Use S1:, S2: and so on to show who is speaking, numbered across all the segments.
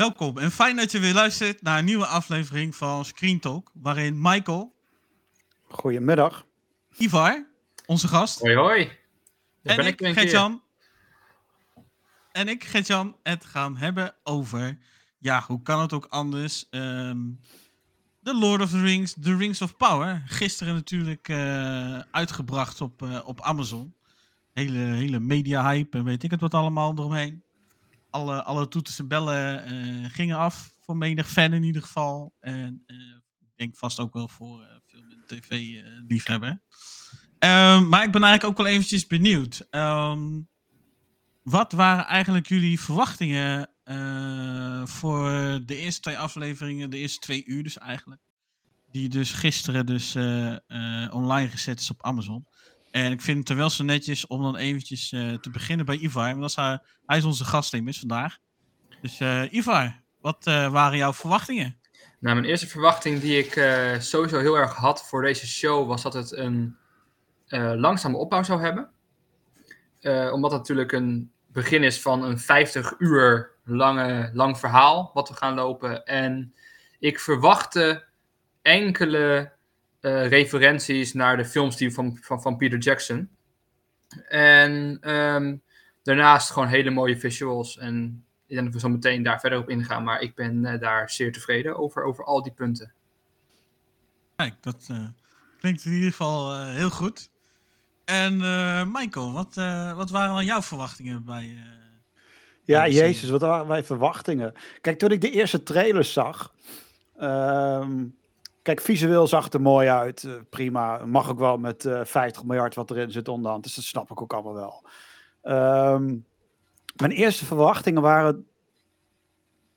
S1: Welkom en fijn dat je weer luistert naar een nieuwe aflevering van Screen Talk, waarin Michael,
S2: Goedemiddag.
S1: Ivar, onze gast,
S3: Hoi hoi. Daar
S1: en ik. Gert-Jan, en ik, Gert-Jan, het gaan hebben over, ja, hoe kan het ook anders, ehm The Lord of the Rings, The Rings of Power. Gisteren natuurlijk eh, uitgebracht op, eh, op Amazon. Hele, hele media-hype en weet ik het wat allemaal eromheen. Alle, alle toeters en bellen eh, gingen af, voor menig fan in ieder geval. En eh, ik denk vast ook wel voor eh, en tv-liefhebber. Ehm, maar ik ben eigenlijk ook wel eventjes benieuwd. Ehm, wat waren eigenlijk jullie verwachtingen voor de eerste twee afleveringen, de eerste twee uur dus eigenlijk? Die dus gisteren dus online gezet is op Amazon. En ik vind het wel zo netjes om dan eventjes eh, te beginnen bij Ivar. Want dat is hij is onze immers vandaag. Dus eh, Ivar, wat eh, waren jouw verwachtingen?
S3: Nou, mijn eerste verwachting die ik sowieso heel erg had voor deze show was dat het een langzame opbouw zou hebben. Omdat het natuurlijk een begin is van een 50 uur lange, lang verhaal wat we gaan lopen. En ik verwachtte enkele eh, referenties naar de films die van, van, van Peter Jackson. En ehm, daarnaast gewoon hele mooie visuals. En ik denk dat we zo meteen daar verder op ingaan. Maar ik ben eh, daar zeer tevreden over, over al die punten.
S1: Kijk, dat eh, klinkt in ieder geval heel goed. En eh, Michael, wat, eh, wat waren dan jouw verwachtingen bij... eh,
S2: Ja, jezus, wat waren mijn verwachtingen? Kijk, toen ik de eerste trailers zag. ehm, kijk, visueel zag het er mooi uit. eh, prima. Mag ook wel met eh 50 miljard wat erin zit onderhand. Dus dat snap ik ook allemaal wel. Ehm, mijn eerste verwachtingen waren.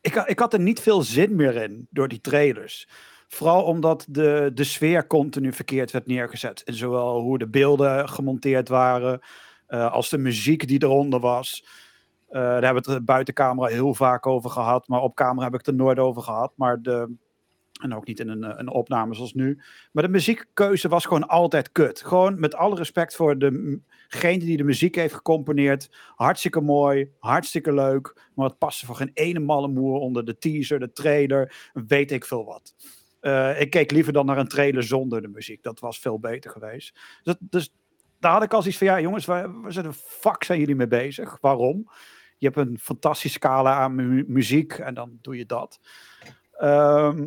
S2: Ik, ik had er niet veel zin meer in door die trailers. Vooral omdat de, de sfeer continu verkeerd werd neergezet. En zowel hoe de beelden gemonteerd waren. eh, als de muziek die eronder was. Daar hebben we het buiten camera heel vaak over gehad. Maar op camera heb ik het er nooit over gehad. Maar de, en ook niet in een, eh, een opname zoals nu. Maar de muziekkeuze was gewoon altijd kut. Gewoon met alle respect voor degene die de muziek heeft gecomponeerd. Hartstikke mooi, hartstikke leuk. Maar het paste voor geen ene malle moer onder de teaser, de trailer. Weet ik veel wat. Eh, ik keek liever dan naar een trailer zonder de muziek. Dat was veel beter geweest. Dus, dus daar had ik al iets van, ja jongens, waar, waar zijn de fuck zijn jullie mee bezig? Waarom? Je hebt een fantastische scala aan mu- muziek en dan doe je dat. Ehm,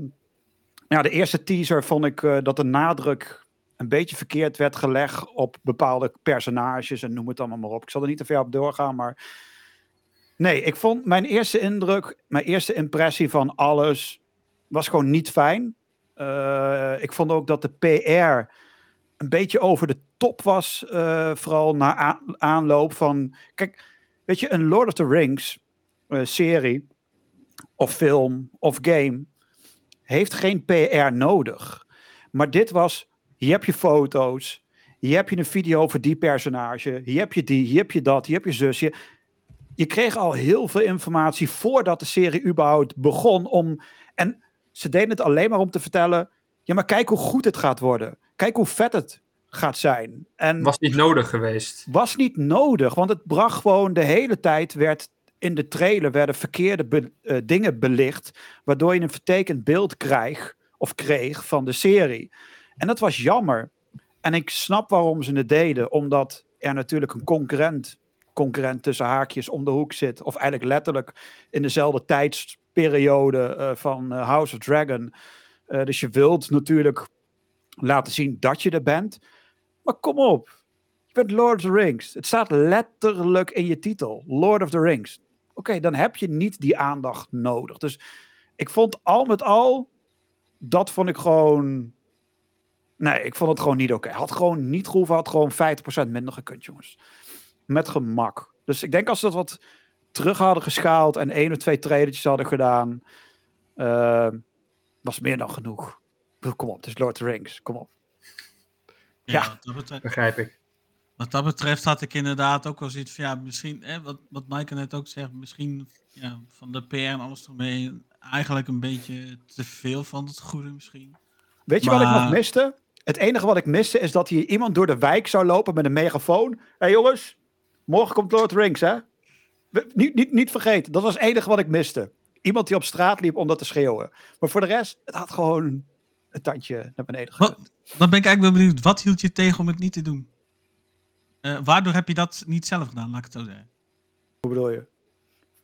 S2: ja, de eerste teaser vond ik eh, dat de nadruk een beetje verkeerd werd gelegd op bepaalde personages en noem het allemaal maar op. Ik zal er niet te ver op doorgaan, maar nee, ik vond mijn eerste indruk, mijn eerste impressie van alles was gewoon niet fijn. Eh, ik vond ook dat de PR een beetje over de top was, eh, vooral na aanloop van, kijk, weet je, een Lord of the Rings serie of film of game heeft geen PR nodig. Maar dit was, hier heb je foto's, hier heb je een video over die personage, hier heb je die, hier heb je dat, hier heb je zus. Je, je kreeg al heel veel informatie voordat de serie überhaupt begon om, en ze deden het alleen maar om te vertellen, ja maar kijk hoe goed het gaat worden. Kijk hoe vet het gaat zijn. En
S3: Was niet nodig geweest.
S2: was niet nodig, want het bracht gewoon de hele tijd werd in de trailer werden verkeerde eh, dingen belicht, waardoor je een vertekend beeld krijgt of kreeg van de serie. En dat was jammer. En ik snap waarom ze het deden, omdat er natuurlijk een concurrent, concurrent tussen haakjes om de hoek zit, of eigenlijk letterlijk in dezelfde tijdsperiode eh, van eh, House of Dragon. Dus je wilt natuurlijk laten zien dat je er bent. Maar kom op, je bent Lord of the Rings. Het staat letterlijk in je titel. Lord of the Rings. Oké, dan heb je niet die aandacht nodig. Dus ik vond al met al, dat vond ik gewoon... Nee, ik vond het gewoon niet oké. Had gewoon niet gehoeven, had gewoon 50% minder gekund, jongens. Met gemak. Dus ik denk als ze dat wat terug hadden geschaald en één of twee trailertjes hadden gedaan, eh, was meer dan genoeg. Kom op, het is Lord of the Rings. Kom op. Ja.
S1: Dat,
S3: Begrijp ik.
S1: Wat dat betreft had ik inderdaad ook wel zoiets van, ja, misschien, hè, wat, wat Maaike net ook zegt, misschien ja, van de PR en alles ermee, eigenlijk een beetje te veel van het goede misschien.
S2: Weet je wat ik nog miste? Het enige wat ik miste is dat hier iemand door de wijk zou lopen met een megafoon. Hé hey jongens, morgen komt Lord Rings, hè? We- Niet, niet, niet vergeten, dat was het enige wat ik miste. iemand die op straat liep om dat te schreeuwen. Maar voor de rest, het had gewoon een tandje naar beneden gegooid.
S1: Dan ben ik eigenlijk wel benieuwd, wat hield je tegen om het niet te doen? Eh, waardoor heb je dat niet zelf gedaan, laat ik het zo zeggen?
S2: Hoe bedoel je?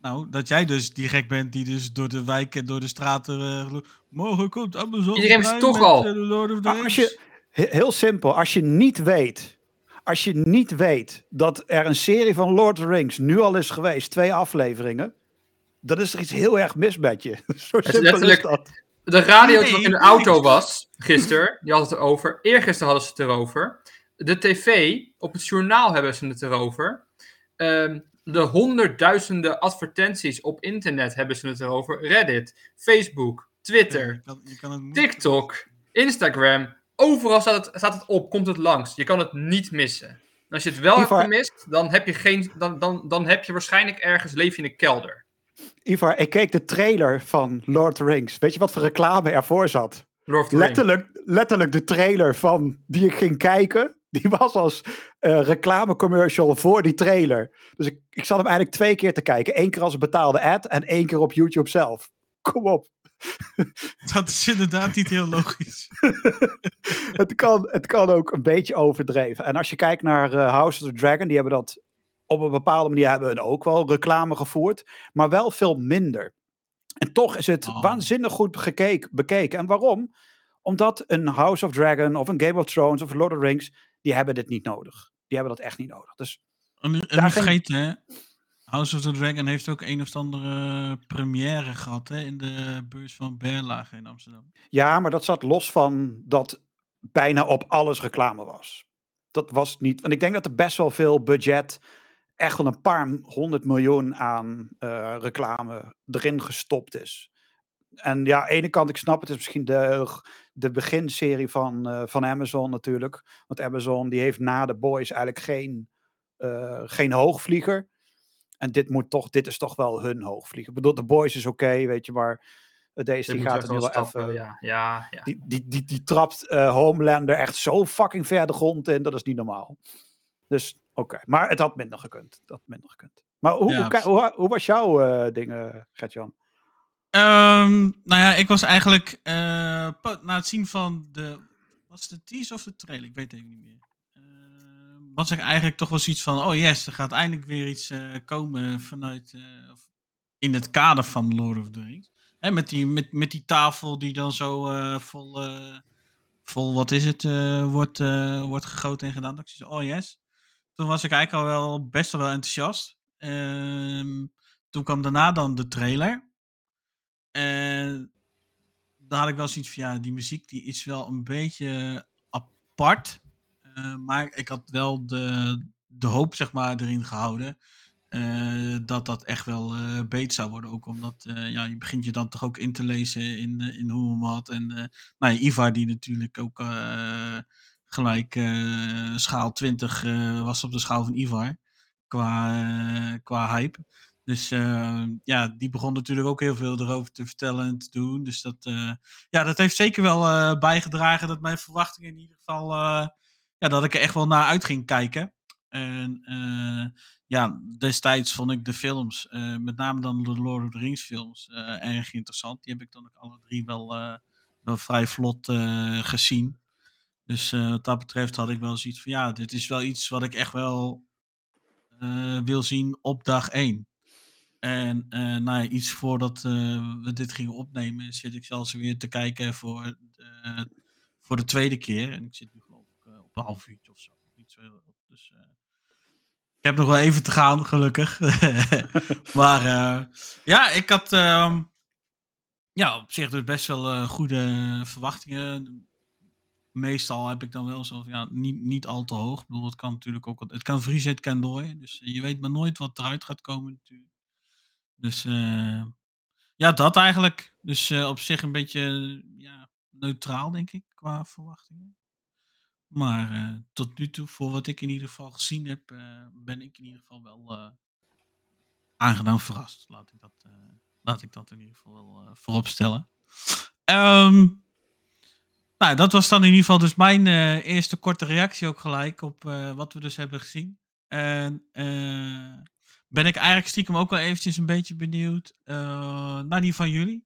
S1: Nou, dat jij dus die gek bent die dus door de wijken, door de straten... eh, gelooft, morgen komt Amazon
S3: Iedereen is toch al.
S1: The Lord of the
S2: Maar als
S1: Rings.
S2: je, he- heel simpel, als je niet weet, als je niet weet dat er een serie van Lord of the Rings nu al is geweest, twee afleveringen, dan is er iets heel erg mis met je. Zo
S3: is
S2: simpel is dat.
S3: De radio
S1: Nee,
S3: die in de auto was, gisteren, die had het erover. Eergisteren hadden ze het erover. De tv, op het journaal hebben ze het erover. Ehm, de honderdduizenden advertenties op internet hebben ze het erover. Reddit, Facebook, Twitter,
S1: Ja, je kan- je kan het moeilijk-
S3: TikTok, Instagram. Overal staat het, staat het op, komt het langs. Je kan het niet missen. En als je het wel
S2: Ivar-
S3: hebt gemist, dan heb, je geen, dan, dan, dan heb je waarschijnlijk ergens leef je in een kelder.
S2: Ivar, ik keek de trailer van Lord of the Rings. Weet je wat voor reclame ervoor zat?
S3: Lord of the Rings.
S2: Letterlijk, letterlijk de trailer van die ik ging kijken. Die was als eh reclamecommercial voor die trailer. Dus ik, ik zat hem eigenlijk twee keer te kijken. Eén keer als een betaalde ad en één keer op YouTube zelf. Kom op.
S1: Dat is inderdaad niet heel logisch.
S2: het, kan, het kan ook een beetje overdreven. En als je kijkt naar eh, House of the Dragon, die hebben dat op een bepaalde manier hebben hun ook wel reclame gevoerd, maar wel veel minder. En toch is het
S1: Oh.
S2: waanzinnig goed gekeken, bekeken. En waarom? Omdat een House of Dragon of een Game of Thrones of Lord of the Rings, die hebben dit niet nodig. Die hebben dat echt niet nodig. Dus
S1: En nu, en
S2: Daar
S1: nu
S2: ging-
S1: vergeet hè, House of the Dragon heeft ook een of andere première gehad hè, in de beurs van Berlage in Amsterdam.
S2: ja, maar dat zat los van dat bijna op alles reclame was. Dat was niet. Want ik denk dat er best wel veel budget, echt wel een paar honderd miljoen aan eh, reclame erin gestopt is. En ja, aan de ene kant, ik snap het, is misschien de, de beginserie van, eh, van Amazon natuurlijk. Want Amazon die heeft na de Boys eigenlijk geen, eh, geen hoogvlieger. En dit, moet toch, dit is toch wel hun hoogvlieger. Ik bedoel, de Boys is oké, weet je, maar deze die gaat er nu
S3: wel stappen,
S2: even...
S3: Ja, ja, ja.
S2: Die, die, die, die trapt eh, Homelander echt zo fucking ver de grond in. Dat is niet normaal. Dus oké. Maar het had minder gekund. Dat had minder gekund. Maar hoe,
S1: Ja,
S2: hoe, hoe, hoe was jouw eh ding, eh, Gert-Jan?
S1: Ehm, nou ja, ik was eigenlijk eh, na het zien van de. Was het de teaser of de trailer? Ik weet het even niet meer. Ehm, was ik eigenlijk toch wel zoiets van: oh yes, er gaat eindelijk weer iets eh, komen vanuit. eh, in het kader van Lord of the Rings. Hè, met, die, met, met die tafel die dan zo vol. vol, wat is het? wordt, wordt gegoten en gedaan. Dat ik zoiets, oh yes. Toen was ik eigenlijk al wel best wel enthousiast. Ehm, toen kwam daarna dan de trailer. En daar had ik wel zoiets van, ja, die muziek die is wel een beetje apart. Eh, maar ik had wel de, de hoop, zeg maar, erin gehouden. eh, dat dat echt wel eh beter zou worden. Ook omdat ja, je begint je dan toch ook in te lezen in, in hoe hem had. En nou ja, Ivar die natuurlijk ook gelijk schaal 20 eh, was op de schaal van Ivar. Qua, qua hype. Dus eh, ja, die begon natuurlijk ook heel veel erover te vertellen en te doen. Dus dat, eh, ja, dat heeft zeker wel eh, bijgedragen dat mijn verwachtingen in ieder geval, eh, ja, dat ik er echt wel naar uit ging kijken. En ja, destijds vond ik de films, met name dan de Lord of the Rings films, erg interessant. Die heb ik dan ook alle drie wel, wel vrij vlot gezien. Dus wat dat betreft had ik wel zoiets van, ja, dit is wel iets wat ik echt wel wil zien op dag 1. En eh, nou ja, iets voordat eh, we dit gingen opnemen, zit ik zelfs weer te kijken voor de, voor de tweede keer. En ik zit nu geloof ik eh, op een half uurtje of zo. Dus, ik heb nog wel even te gaan, gelukkig. maar ja, ik had ehm, ja, op zich dus best wel goede verwachtingen. Meestal heb ik dan wel zo ja, niet, niet al te hoog. Ik bedoel, het kan natuurlijk ook, het kan vriezen, het kan dooien. Dus je weet maar nooit wat eruit gaat komen natuurlijk. Dus eh, ja, dat eigenlijk. Dus eh, op zich een beetje ja, neutraal, denk ik, qua verwachtingen. Maar eh, tot nu toe, voor wat ik in ieder geval gezien heb, ben ik in ieder geval wel aangenaam verrast. Laat ik dat, laat ik dat in ieder geval wel voorop stellen. Ehm, nou, dat was dan in ieder geval dus mijn eerste korte reactie ook gelijk op wat we dus hebben gezien. En, ben ik eigenlijk stiekem ook wel eventjes een beetje benieuwd uh, naar die van jullie.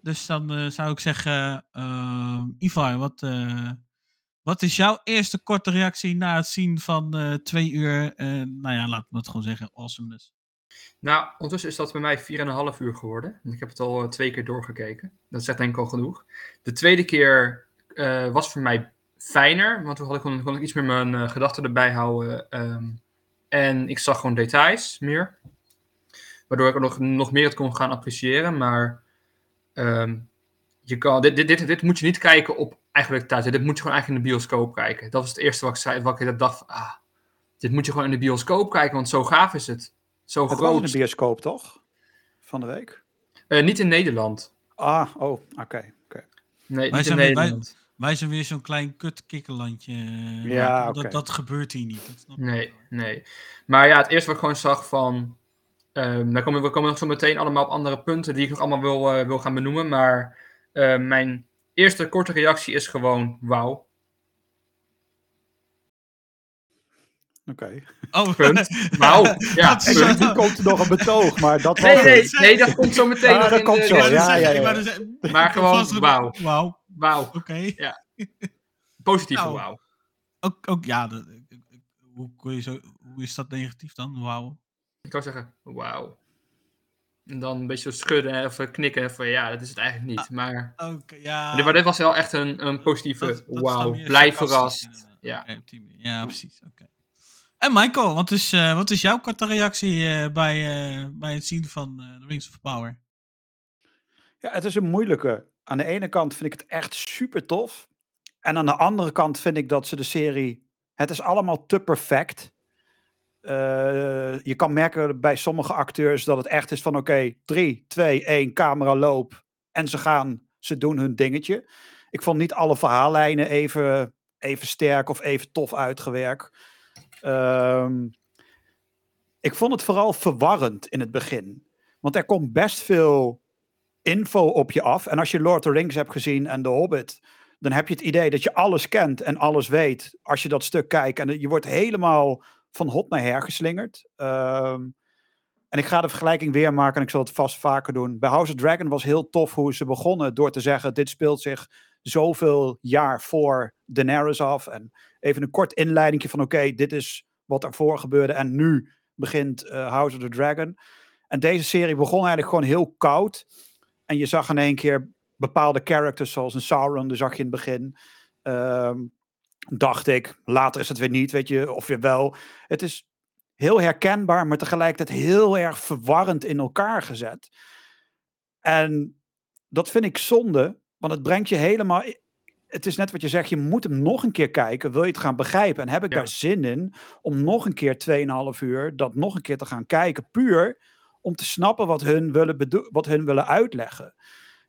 S1: Dus dan uh, zou ik zeggen, uh, Ivar, wat, wat is jouw eerste korte reactie na het zien van twee uur, nou ja, laten we het gewoon zeggen, awesomeness?
S3: Nou, ondertussen is dat bij mij 4,5 uur geworden. Ik heb het al twee keer doorgekeken. Dat zegt denk ik al genoeg. De tweede keer was voor mij fijner, want toen had ik, kon, ik iets meer mijn gedachten erbij houden. Um, en ik zag gewoon details meer. Waardoor ik er nog, nog meer het kon gaan appreciëren. Maar um, je kan, dit, dit, dit, dit moet je niet kijken op eigenlijk thuis. Dit moet je gewoon eigenlijk in de bioscoop kijken. Dat was het eerste wat ik zei. Wat ik dacht, ah, dit moet je gewoon in de bioscoop kijken. Want zo gaaf is het. Zo
S2: het
S3: groot.
S2: was in de bioscoop, toch? Van de week?
S3: Uh, niet in Nederland.
S2: Ah, oh, oké. Okay, okay.
S3: Nee, niet in Nederland.
S1: Wij zijn weer zo'n klein kutkikkerlandje.
S2: Ja,
S1: dat,
S2: okay.
S1: dat gebeurt hier niet. Dat
S3: nee, nee. Maar ja, het eerste wat ik gewoon zag van... Um, daar komen, we komen nog zo meteen allemaal op andere punten die ik nog allemaal wil, uh, wil gaan benoemen. Maar uh, mijn eerste korte reactie is gewoon wauw.
S2: Oké. Okay.
S1: Oh,
S3: punt. Wauw. Ja,
S2: nu komt er nog een betoog, maar dat
S3: nee,
S2: was
S3: nee, nee, dat komt zo meteen
S2: Ah, dat
S3: in
S2: komt
S3: de-
S2: zo,
S3: ja,
S2: ja, ja, ja.
S3: Maar gewoon wauw.
S1: Wauw,
S3: Wauw.
S1: oké.
S3: Positieve
S1: Nou.
S3: wauw.
S1: Ook, ook ja, dat- hoe, kun je zo, hoe is dat negatief dan? Wauw.
S3: Ik zou zeggen wauw. En dan een beetje zo schudden of knikken van ja, dat is het eigenlijk niet. Maar,
S1: Oké, ja.
S3: maar dit was wel echt een, een positieve wauw. Blij verrast. Ja.
S1: Ja, precies. Oké. En Michael, wat is, eh, wat is jouw korte reactie eh, bij, eh, bij het zien van eh The Rings of Power?
S2: Ja, het is een moeilijke. Aan de ene kant vind ik het echt super tof. En aan de andere kant vind ik dat ze de serie. Het is allemaal te perfect. Eh, je kan merken bij sommige acteurs dat het echt is van: oké, 3, 2, 1, camera loop. En ze gaan, ze doen hun dingetje. Ik vond niet alle verhaallijnen even, even sterk of even tof uitgewerkt. Ehm, ik vond het vooral verwarrend in het begin. Want er komt best veel info op je af. En als je Lord of the Rings hebt gezien en The Hobbit, dan heb je het idee dat je alles kent en alles weet als je dat stuk kijkt. En je wordt helemaal van hot naar her geslingerd. Ehm, en ik ga de vergelijking weer maken en ik zal het vast vaker doen. Bij House of Dragon was heel tof hoe ze begonnen door te zeggen: dit speelt zich zoveel jaar voor Daenerys af. En even een kort inleiding van: oké, dit is wat ervoor gebeurde en nu begint eh, House of the Dragon. En deze serie begon eigenlijk gewoon heel koud. En je zag in één keer bepaalde characters, zoals een Sauron, die zag je in het begin. Ehm, dacht ik, later is het weer niet, weet je, of weer wel. Het is heel herkenbaar, maar tegelijkertijd heel erg verwarrend in elkaar gezet. En dat vind ik zonde, want het brengt je helemaal. Het is net wat je zegt, je moet hem nog een keer kijken, wil je het gaan begrijpen. En heb ik
S3: Ja.
S2: daar zin in om nog een keer 2,5 uur dat nog een keer te gaan kijken, puur om te snappen wat hun willen, wat hun willen uitleggen.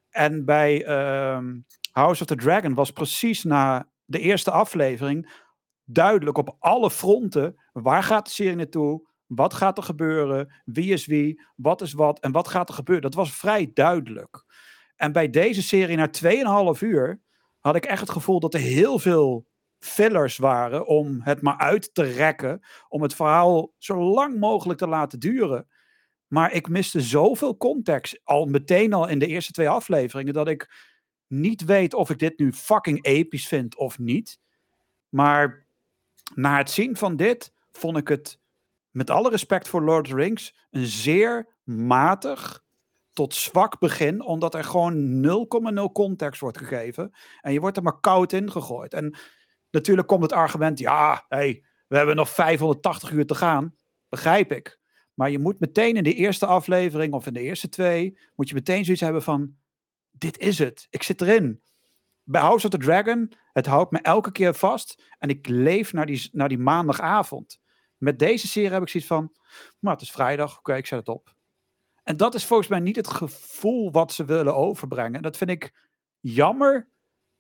S2: En bij ehm, House of the Dragon was precies na de eerste aflevering duidelijk op alle fronten waar gaat de serie naartoe, wat gaat er gebeuren, wie is wie, wat is wat en wat gaat er gebeuren. Dat was vrij duidelijk. En bij deze serie na 2,5 uur had ik echt het gevoel dat er heel veel fillers waren om het maar uit te rekken, om het verhaal zo lang mogelijk te laten duren. Maar ik miste zoveel context al meteen al in de eerste twee afleveringen dat ik niet weet of ik dit nu fucking episch vind of niet. Maar na het zien van dit vond ik het, met alle respect voor Lord of the Rings, een zeer matig tot zwak begin, omdat er gewoon 0,0 context wordt gegeven. En je wordt er maar koud in gegooid. En natuurlijk komt het argument, ja, hey, we hebben nog 580 uur te gaan. Begrijp ik. Maar je moet meteen in de eerste aflevering of in de eerste twee, moet je meteen zoiets hebben van, dit is het. Ik zit erin. Bij House of the Dragon, het houdt me elke keer vast. En ik leef naar die, naar die maandagavond. Met deze serie heb ik zoiets van, maar het is vrijdag, oké, ik zet het op. En dat is volgens mij niet het gevoel wat ze willen overbrengen. Dat vind ik jammer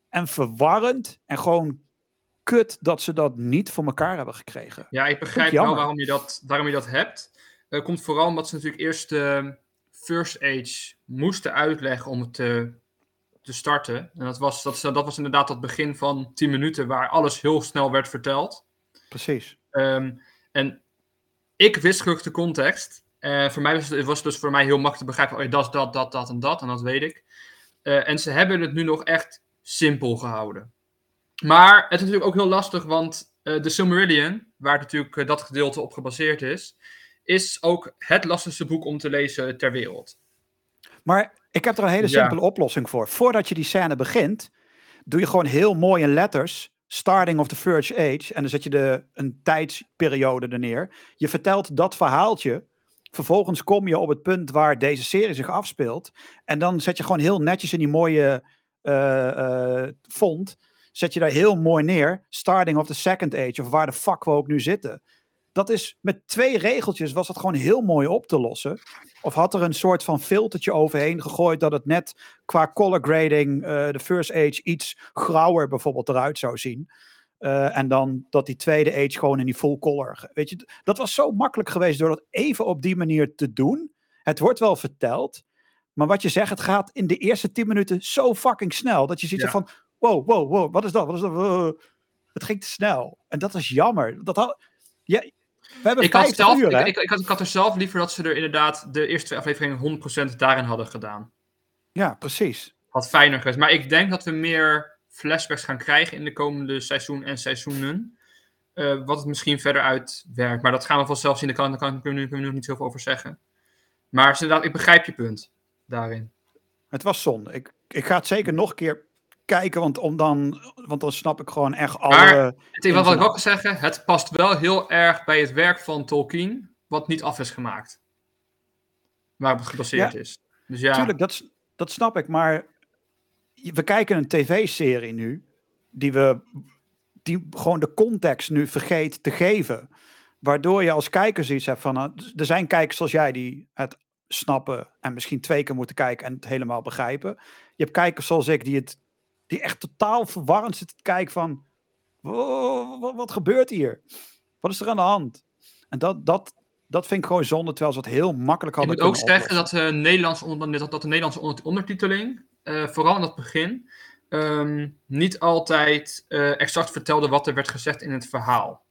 S2: en verwarrend en gewoon kut dat ze dat niet voor elkaar hebben gekregen.
S3: Ja, ik begrijp wel waarom je dat, waarom je dat hebt. Dat komt vooral omdat ze natuurlijk eerst de First Age moesten uitleggen om het te, te starten. En dat was, dat, dat was inderdaad dat begin van 10 minuten waar alles heel snel werd verteld.
S2: Precies.
S3: Ehm, en ik wist gelukkig de context. Eh, voor mij was het, was dus voor mij heel makkelijk te begrijpen. Oh, dat, is dat, dat, dat en dat. En dat weet ik. Eh, en ze hebben het nu nog echt simpel gehouden. Maar het is natuurlijk ook heel lastig, want eh, de Silmarillion, waar natuurlijk dat gedeelte op gebaseerd is, is ook het lastigste boek om te lezen ter wereld.
S2: Maar ik heb er een hele
S3: Ja.
S2: simpele oplossing voor. Voordat je die scène begint, doe je gewoon heel mooi in letters. Starting of the First Age. En dan zet je de, een tijdsperiode er neer. Je vertelt dat verhaaltje. Vervolgens kom je op het punt waar deze serie zich afspeelt. En dan zet je gewoon heel netjes in die mooie eh, font. Zet je daar heel mooi neer. Starting of the Second Age. Of waar de fuck we ook nu zitten. Dat is met twee regeltjes was dat gewoon heel mooi op te lossen. Of had er een soort van filtertje overheen gegooid dat het net qua color grading eh, de first age iets grauwer bijvoorbeeld eruit zou zien. Eh, en dan dat die tweede age gewoon in die full color. Weet je, dat was zo makkelijk geweest door dat even op die manier te doen. Het wordt wel verteld. Maar wat je zegt, het gaat in de eerste 10 minuten zo fucking snel. Dat je ziet
S3: Ja.
S2: van, wow, wow, wow, wat is dat? Wat is dat? Wow. Het ging te snel. En dat is jammer. Dat had, ja, we hebben
S3: Ik had,
S2: 50
S3: zelf,
S2: uur, hè?
S3: ik, ik, ik, had, ik had er zelf liever dat ze er inderdaad de eerste twee afleveringen 100% daarin hadden gedaan.
S2: Ja, precies.
S3: Had fijner geweest. Maar ik denk dat we meer flashbacks gaan krijgen in de komende seizoen en seizoenen. Eh, wat het misschien verder uitwerkt. Maar dat gaan we vanzelf zien. Daar kan, daar kan ik nu, nog niet zoveel over zeggen. Maar inderdaad, ik begrijp je punt daarin.
S2: Het was zonde. Ik, ik ga het zeker nog een keer kijken, want, om dan, want dan snap ik gewoon echt alle...
S3: Maar- Het wat, wat ik wel kan zeggen, het past wel heel erg bij het werk van Tolkien, wat niet af is gemaakt. Waarop het gebaseerd
S2: Ja.
S3: is. Dus ja,
S2: Tuurlijk, dat, dat snap ik, maar we kijken een tv-serie nu, die we die gewoon de context nu vergeet te geven. Waardoor je als kijker zoiets hebt van, nou, er zijn kijkers zoals jij die het snappen en misschien twee keer moeten kijken en het helemaal begrijpen. Je hebt kijkers zoals ik die het die echt totaal verwarrend zitten te kijken van, "Wow, wat, wat gebeurt hier? Wat is er aan de hand? En dat, dat, dat vind ik gewoon zonde, terwijl ze het heel makkelijk
S3: ik
S2: hadden
S3: moet ook zeggen dat, de Nederlands onder, dat, dat de Nederlandse onder- ondertiteling, eh, vooral in het begin, ehm, niet altijd eh, exact vertelde wat er werd gezegd in het verhaal.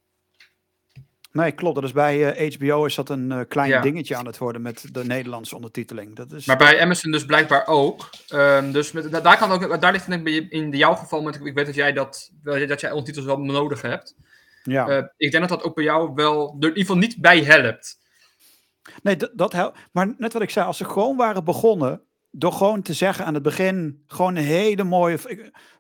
S2: Nee, klopt. Dat is bij eh, HBO is dat een eh, klein
S3: Ja.
S2: dingetje aan het worden met de Nederlandse ondertiteling. Dat is,
S3: Maar bij Amazon dus blijkbaar ook. Ehm, dus met, da- daar, kan ook, daar ligt het denk in jouw geval, met, ik weet dat jij, dat, dat jij ondertitels wel nodig hebt.
S2: ja.
S3: Eh, ik denk dat dat ook bij jou wel er in ieder geval niet bij helpt.
S2: nee, dat, dat helpt. Maar net wat ik zei, als ze gewoon waren begonnen door gewoon te zeggen aan het begin gewoon een hele mooie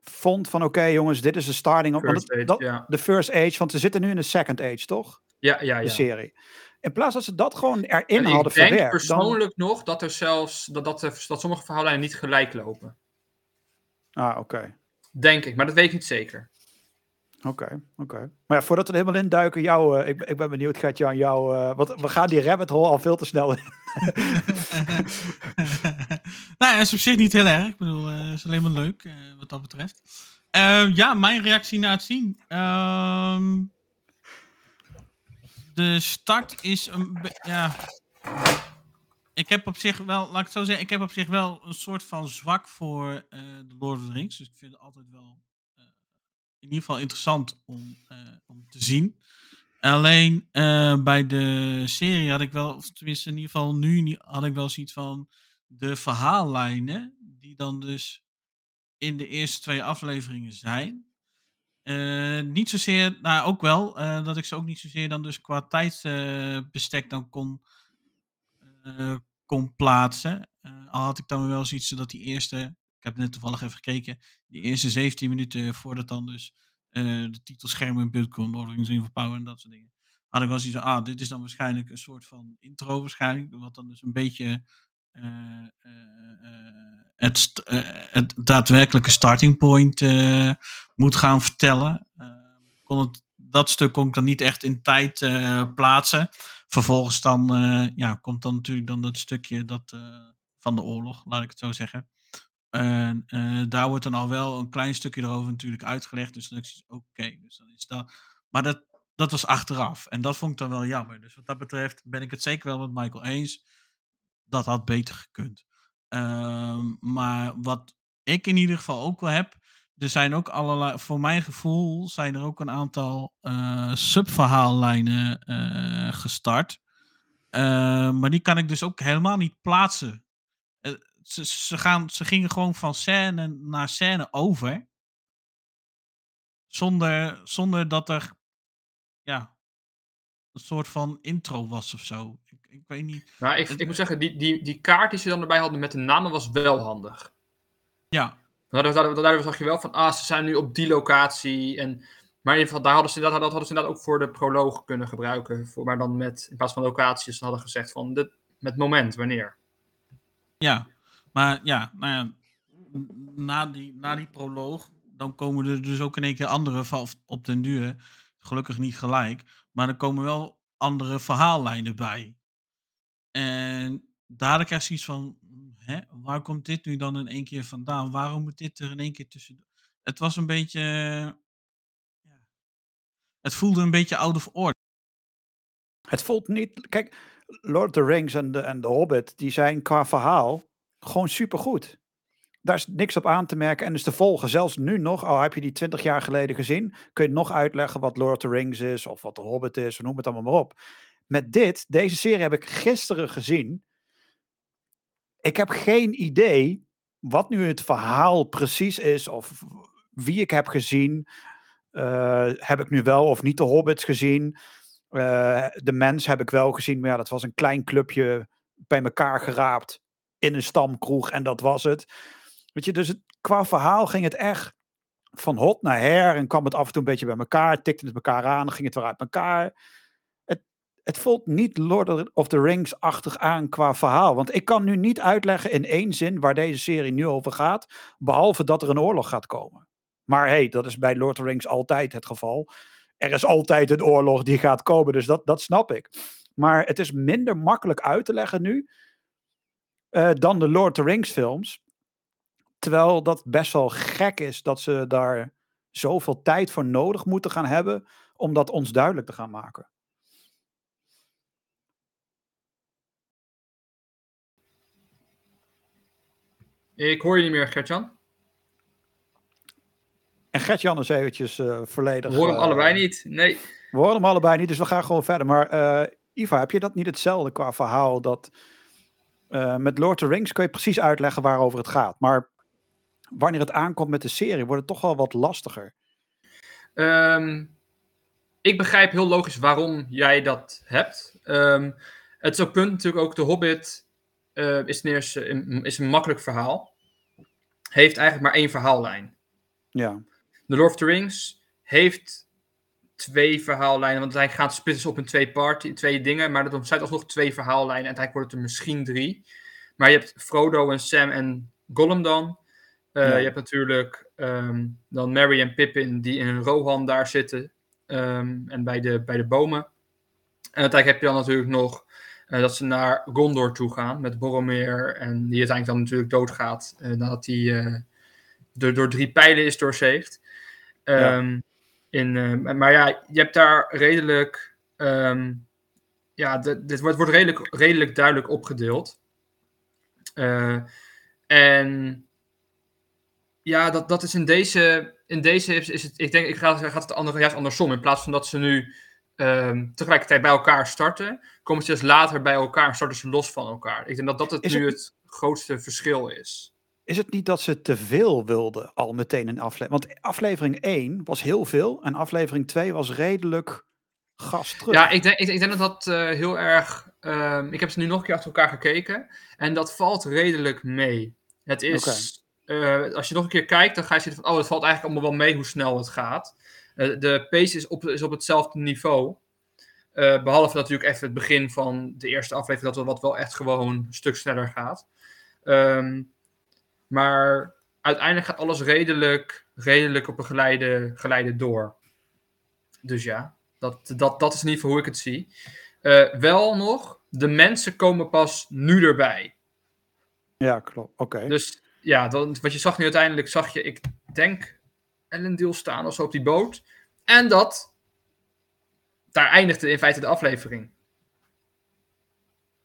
S2: vond van oké jongens, dit is de starting want
S3: First Age, ja.
S2: de first age, want ze zitten nu in de second age, toch?
S3: Ja, ja,
S2: De
S3: ja.
S2: serie. In plaats dat ze dat gewoon erin
S3: En
S2: hadden
S3: ik denk
S2: verwerkt. Dan...
S3: persoonlijk nog dat er zelfs dat, dat, er- dat sommige verhaallijnen niet gelijk lopen.
S2: Ah, oké.
S3: Denk ik, maar dat weet ik niet zeker.
S2: Oké, oké. Maar ja, voordat we er helemaal induiken, jou, eh, ik, ik ben benieuwd, Gert, aan jou. eh want we gaan die rabbit hole al veel te snel in.
S1: nou, dat is op zich niet heel erg. Ik bedoel, eh, het is alleen maar leuk eh, wat dat betreft. Ehm, ja, mijn reactie na het zien. Ehm, de start is een ja. Ik heb op zich wel, laat ik zo zeggen, ik heb op zich wel een soort van zwak voor eh de Lord of the Rings. Dus ik vind het altijd wel eh, in ieder geval interessant om, eh, om te zien. Alleen bij de serie had ik wel, of tenminste in ieder geval nu had ik wel zoiets van de verhaallijnen, die dan dus in de eerste twee afleveringen zijn. Eh, niet zozeer, nou ook wel, eh, dat ik ze ook niet zozeer dan dus qua tijdsbestek dan kon, eh, kon plaatsen. Eh, al had ik dan wel zoiets dat die eerste, ik heb net toevallig even gekeken, die eerste 17 minuten voordat dan dus eh, de titelschermen in beeld kwam, Ring of Power en dat soort dingen. Had ik wel zoiets van, ah, dit is dan waarschijnlijk een soort van intro waarschijnlijk, wat dan dus een beetje eh, eh, eh, het, st- eh, het daadwerkelijke starting point eh, moet gaan vertellen. Eh, kon het, dat stuk kon ik dan niet echt in tijd eh, plaatsen. Vervolgens dan, eh, ja, komt dan natuurlijk dan dat stukje dat, eh, van de oorlog, laat ik het zo zeggen. En eh, daar wordt dan al wel een klein stukje erover natuurlijk uitgelegd. Dus dan is het oké. dus dan is dat. Maar dat, dat was achteraf. En dat vond ik dan wel jammer. Dus wat dat betreft ben ik het zeker wel met Michael eens. Dat had beter gekund. Ehm, maar wat ik in ieder geval ook wel heb. Er zijn ook allerlei, voor mijn gevoel, zijn er ook een aantal eh subverhaallijnen eh, gestart. Eh, maar die kan ik dus ook helemaal niet plaatsen. Eh, ze, ze, gaan, ze gingen gewoon van scène naar scène over. Zonder, zonder dat er ja, een soort van intro was of zo. Ik, weet niet.
S3: Nou, ik, ik moet zeggen, die, die, die kaart die ze dan erbij hadden met de namen was wel handig.
S1: Ja,
S3: Daardoor, daardoor zag je wel van, ah, ze zijn nu op die locatie. En, maar in ieder geval, daar hadden ze, dat, dat hadden ze inderdaad ook voor de proloog kunnen gebruiken. Voor, maar dan met, in plaats van locaties, ze hadden gezegd van, dit, met moment, wanneer.
S1: ja. Maar ja, nou ja, na die, na die proloog, dan komen er dus ook in één keer andere op den duur. Gelukkig niet gelijk, maar er komen wel andere verhaallijnen bij. En daar ik echt zoiets van, hè, waar komt dit nu dan in één keer vandaan? Waarom moet dit er in één keer tussen? Het was een beetje, ja, het voelde een beetje out of order.
S2: Het voelt niet. Kijk, Lord of the Rings en de, en de Hobbit, die zijn qua verhaal gewoon supergoed. Daar is niks op aan te merken en is te volgen. Zelfs nu nog, al heb je die twintig jaar geleden gezien, kun je nog uitleggen wat Lord of the Rings is of wat de Hobbit is, noem het allemaal maar op. Met dit, deze serie heb ik gisteren gezien. Ik heb geen idee wat nu het verhaal precies is of wie ik heb gezien. Eh, heb ik nu wel of niet de Hobbits gezien? Eh, de mens heb ik wel gezien, maar ja, dat was een klein clubje bij elkaar geraapt in een stamkroeg en dat was het. Weet je, dus het, qua verhaal ging het echt van hot naar her en kwam het af en toe een beetje bij elkaar, tikte het elkaar aan, ging het weer uit elkaar. Het, voelt niet Lord of the Rings-achtig aan qua verhaal, want ik kan nu niet uitleggen in één zin waar deze serie nu over gaat, behalve dat er een oorlog gaat komen. Maar hey, dat is bij Lord of the Rings altijd het geval er is altijd een oorlog die gaat komen, dus dat, dat snap ik. Maar het is minder makkelijk uit te leggen nu eh, dan de Lord of the Rings films. Terwijl dat best wel gek is dat ze daar zoveel tijd voor nodig moeten gaan hebben om dat ons duidelijk te gaan maken.
S3: Ik hoor je niet meer, Gertjan.
S2: En Gert-Jan is eventjes eh, volledig...
S3: We horen hem
S2: eh,
S3: allebei niet. Nee.
S2: We horen hem allebei niet, dus we gaan gewoon verder. Maar eh, Iva, heb je dat niet hetzelfde qua verhaal? Dat met Lord of the Rings kun je precies uitleggen waarover het gaat. Maar wanneer het aankomt met de serie, wordt het toch wel wat lastiger.
S3: Ehm, ik begrijp heel logisch waarom jij dat hebt. Ehm, het is ook punt natuurlijk ook, de Hobbit is, een, is een makkelijk verhaal. Heeft eigenlijk maar één verhaallijn.
S2: Ja,
S3: The Lord of the Rings heeft twee verhaallijnen, want hij gaat splitsen op in twee, party, twee dingen, maar dat zijn alsnog twee verhaallijnen en uiteindelijk wordt het er misschien drie. Maar je hebt Frodo en Sam en Gollum dan. Eh,
S2: Ja.
S3: Je hebt natuurlijk ehm, dan Merry en Pippin die in een Rohan daar zitten ehm, en bij de, bij de bomen. En uiteindelijk heb je dan natuurlijk nog eh, dat ze naar Gondor toe gaan met Boromir en die uiteindelijk dan natuurlijk doodgaat eh, nadat hij eh, door, door drie pijlen is doorzeefd.
S2: Ja.
S3: Ehm, in, maar ja, je hebt daar redelijk. ehm, ja, dit, dit wordt, wordt redelijk, redelijk duidelijk opgedeeld. En ja, dat, dat is in deze. In deze is, is het. Ik denk, ik ga, gaat het andere, juist andersom. In plaats van dat ze nu ehm, tegelijkertijd bij elkaar starten, komen ze dus later bij elkaar en starten ze los van elkaar. Ik denk dat dat het
S2: Is
S3: nu
S2: het-
S3: het grootste verschil is.
S2: Is het niet dat ze te veel wilden al meteen in aflevering? Want aflevering 1 was heel veel en aflevering 2 was redelijk gas terug.
S3: Ja, ik denk, ik, ik denk dat dat eh, heel erg. ehm, ik heb ze nu nog een keer achter elkaar gekeken. En dat valt redelijk mee. Het is. eh, als je nog een keer kijkt, dan ga je zitten van. Oh, het valt eigenlijk allemaal wel mee hoe snel het gaat. Eh, de pace is op, is op hetzelfde niveau. Eh, behalve natuurlijk even het begin van de eerste aflevering, dat wat wel echt gewoon een stuk sneller gaat. Ehm, maar uiteindelijk gaat alles redelijk, redelijk op een geleide, geleide door. Dus ja, dat, dat, dat is in ieder geval hoe ik het zie. Eh, wel nog, de mensen komen pas nu erbij.
S2: Ja, klopt. Oké.
S3: Dus ja, dan, wat je zag nu uiteindelijk, zag je, ik denk, Ellendale staan of zo op die boot. En dat, daar eindigde in feite de aflevering.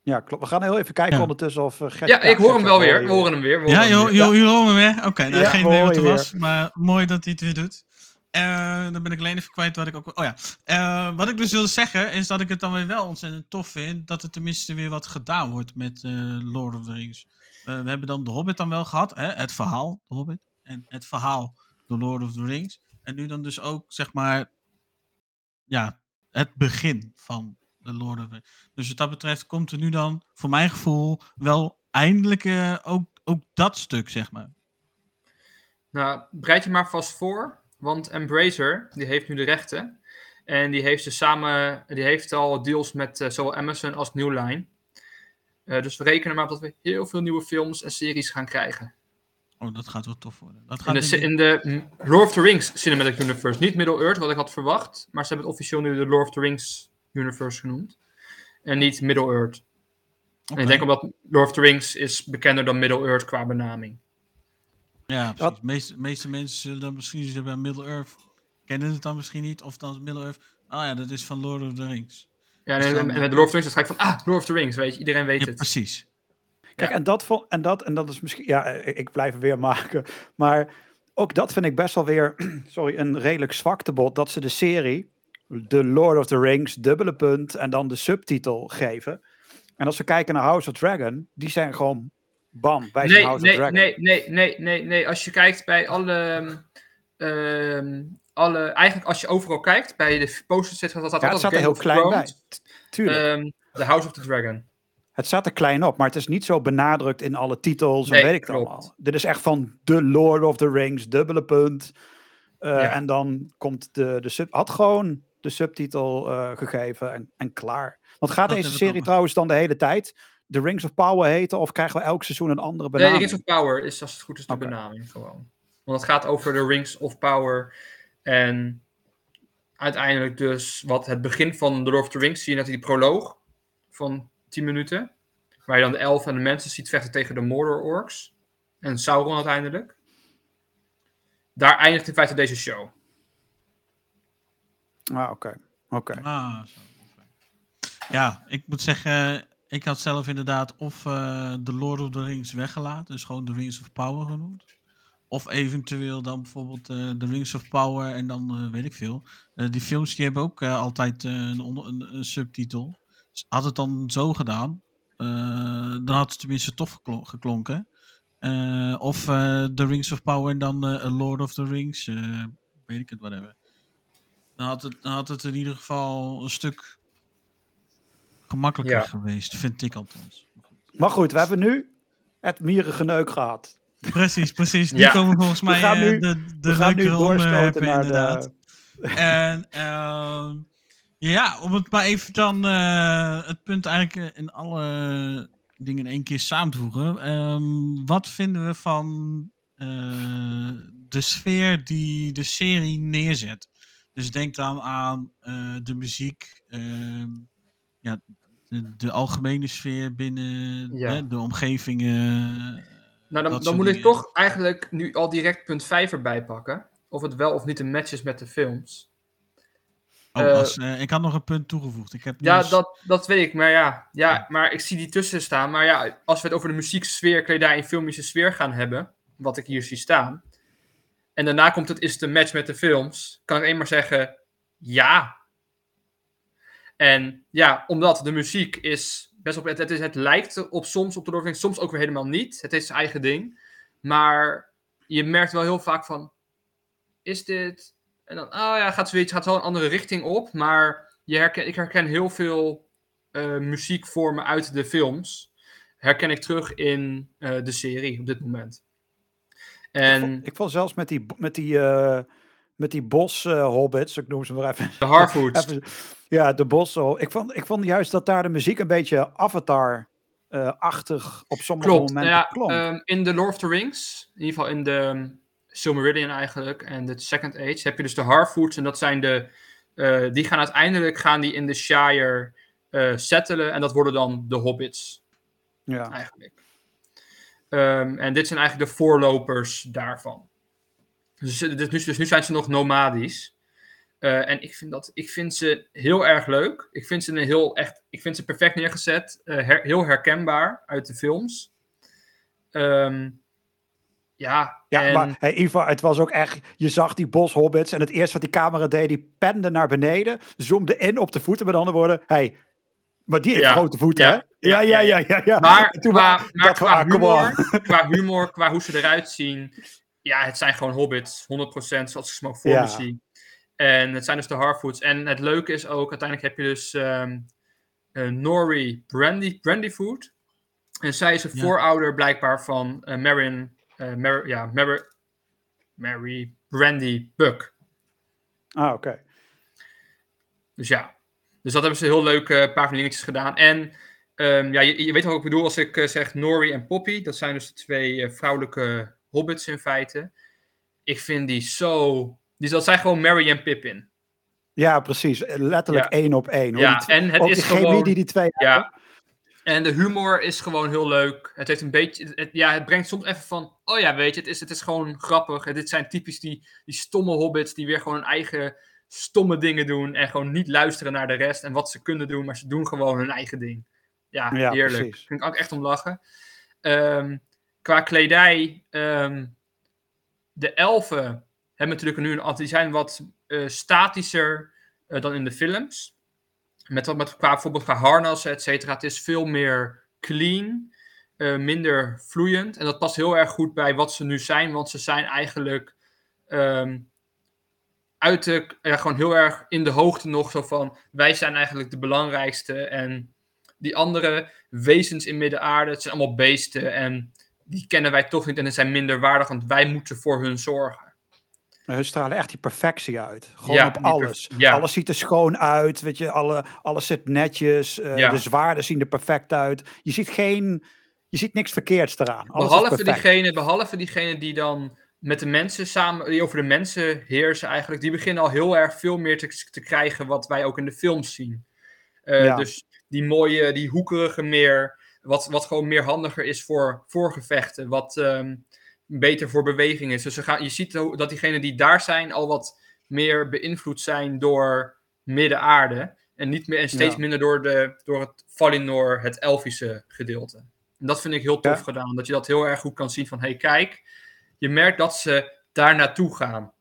S2: Ja, klopt. We gaan heel even kijken
S1: Ja.
S2: ondertussen of uh, Gert...
S3: Ja, ik hoor hem wel weer. We horen hem weer. we
S1: Ja,
S3: horen hem
S1: joh,
S3: weer.
S1: joh, jullie horen me weer? Oké, nou,
S2: Ja,
S1: geen idee wat er was, maar mooi dat hij het weer doet. Eh, dan ben ik alleen even kwijt wat ik ook... Oh ja. Eh, wat ik dus wilde zeggen is dat ik het dan weer wel ontzettend tof vind... dat er tenminste weer wat gedaan wordt met eh, Lord of the Rings. Eh, we hebben dan de Hobbit dan wel gehad. Hè? Het verhaal, de Hobbit. En het verhaal, The Lord of the Rings. En nu dan dus ook, zeg maar... Ja, het begin van de Lord of the Rings. Dus wat dat betreft komt er nu dan, voor mijn gevoel... wel eindelijk ook, ook dat stuk, zeg maar.
S3: Nou, bereid je maar vast voor, want Embracer, die heeft nu de rechten. En die heeft, dus samen, die heeft al deals met eh, zowel Amazon als New Line. Eh, dus we rekenen maar op dat we heel veel nieuwe films en series gaan krijgen.
S1: Oh, dat gaat wel tof worden. Dat
S3: In
S1: gaat
S3: de, in de Lord of the Rings Cinematic Universe. Niet Middle-earth, wat ik had verwacht. Maar ze hebben het officieel nu de Lord of the Rings Universe genoemd. En niet Middle-earth. En ik denk omdat Lord of the Rings is bekender dan Middle-earth qua benaming.
S1: Ja, precies. De meeste, meeste mensen zullen dan misschien bij Middle-earth. Kennen het dan misschien niet. Of dan Middle-earth. Oh ja, dat is van Lord of the Rings.
S3: Ja,
S1: Dus
S3: en, en met Lord of the Rings dan ga ik van, ah, Lord of the Rings, weet je. Iedereen weet
S1: Ja,
S3: het.
S1: precies.
S2: Kijk, en, dat vond, en, dat, en dat is misschien, ja, ik, ik blijf weer maken. Maar ook dat vind ik best wel weer, sorry, een redelijk zwaktebod. Dat ze de serie, The Lord of the Rings, dubbele punt en dan de subtitel geven. En als we kijken naar House of Dragon, die zijn gewoon, bam, wij zijn
S3: Nee,
S2: House
S3: nee,
S2: of Dragon.
S3: nee, nee, nee, nee, nee. Als je kijkt bij alle, ehm, alle... Eigenlijk als je overal kijkt, bij de posters zit dat staat
S2: Ja,
S3: altijd
S2: heel klein bij. Tuurlijk.
S3: ehm, The House of the Dragon.
S2: Het staat er klein op, maar het is niet zo benadrukt in alle titels
S3: Nee,
S2: en weet ik het allemaal. Dit is echt van The Lord of the Rings, dubbele punt. Eh,
S3: Ja.
S2: En dan komt de, de sub... Had gewoon de subtitel eh, gegeven en, en klaar. Want gaat
S1: Dat
S2: deze serie trouwens dan de hele tijd The Rings of Power heten? Of krijgen we elk seizoen een andere
S3: Nee,
S2: benaming?
S3: Rings of Power is als het goed is de benaming gewoon. Want het gaat over de Rings of Power. En uiteindelijk dus wat het begin van The Lord of the Rings zie je net die proloog van 10 minuten. Waar je dan de elfen en de mensen ziet vechten tegen de Mordor orks. En Sauron uiteindelijk. Daar eindigt in feite deze show.
S2: Ah, oké. Oké.
S1: Ah, zo. Ja, ik moet zeggen, ik had zelf inderdaad of eh The Lord of the Rings weggelaten, dus gewoon The Rings of Power genoemd. Of eventueel dan bijvoorbeeld eh The Rings of Power en dan eh, weet ik veel. Eh, die films die hebben ook eh, altijd eh, een, een subtitel. Had het dan zo gedaan, eh, dan had het tenminste tof geklo- geklonken. Eh, of eh The Rings of Power en dan eh, Lord of the Rings, eh, weet ik het, whatever. Dan had, het, dan had het in ieder geval een stuk gemakkelijker
S3: Ja.
S1: geweest, vind ik althans.
S2: Maar goed, we hebben nu het mierengeneuk gehad.
S1: Precies, precies.
S3: Ja.
S1: komen volgens mij
S2: gaan nu-
S1: de, de
S2: we gaan nu
S1: leukere onderwerpen inderdaad.
S2: de...
S1: En ehm, ja, om het maar even dan eh, het punt eigenlijk eh, in alle dingen in één keer samen te voegen. Ehm, wat vinden we van eh, de sfeer die de serie neerzet? Dus denk dan aan de muziek, ehm, ja, de, de algemene sfeer binnen
S3: Ja.
S1: hè, de omgevingen.
S3: Nou, dan, dan moet ik toch eigenlijk nu al direct punt 5 erbij pakken. Of het wel of niet een match is met de films.
S1: Oh,
S3: Eh,
S1: eh, ik had nog een punt toegevoegd. Ik heb
S3: Ja,
S1: eens-
S3: dat, dat weet ik. Maar ja, ja, maar ik zie die tussen staan. Maar ja, als we het over de muzieksfeer, kledij en filmische sfeer gaan hebben, wat ik hier zie staan. En daarna komt het, is het een match met de films? Kan ik alleen maar zeggen, ja. En ja, omdat de muziek is best op, het, het, is, het lijkt op soms op de doorgang, soms ook weer helemaal niet. Het is zijn eigen ding. Maar je merkt wel heel vaak van, is dit... En dan, oh ja, gaat zoiets, gaat wel een andere richting op. Maar je herken, ik herken heel veel eh, muziekvormen uit de films. Herken ik terug in eh, de serie op dit moment.
S2: Ik
S3: En
S2: vond, ik vond zelfs met die, met die, eh, met die bos eh, hobbits, ik noem ze maar even.
S3: de Harfoots.
S2: ja, de bos. Ik vond, ik vond juist dat daar de muziek een beetje avatar-achtig op sommige
S3: Klopt.
S2: momenten
S3: Ja,
S2: klonk.
S3: ehm, in de Lord of the Rings, in ieder geval in de Silmarillion eigenlijk, en de Second Age, heb je dus de Harfoots. En dat zijn de, eh, die gaan uiteindelijk gaan die in de Shire eh settelen. En dat worden dan de Hobbits.
S2: ja.
S3: eigenlijk. Ehm, en dit zijn eigenlijk de voorlopers daarvan. Dus, eh, dus, nu, dus nu zijn ze nog nomadisch. En ik vind, dat, ik vind ze heel erg leuk. Ik vind ze, een heel, echt, ik vind ze perfect neergezet. her- heel herkenbaar uit de films. Ehm, Ja,
S2: Ja,
S3: en,
S2: maar hey, het was ook echt... Je zag die boshobbits en het eerste wat die camera deed, die pende naar beneden, zoomde in op de voeten. Met andere woorden, hey, maar die heeft
S3: Ja,
S2: grote voeten,
S3: ja,
S2: hè? Ja, ja, ja, ja. ja.
S3: maar,
S2: En toen
S3: maar qua, humor, qua humor, qua hoe ze eruit zien, ja, het zijn gewoon hobbits, 100% zoals ik ze ook voor
S2: Ja.
S3: me zie. En het zijn dus de Harfoots. En het leuke is ook, uiteindelijk heb je dus ehm eh, Nori Brandy, Brandyfoot. En zij is een
S1: Ja.
S3: voorouder blijkbaar van eh Marion, eh, Mar- ja, Mar- Mary Brandy Buck.
S2: Ah, oké.
S3: Dus ja, dus dat hebben ze heel leuk eh, een paar van dingetjes gedaan. En ehm, ja, je, je weet wat ik bedoel als ik eh, zeg Nori en Poppy. Dat zijn dus de twee eh, vrouwelijke hobbits in feite. Ik vind die zo... Die, dat zijn gewoon Merry en Pippin.
S2: Ja, precies. Letterlijk
S3: Ja.
S2: één op één. hoor.
S3: Ja, en het is gewoon-
S2: die die twee hebben.
S3: En de humor is gewoon heel leuk. Het heeft een beetje... Het, ja, het brengt soms even van... Oh ja, weet je, het is, het is gewoon grappig. En dit zijn typisch die, die stomme hobbits die weer gewoon hun eigen stomme dingen doen. En gewoon niet luisteren naar de rest en wat ze kunnen doen. Maar ze doen gewoon hun eigen ding. Ja,
S2: Ja,
S3: heerlijk.
S2: precies.
S3: Vind ik ook echt om lachen. Ehm, qua kledij... ehm, de elfen hebben natuurlijk nu een... Die zijn wat eh, statischer eh, dan in de films. Met, wat- met qua, bijvoorbeeld qua harnassen, et cetera. Het is veel meer clean, eh, minder vloeiend. En dat past heel erg goed bij wat ze nu zijn, want ze zijn eigenlijk ehm, uit de, ja, gewoon heel erg in de hoogte nog zo van, wij zijn eigenlijk de belangrijkste en die andere wezens in Midden-aarde, het zijn allemaal beesten en die kennen wij toch niet en ze zijn minder waardig, want wij moeten voor hun zorgen.
S2: Hun stralen echt die perfectie uit. Gewoon
S3: Ja,
S2: op alles.
S3: ja.
S2: Alles ziet er schoon uit. Weet je, alle, alles zit netjes. eh,
S3: Ja.
S2: De zwaarden zien er perfect uit. Je ziet geen. Je ziet niks verkeerds eraan. Alles
S3: Behalve diegene, behalve diegene die dan met de mensen samen, die over de mensen heersen eigenlijk, die beginnen al heel erg veel meer te, te krijgen wat wij ook in de films zien. Eh. Dus die mooie, die hoekerige meer, wat, wat gewoon meer handiger is voor, voor gevechten, wat ehm, beter voor beweging is. Dus ze gaan, je ziet dat diegenen die daar zijn al wat meer beïnvloed zijn door Midden-aarde en, niet meer, en steeds
S2: Ja.
S3: minder door, de, door het Valinor, het Elfische gedeelte. En dat vind ik heel tof
S2: Ja.
S3: gedaan. Dat je dat heel erg goed kan zien van, hey, kijk, je merkt dat ze daar naartoe gaan.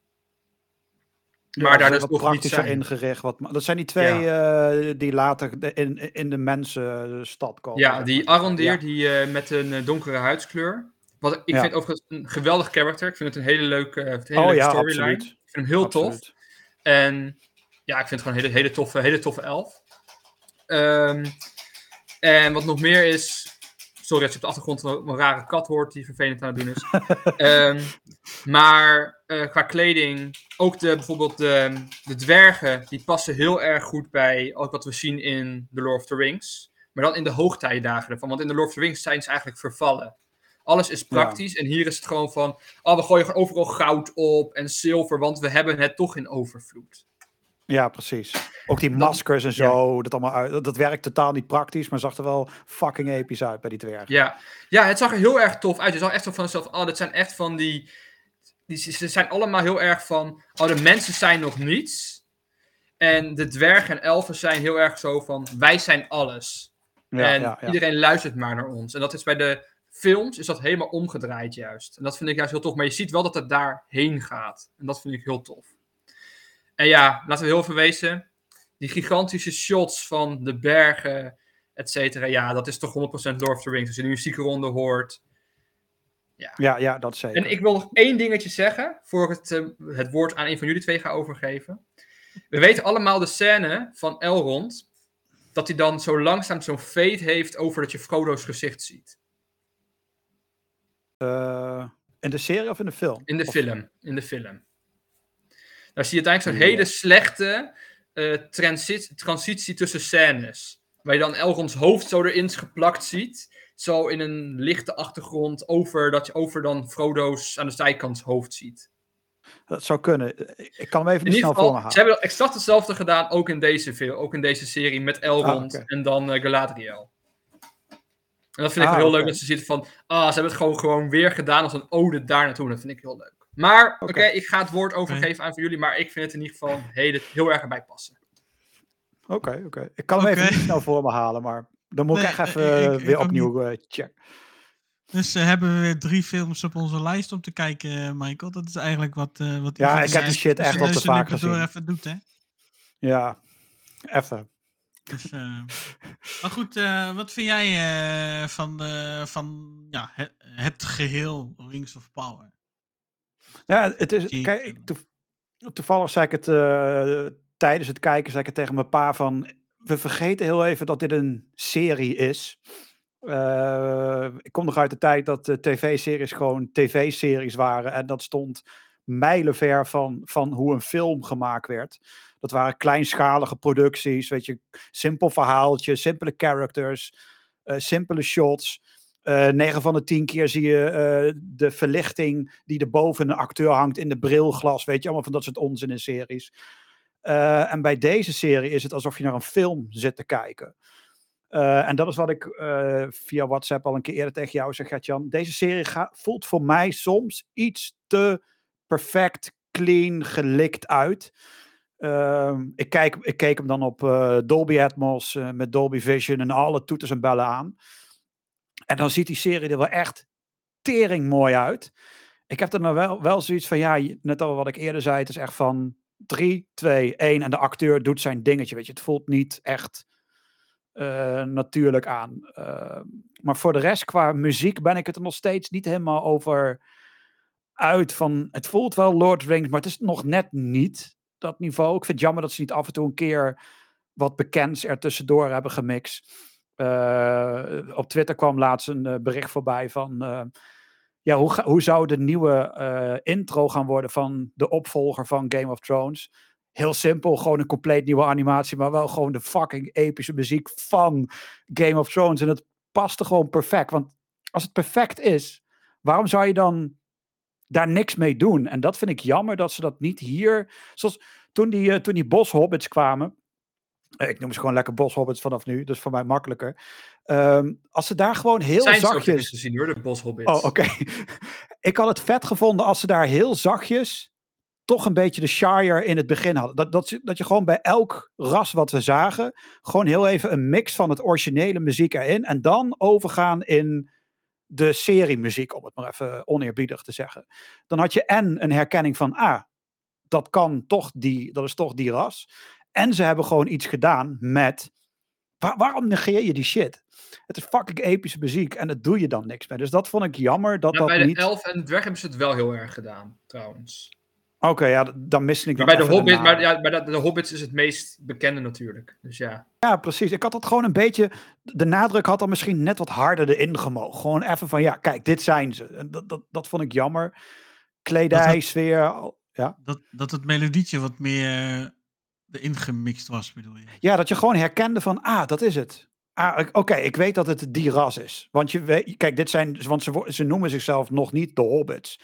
S3: Maar daar
S2: zijn
S3: dus nog niet zijn.
S2: ingericht. Wat, dat zijn die twee eh, die later de- in, in de mensenstad komen.
S3: Ja, die. Arondir, die eh, met een eh, donkere huidskleur. Wat, ik
S2: Ja.
S3: vind overigens een geweldig character. Ik vind het een hele leuke, een hele
S2: Oh
S3: leuke
S2: ja,
S3: storyline. Ik vind hem heel tof. En ja, ik vind het gewoon een hele, hele, toffe, hele toffe elf. Ehm, en wat nog meer is. Sorry als je op de achtergrond een, een rare kat hoort die vervelend aan het doen is. Ehm, maar eh, qua kleding, ook de, bijvoorbeeld de, de dwergen, die passen heel erg goed bij ook wat we zien in The Lord of the Rings. Maar dan in de hoogtijdagen ervan. Want in The Lord of the Rings zijn ze eigenlijk vervallen. Alles is praktisch. En hier is het gewoon van. Oh, we gooien gewoon overal goud op en zilver. Want we hebben het toch in overvloed.
S2: Ja, precies. Ook die maskers en zo. Dat, allemaal uit, dat, dat werkt totaal niet praktisch, maar zag er wel fucking episch uit bij die dwergen.
S3: Ja. ja, het zag er heel erg tof uit. Je zag echt zo van jezelf. Oh, dit zijn echt van die. die ze zijn allemaal heel erg van. Oh, de mensen zijn nog niets. En de dwergen en elfen zijn heel erg zo van. Wij zijn alles.
S2: Ja,
S3: en
S2: ja, ja.
S3: iedereen luistert maar naar ons. En dat is bij de films is dat helemaal omgedraaid juist. En dat vind ik juist heel tof. Maar je ziet wel dat het daarheen gaat. En dat vind ik heel tof. En ja, laten we heel even wezen. Die gigantische shots van de bergen, et cetera. Ja, dat is toch 100% Lord of the Rings. Als je de muziekronde hoort.
S2: ja, ja, dat zeker.
S3: En ik wil nog één dingetje zeggen. Voor ik het, eh, het woord aan een van jullie twee ga overgeven. We weten allemaal de scène van Elrond. Dat hij dan zo langzaam zo'n fade heeft over dat je Frodo's gezicht ziet.
S2: Eh, in de serie of in de film?
S3: In de
S2: Of-
S3: film. In de film. Daar zie je uiteindelijk zo'n
S2: Ja.
S3: hele slechte eh, transit- transitie tussen scènes. Waar je dan Elronds hoofd zo erin geplakt ziet. Zo in een lichte achtergrond over dat je over dan Frodo's aan de zijkant hoofd ziet.
S2: Dat zou kunnen. Ik kan hem even niet snel voor me
S3: geval, ze hebben exact hetzelfde gedaan ook in deze film, ook in deze serie met Elrond
S2: Ah, oké.
S3: en dan eh, Galadriel. En dat vind ik
S2: Ah,
S3: wel heel leuk dat ze zitten van, ah, ze hebben het gewoon, gewoon weer gedaan als een ode daar naartoe. Dat vind ik heel leuk. Maar, oké, ik ga het woord overgeven aan voor jullie, maar ik vind het in ieder geval hele, heel erg erbij passen.
S2: Oké, oké. Ik kan hem even niet snel voor me halen, maar dan moet
S1: Nee,
S2: ik echt even
S1: ik- ik
S2: weer opnieuw eh, checken.
S1: Dus eh, hebben we weer drie films op onze lijst om te kijken, eh, Michael. Dat is eigenlijk wat... eh wat
S2: Ja, ik heb die shit echt
S1: tussen
S2: al te vaak gezien.
S1: even doet, hè?
S2: Ja, even.
S1: Dus, eh, maar goed, eh, wat vind jij eh, van, van ja, het, het geheel Rings of Power?
S2: Ja, het is. Kijk, toev- toevallig zei ik het tijdens het kijken, zei ik het tegen mijn pa van. We vergeten heel even dat dit een serie is. Ik kom nog uit de tijd dat de tv-series gewoon tv-series waren. En dat stond mijlenver van, van hoe een film gemaakt werd. Dat waren kleinschalige producties, weet je, simpel verhaaltje, simpele characters, eh, simpele shots. Eh 9 van de 10 keer zie je eh, de verlichting die er boven een acteur hangt in de brilglas. Weet je, allemaal van dat soort onzin in series. En bij deze serie is het alsof je naar een film zit te kijken. En dat is wat ik via WhatsApp al een keer eerder tegen jou zeg, Gert-Jan. Deze serie voelt voor mij soms iets te perfect, clean, gelikt uit. Ehm, ik, kijk, ik keek hem dan op eh, Dolby Atmos eh, met Dolby Vision en alle toeters en bellen aan. En dan ziet die serie er wel echt tering mooi uit. Ik heb er nou wel, wel zoiets van, ja, net al wat ik eerder zei, het is echt van 3, 2, 1 en de acteur doet zijn dingetje, weet je. Het voelt niet echt eh, natuurlijk aan. Eh, maar voor de rest, qua muziek, ben ik het er nog steeds niet helemaal over uit van, het voelt wel Lord Rings, maar het is nog net niet dat niveau. Ik vind het jammer dat ze niet af en toe een keer wat bekends er tussendoor hebben gemixt. Eh, op Twitter kwam laatst een eh, bericht voorbij van. eh, ja, hoe, hoe zou de nieuwe intro gaan worden van de opvolger van Game of Thrones? Heel simpel, gewoon een compleet nieuwe animatie, maar wel gewoon de fucking epische muziek van Game of Thrones. En het paste gewoon perfect. Want als het perfect is, waarom zou je dan daar niks mee doen? En dat vind ik jammer dat ze dat niet hier. Zoals toen die, eh, toen die boshobbits kwamen. eh, Ik noem ze gewoon lekker boshobbits vanaf nu, dus voor mij makkelijker. Ehm, als ze daar gewoon heel
S3: Zijn ze
S2: zachtjes.
S3: te zien hoor, de boshobbits.
S2: Oh, oké. ik had het vet gevonden als ze daar heel zachtjes toch een beetje de Shire in het begin hadden. Dat, dat, ze- dat je gewoon bij elk ras wat we zagen, gewoon heel even een mix van het originele muziek erin en dan overgaan in de seriemuziek, om het maar even oneerbiedig te zeggen. Dan had je en een herkenning van, ah, dat kan toch die, dat is toch die ras. En ze hebben gewoon iets gedaan met, waar- waarom negeer je die shit? Het is fucking epische muziek en daar doe je dan niks mee. Dus dat vond ik jammer dat
S3: Ja,
S2: dat
S3: bij de
S2: niet...
S3: elf en de dwerg hebben ze het wel heel erg gedaan, trouwens.
S2: Oké, ja, dan miste ik
S3: Maar bij de,
S2: even
S3: Hobbit,
S2: naam.
S3: maar ja, bij de, de Hobbits is het meest bekende natuurlijk. Dus ja.
S2: Ja, precies. Ik had dat gewoon een beetje... De nadruk had dan misschien net wat harder erin gemogen. Gewoon even van, ja, kijk, dit zijn ze. En dat, dat, dat vond ik jammer. Kledij,
S1: Dat
S2: sfeer... Ja.
S1: Dat, dat het melodietje wat meer eh, erin gemixt was, bedoel je?
S2: ja, dat je gewoon herkende van, ah, dat is het. Ah, oké, ik weet dat het die ras is. Want je weet, kijk, dit zijn, want ze, ze noemen zichzelf nog niet de Hobbits.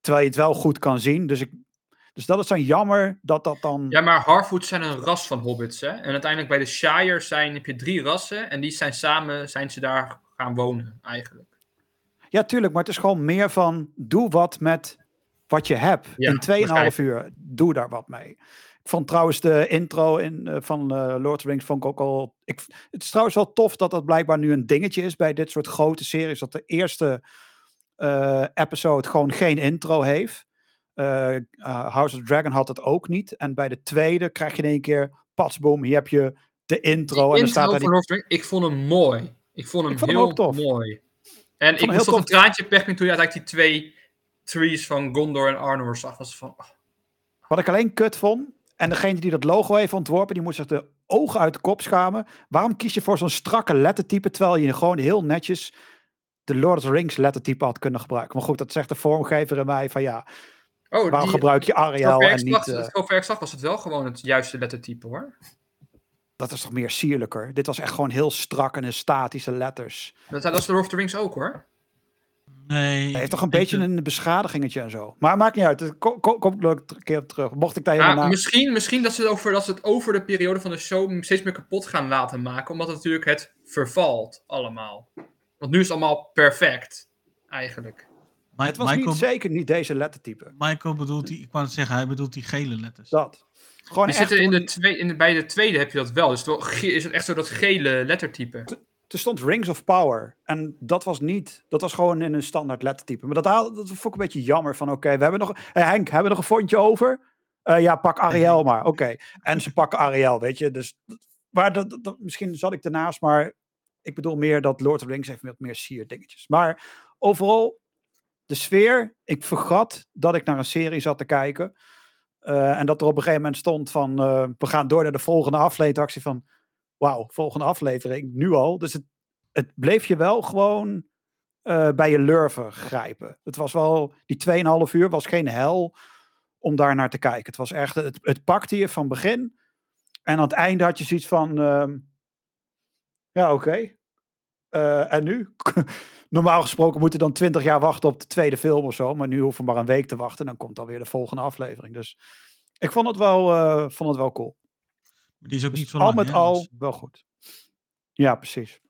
S2: Terwijl je het wel goed kan zien. Dus, ik, dus dat is dan jammer dat dat dan...
S3: ja, maar Harfoot zijn een ras van hobbits. Hè? En uiteindelijk bij de Shire zijn, heb je drie rassen. En die zijn samen, zijn ze daar gaan wonen eigenlijk.
S2: Ja, tuurlijk, maar het is gewoon meer van doe wat met wat je hebt.
S3: Ja,
S2: in 2,5
S3: begrijp.
S2: uur, doe daar wat mee. Ik vond trouwens de intro in, eh, van eh, Lord of the Rings vond ik ook al... Ik, het is trouwens wel tof dat dat blijkbaar nu een dingetje is bij dit soort grote series. Dat de eerste eh, episode gewoon geen intro heeft. Eh, eh, House of Dragon had het ook niet. En bij de tweede krijg je in één keer, patsboom, hier heb je de intro. en staat
S3: Intro
S2: daar
S3: van
S2: die...
S3: Ik vond hem mooi. Ik vond hem
S2: Ik vond hem
S3: heel
S2: tof.
S3: mooi. En ik moest
S2: heel
S3: toch een traantje pechpen toen je uiteindelijk die twee trees van Gondor en Arnor zag. Was van, oh,
S2: Wat ik alleen kut vond, en degene die dat logo heeft ontworpen, die moet zich de ogen uit de kop schamen. Waarom kies je voor zo'n strakke lettertype, terwijl je gewoon heel netjes de Lord of the Rings lettertype had kunnen gebruiken? Maar goed, dat zegt de vormgever in mij van ja,
S3: oh
S2: waarom
S3: die,
S2: gebruik je Arial en
S3: ik
S2: niet...
S3: zag- zover ik zag was het wel gewoon het juiste lettertype hoor.
S2: dat is toch meer sierlijker? Dit was echt gewoon heel strak en statische letters.
S3: Dat, dat is de Lord of the Rings ook hoor.
S1: Nee.
S2: Hij heeft toch een beetje een beschadigingetje en zo. Maar maakt niet uit, kom, kom, kom ik nog een keer op terug. Mocht ik daar helemaal
S3: misschien, misschien dat, ze het over, dat ze het over de periode van de show steeds meer kapot gaan laten maken. Omdat het natuurlijk het vervalt allemaal. Want nu is het allemaal perfect. Eigenlijk.
S1: Mi-
S2: Het was
S1: Michael,
S2: niet, zeker niet deze lettertype.
S1: Michael bedoelt die, ik wou het zeggen, hij bedoelt die gele letters.
S2: Dat. Gewoon
S3: Je
S2: echt
S3: zit er in de twee, in de, bij de tweede heb je dat wel. Dus wel ge- is het echt zo dat gele lettertype.
S2: er stond Rings of Power. En dat was niet, dat was gewoon in een standaard lettertype. Maar dat, haal- dat vond ik een beetje jammer van, oké, we hebben nog, hey Henk, hebben we nog een fondje over? Eh, ja, pak Ariel maar, oké. En ze pakken Ariel, weet je. Dus, maar dat, dat- dat- misschien zat ik ernaast, maar ik bedoel meer dat Lord of the Rings heeft wat meer sier dingetjes. Maar overal, de sfeer, ik vergat dat ik naar een serie zat te kijken. Eh, en dat er op een gegeven moment stond van, eh, we gaan door naar de volgende aflevering. Van, wauw, volgende aflevering, nu al. Dus het, het bleef je wel gewoon eh, bij je lurven grijpen. Het was wel, die 2,5 uur was geen hel om daar naar te kijken. Het was echt, het, het pakte je van begin. En aan het einde had je zoiets van, ehm, ja oké. En nu? Normaal gesproken moeten dan 20 jaar wachten op de tweede film of zo. Maar nu hoeven we maar een week te wachten. En dan komt alweer de volgende aflevering. Dus ik vond het wel, eh, vond het wel cool.
S1: Die is ook
S2: Dus
S1: niet zo
S2: al
S1: lang.
S2: met
S1: hè,
S2: al
S1: dus-
S2: wel goed. Ja, precies.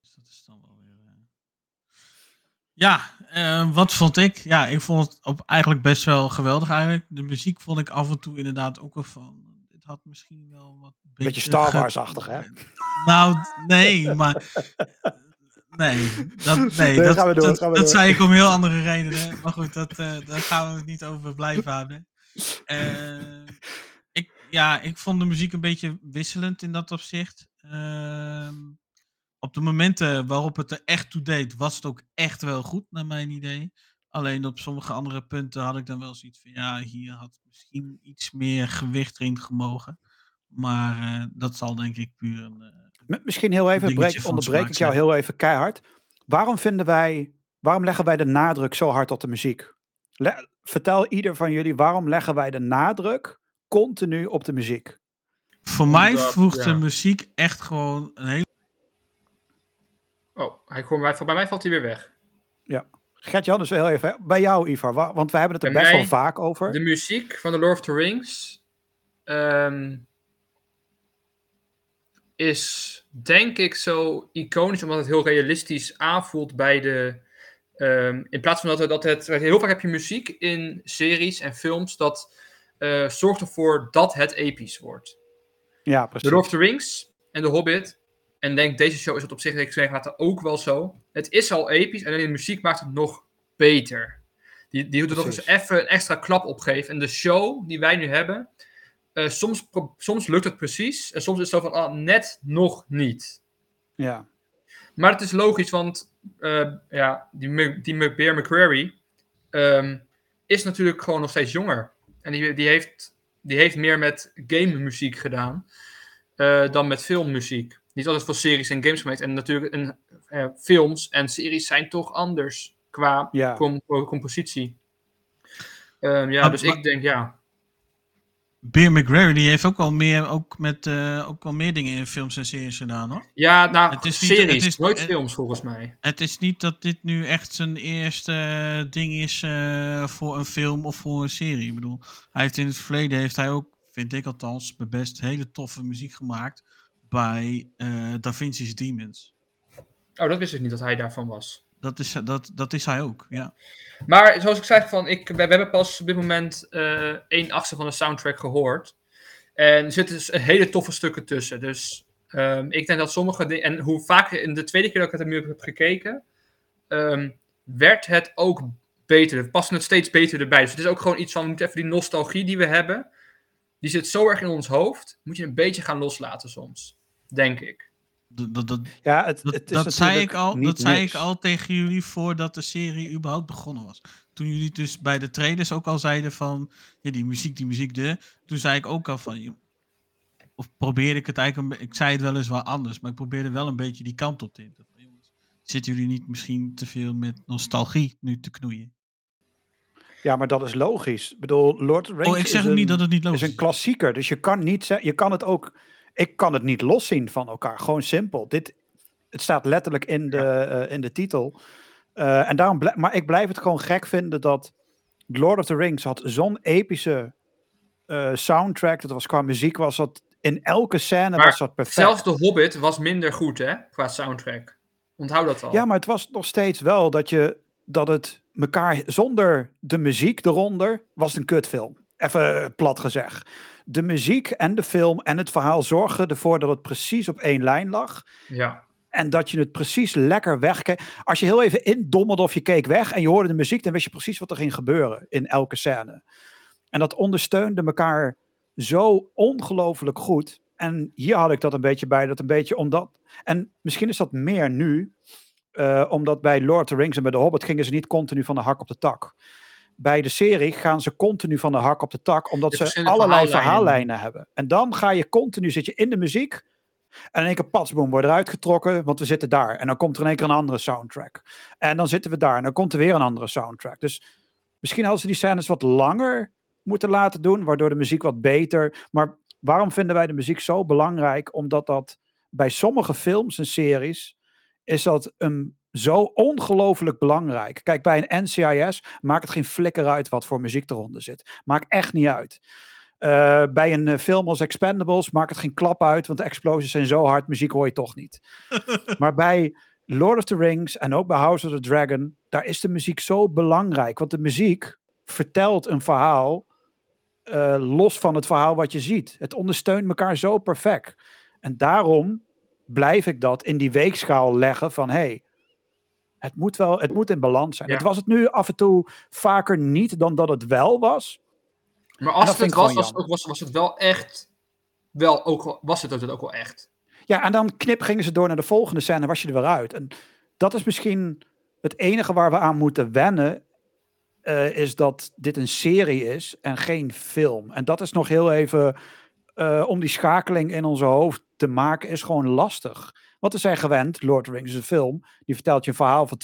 S1: dus dat is dan wel weer. eh. Ja, eh, wat vond ik? Ja, ik vond het op eigenlijk best wel geweldig eigenlijk. De muziek vond ik af en toe inderdaad ook wel van. Dit had misschien wel wat.
S2: Beetje
S1: beter
S2: Star Wars-achtig, hè?
S1: Nou, nee, maar. Nee, dat, nee,
S2: Nee,
S1: dat,
S2: gaan we door,
S1: dat,
S2: gaan we
S1: dat
S2: door.
S1: zei ik om heel andere redenen. Maar goed, dat, eh, daar gaan we het niet over blijven houden. Eh, ik, ja, ik vond de muziek een beetje wisselend in dat opzicht. Ehm, op de momenten waarop het er echt toe deed, was het ook echt wel goed, naar mijn idee. Alleen op sommige andere punten had ik dan wel zoiets van, ja, hier had misschien iets meer gewicht erin gemogen. Maar eh, dat zal denk ik puur een...
S2: Misschien heel even, breek, onderbreek
S1: smaak
S2: ik jou heel even keihard. Waarom vinden wij, waarom leggen wij de nadruk zo hard op de muziek? Le- vertel ieder van jullie, waarom leggen wij de nadruk continu op de muziek?
S1: Voor mij voegt
S3: ja.
S1: de muziek echt gewoon een hele...
S3: Oh, hij komt bij, bij mij valt hij weer weg.
S2: Gert-Jan, dus heel even, bij jou Ivar, wa- want wij hebben het er
S3: Bij
S2: best wel vaak over.
S3: De muziek van The Lord of the Rings ehm, is denk ik zo iconisch omdat het heel realistisch aanvoelt bij de. ehm, in plaats van dat, het- dat het. Heel vaak heb je muziek in series en films dat eh, zorgt ervoor dat het episch wordt.
S2: Ja,
S3: The
S2: precies.
S3: Lord of the Rings en The Hobbit. En denk, deze show is het op zich, ik zeg later ook wel zo. Het is al episch en alleen de muziek maakt het nog beter. Die, die doet er nog eens even een extra klap op geven. En de show die wij nu hebben, eh, soms, soms lukt het precies. En soms is het zo van, ah, net nog niet.
S2: Ja,
S3: Maar het is logisch, want eh, ja, die, Mc- die Bear McCreary ehm, is natuurlijk gewoon nog steeds jonger. En die, die, heeft, die heeft meer met game muziek gedaan eh, dan met filmmuziek. Die is altijd voor series en games gemaakt. En natuurlijk, en, eh, films en series zijn toch anders qua
S2: ja.
S3: com- compositie. Ehm, ja,
S1: Maar-
S3: dus
S1: maar-
S3: ik denk ja.
S1: Beer McGrary, die heeft ook wel meer, ook met, eh, ook wel meer dingen in films en series gedaan, hoor.
S3: Ja, nou,
S1: Het is niet-
S3: series,
S1: het is-
S3: nooit
S1: het-
S3: films volgens mij.
S1: Het is niet dat dit nu echt zijn eerste eh, ding is eh, voor een film of voor een serie. Ik bedoel, hij heeft in het verleden, heeft hij ook, vind ik althans, best hele toffe muziek gemaakt bij Da Vinci's Demons.
S3: Oh, dat wist ik niet dat hij daarvan was.
S1: Dat is, dat, dat is hij ook, ja.
S3: Maar zoals ik zei, van, ik, we, hebben pas op dit moment eh één achtste van de soundtrack gehoord. En er zitten dus hele toffe stukken tussen. Dus ehm, ik denk dat sommige dingen. En hoe vaker in de tweede keer dat ik het nu heb gekeken, ehm, werd het ook beter. We passen het steeds beter erbij. Dus het is ook gewoon iets van. We moeten even die nostalgie die we hebben. Die zit zo erg in ons hoofd. Moet je een beetje gaan loslaten soms. Denk ik.
S1: Dat, dat,
S2: ja het,
S1: dat,
S2: het is
S1: dat zei, ik al, dat zei ik al tegen jullie voordat de serie überhaupt begonnen was. Toen jullie dus bij de trailers ook al zeiden van, ja, die muziek, die muziek, de. Toen zei ik ook al van, of probeerde ik het eigenlijk, een ik zei het wel eens wel anders, maar ik probeerde wel een beetje die kant op te jongens, Zitten jullie niet misschien te veel met nostalgie nu te knoeien?
S2: Ja, maar dat is logisch. Ik bedoel, Lord of the Rings
S1: Oh, ik zeg
S2: is
S1: ook
S2: een,
S1: niet dat het niet
S2: is
S1: logisch
S2: een
S1: is.
S2: klassieker. Dus je kan niet je kan het ook, ik kan het niet loszien van elkaar. Gewoon simpel. Dit, het staat letterlijk in de, eh, in de titel. Eh, en daarom maar ik blijf het gewoon gek vinden dat Lord of the Rings had zo'n epische eh, soundtrack. Dat was qua muziek was dat in elke scène
S3: Maar
S2: was dat perfect.
S3: Zelfs The Hobbit was minder goed, hè? Qua soundtrack. Onthoud dat al.
S2: Ja, maar het was nog steeds wel dat je dat het elkaar zonder de muziek eronder was een kutfilm. Even plat gezegd. De muziek en de film en het verhaal zorgen ervoor dat het precies op één lijn lag.
S3: ja.
S2: En dat je het precies lekker wegkeek. Als je heel even indommelde of je keek weg en je hoorde de muziek, dan wist je precies wat er ging gebeuren in elke scène. En dat ondersteunde elkaar zo ongelooflijk goed. En hier had ik dat een beetje bij, dat een beetje omdat. En misschien is dat meer nu, eh, omdat bij Lord of the Rings en bij The Hobbit gingen ze niet continu van de hak op de tak. Bij de serie gaan ze continu van de hak op de tak, omdat ze allerlei
S3: verhaallijnen.
S2: verhaallijnen hebben. En dan ga je continu, zit je in de muziek. En in één keer, patsboom, wordt eruit getrokken, want we zitten daar. En dan komt er in één keer een andere soundtrack. En dan zitten we daar en dan komt er weer een andere soundtrack. Dus misschien hadden ze die scènes wat langer moeten laten doen, waardoor de muziek wat beter. Maar waarom vinden wij de muziek zo belangrijk? Omdat dat bij sommige films en series is dat een, zo ongelooflijk belangrijk. Kijk, bij een NCIS maakt het geen flikker uit wat voor muziek eronder zit. Maakt echt niet uit. Eh, bij een eh, film als Expendables maakt het geen klap uit, want de explosies zijn zo hard, muziek hoor je toch niet. maar bij Lord of the Rings en ook bij House of the Dragon, daar is de muziek zo belangrijk. Want de muziek vertelt een verhaal eh, los van het verhaal wat je ziet. Het ondersteunt elkaar zo perfect. En daarom blijf ik dat in die weegschaal leggen van hey, het moet wel, het moet in balans zijn.
S3: Ja.
S2: Het was het nu af en toe vaker niet dan dat het wel was.
S3: Maar als het, het was, was, ook- was, was het wel echt. Wel ook, was het het ook wel echt.
S2: Ja, en dan knip gingen ze door naar de volgende scène en was je er weer uit. En dat is misschien het enige waar we aan moeten wennen. eh, is dat dit een serie is en geen film. En dat is nog heel even. eh, om die schakeling in onze hoofd te maken, is gewoon lastig. Want we zijn gewend, Lord of the Rings is een film. Die vertelt je een verhaal van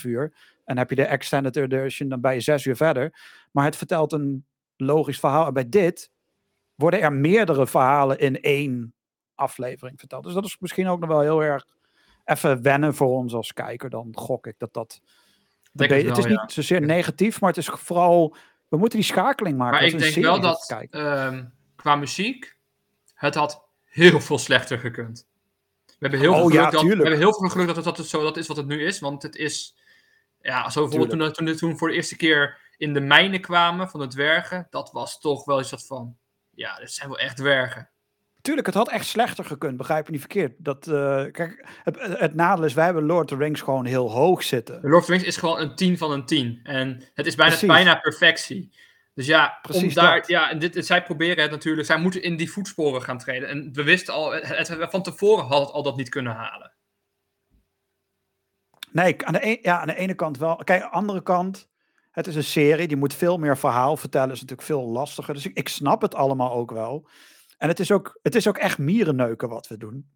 S2: 2,5 uur. En heb je de extended edition, dan ben je zes uur verder. Maar het vertelt een logisch verhaal. En bij dit worden er meerdere verhalen in één aflevering verteld. Dus dat is misschien ook nog wel heel erg even wennen voor ons als kijker. Dan gok ik dat dat.
S3: Het
S2: het is
S3: ja.
S2: niet zozeer negatief, maar het is vooral. We moeten die schakeling maken.
S3: Maar ik denk wel dat ehm, qua muziek het had heel veel slechter gekund. We hebben heel veel
S2: Oh,
S3: geluk,
S2: ja,
S3: dat, we hebben heel veel geluk dat het, dat het zo dat is wat het nu is. Want het is. Ja, zo bijvoorbeeld toen, toen, toen voor de eerste keer in de mijnen kwamen van de dwergen. Dat was toch wel wat van. Ja, dit zijn wel echt dwergen.
S2: Tuurlijk, het had echt slechter gekund, begrijp je niet verkeerd. Dat, eh, kijk, het, het nadeel is, wij hebben Lord of the Rings gewoon heel hoog zitten.
S3: Lord of the Rings is gewoon een 10 van een 10. En het is bijna,
S2: Precies.
S3: bijna perfectie. Dus ja,
S2: Precies
S3: om daar,
S2: dat.
S3: ja en dit, zij proberen het natuurlijk. Zij moeten in die voetsporen gaan treden. En we wisten al, het, het- van tevoren had het al dat niet kunnen halen.
S2: Nee, aan de, een- ja, aan de ene kant wel. Kijk, aan de andere kant, het is een serie, die moet veel meer verhaal vertellen, is natuurlijk veel lastiger. Dus ik, ik snap het allemaal ook wel. En het is ook, het is ook echt mierenneuken wat we doen.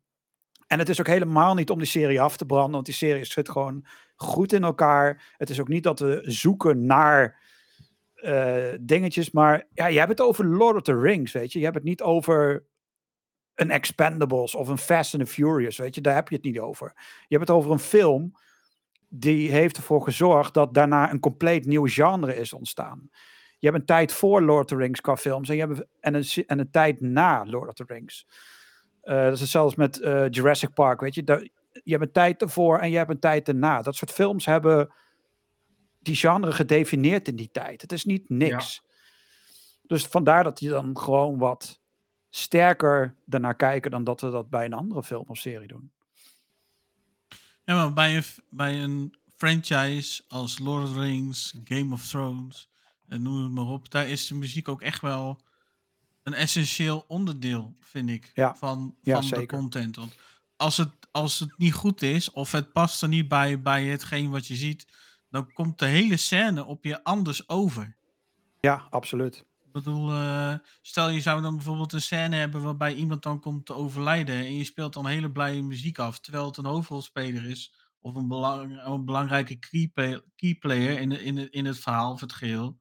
S2: En het is ook helemaal niet om die serie af te branden, want die serie zit gewoon goed in elkaar. Het is ook niet dat we zoeken naar eh, dingetjes, maar ja, je hebt het over Lord of the Rings, weet je. Je hebt het niet over een Expendables of een Fast and the Furious, weet je. Daar heb je het niet over. Je hebt het over een film die heeft ervoor gezorgd dat daarna een compleet nieuw genre is ontstaan. Je hebt een tijd voor Lord of the Rings qua films en, je hebt, en, een, en een tijd na Lord of the Rings. Eh, dat is zelfs met eh, Jurassic Park, weet je. Je hebt een tijd ervoor en je hebt een tijd erna. Dat soort films hebben die genre gedefinieerd in die tijd. Het is niet niks. Dus vandaar dat je dan gewoon wat sterker ernaar kijken dan dat we dat bij een andere film of serie doen.
S1: Ja, maar bij een, bij een franchise als Lord of the Rings, Game of Thrones, en noem het maar op, daar is de muziek ook echt wel een essentieel onderdeel, vind ik,
S2: Ja.
S1: van,
S2: Ja,
S1: van de content. Want als het, als het niet goed is, of het past er niet bij, bij hetgeen wat je ziet, dan komt de hele scène op je anders over.
S2: Ja, absoluut.
S1: Ik bedoel, eh, stel je zou dan bijvoorbeeld een scène hebben waarbij iemand dan komt te overlijden en je speelt dan hele blije muziek af, terwijl het een hoofdrolspeler is of een, belang, een belangrijke keyplayer in, de- in, het- in het verhaal of het geheel,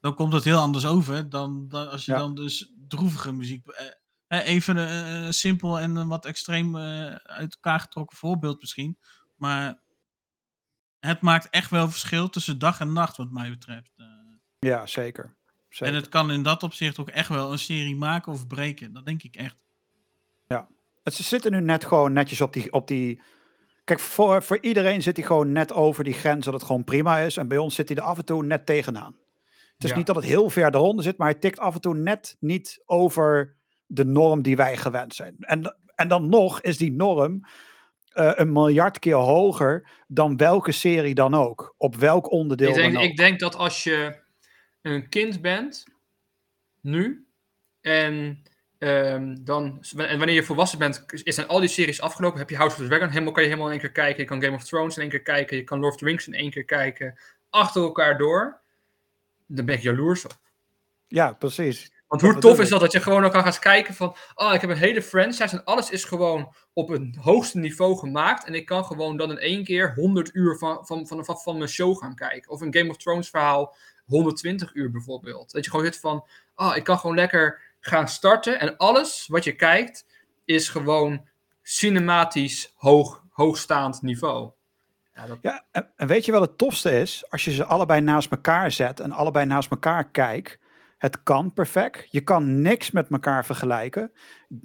S1: dan komt dat heel anders over dan, dan als je
S2: Ja.
S1: dan dus droevige muziek... eh, eh, even een simpel en een wat extreem uit elkaar getrokken voorbeeld misschien, maar het maakt echt wel verschil tussen dag en nacht wat mij betreft. eh.
S2: Ja, zeker. zeker.
S1: En het kan in dat opzicht ook echt wel een serie maken of breken. Dat denk ik echt.
S2: Het, ze zitten nu net gewoon netjes op die. Op die kijk, voor, voor iedereen zit hij gewoon net over die grens dat het gewoon prima is. En bij ons zit hij er af en toe net tegenaan. Het is
S3: Ja.
S2: niet dat het heel ver eronder zit, maar hij tikt af en toe net niet over de norm die wij gewend zijn. En, en dan nog is die norm eh, een miljard keer hoger dan welke serie dan ook. Op welk onderdeel
S3: Ik denk,
S2: dan ook.
S3: ik denk dat als je een kind bent, nu, en, ehm, dan, en wanneer je volwassen bent, is- zijn al die series afgelopen. Heb je House of the Dragon, helemaal, kan je helemaal in één keer kijken. Je kan Game of Thrones in één keer kijken. Je kan Lord of the Rings in één keer kijken. Achter elkaar door. Dan ben ik jaloers op.
S2: Ja, precies.
S3: Want hoe tof is dat dat je gewoon ook kan gaan kijken van, oh, ik heb een hele franchise en alles is gewoon op een hoogste niveau gemaakt en ik kan gewoon dan in één keer 100 uur van, van, van, van, van mijn show gaan kijken. Of een Game of Thrones verhaal 120 uur bijvoorbeeld. Dat je gewoon zit van, oh, ik kan gewoon lekker gaan starten en alles wat je kijkt is gewoon cinematisch hoog, hoogstaand niveau. Ja, dat,
S2: Ja, en, en weet je wel het tofste is? Als je ze allebei naast elkaar zet en allebei naast elkaar kijkt. Het kan perfect. Je kan niks met elkaar vergelijken.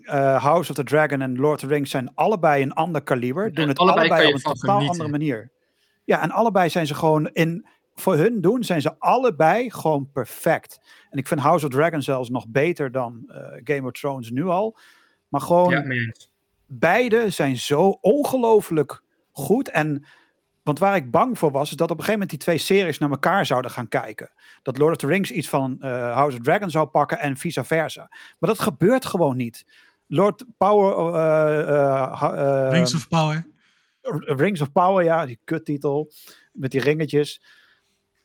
S2: Eh, House of the Dragon en Lord of the Rings zijn allebei een ander kaliber. Doen
S3: En
S2: het
S3: allebei
S2: op een totaal andere manier. Ja, en allebei zijn ze gewoon in. Voor hun doen zijn ze allebei gewoon perfect. En ik vind House of the Dragon zelfs nog beter dan eh, Game of Thrones nu al. Maar gewoon
S3: ja,
S2: beide zijn zo ongelooflijk goed. En want waar ik bang voor was, is dat op een gegeven moment die twee series naar elkaar zouden gaan kijken. Dat Lord of the Rings iets van eh, House of Dragon zou pakken en vice versa. Maar dat gebeurt gewoon niet. Lord Power. eh, eh,
S1: Rings of Power.
S2: Rings of Power, ja, die kuttitel. Met die ringetjes.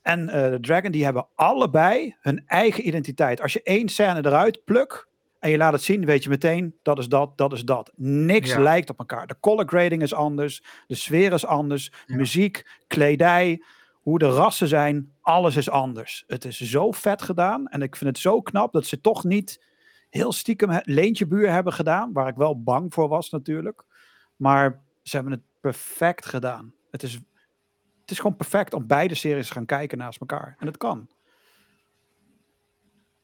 S2: En de Dragon, die hebben allebei hun eigen identiteit. Als je één scène eruit pluk en je laat het zien, weet je meteen, dat is dat, dat is dat. Niks
S3: Ja.
S2: lijkt op elkaar. De color grading is anders, de sfeer is anders,
S3: Ja.
S2: muziek, kledij, hoe de rassen zijn, alles is anders. Het is zo vet gedaan en ik vind het zo knap dat ze toch niet heel stiekem het leentje buur hebben gedaan, waar ik wel bang voor was natuurlijk. Maar ze hebben het perfect gedaan. Het is, het is gewoon perfect om beide series te gaan kijken naast elkaar. En het kan.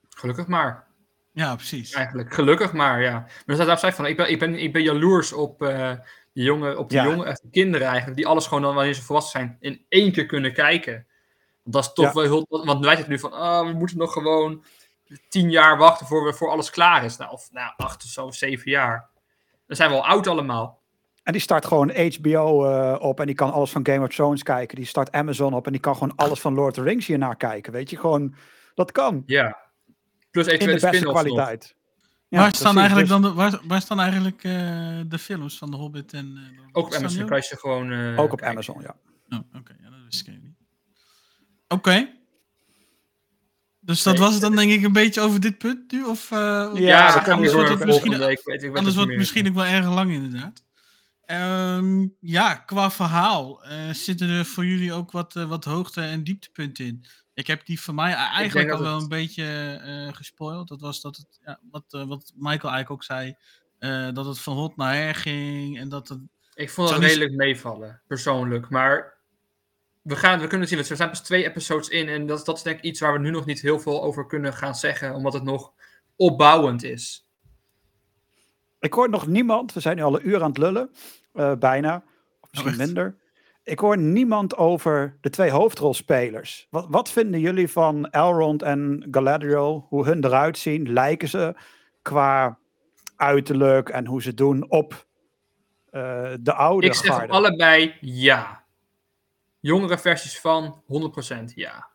S3: Gelukkig maar.
S1: Ja, precies.
S3: Eigenlijk, gelukkig maar, ja. Maar dat zei van, ik ben, ik ben, ik ben jaloers op eh die jongen, op die
S2: Ja.
S3: jongen, echt kinderen eigenlijk, die alles gewoon dan wanneer ze volwassen zijn, in één keer kunnen kijken. Dat is toch
S2: Ja.
S3: wel heel, want wij zitten nu van, oh, we moeten nog gewoon tien jaar wachten voor, we, voor alles klaar is. Nou, of nou, acht of zo, zeven jaar. Dan zijn we al oud allemaal.
S2: En die start gewoon HBO eh, op en die kan alles van Game of Thrones kijken. Die start Amazon op en die kan gewoon alles van Lord of the Rings hiernaar kijken. Weet je, gewoon, dat kan.
S3: Ja. Plus
S2: In
S3: eventuele
S2: de beste kwaliteit. Ja,
S1: waar, staan
S2: precies.
S1: eigenlijk
S2: Dus
S1: dan de, waar, waar staan eigenlijk eh, de films van The Hobbit en... eh, the
S3: Ook op Amazon kan je gewoon... eh,
S2: Ook op
S3: kijken.
S2: Amazon, ja.
S1: Oh, oké. Ja, dat wist ik niet. Oké. Dus dat
S3: Nee,
S1: was het dan denk ik een beetje over dit punt nu? Of, eh,
S2: Ja,
S3: Ja,
S2: dat kan
S1: anders wordt het misschien,
S3: volgende week. Weet, ik weet
S1: anders wordt het misschien ook wel erg lang inderdaad. Ehm, ja, qua verhaal eh, zitten er voor jullie ook wat, wat hoogte- en dieptepunten in. Ik heb die voor mij eigenlijk
S3: denk
S1: al wel
S3: het-
S1: een beetje eh gespoild. Dat was dat het, ja, wat, eh, wat Michael eigenlijk ook zei, eh, dat het van hot naar her ging en dat het
S3: Ik vond het
S1: niet-
S3: redelijk meevallen, persoonlijk. Maar we, gaan, we kunnen zien, want er zijn pas twee episodes in. En dat, dat is denk ik iets waar we nu nog niet heel veel over kunnen gaan zeggen. Omdat het nog opbouwend is.
S2: Ik hoor nog niemand, we zijn nu al een uur aan het lullen, eh, bijna, of misschien
S1: Oh,
S2: minder. Ik hoor niemand over de twee hoofdrolspelers. Wat, wat vinden jullie van Elrond en Galadriel? Hoe hun eruit zien? Lijken ze qua uiterlijk en hoe ze doen op eh, de oude
S3: ik zeg allebei ja. Jongere versies van 100% ja.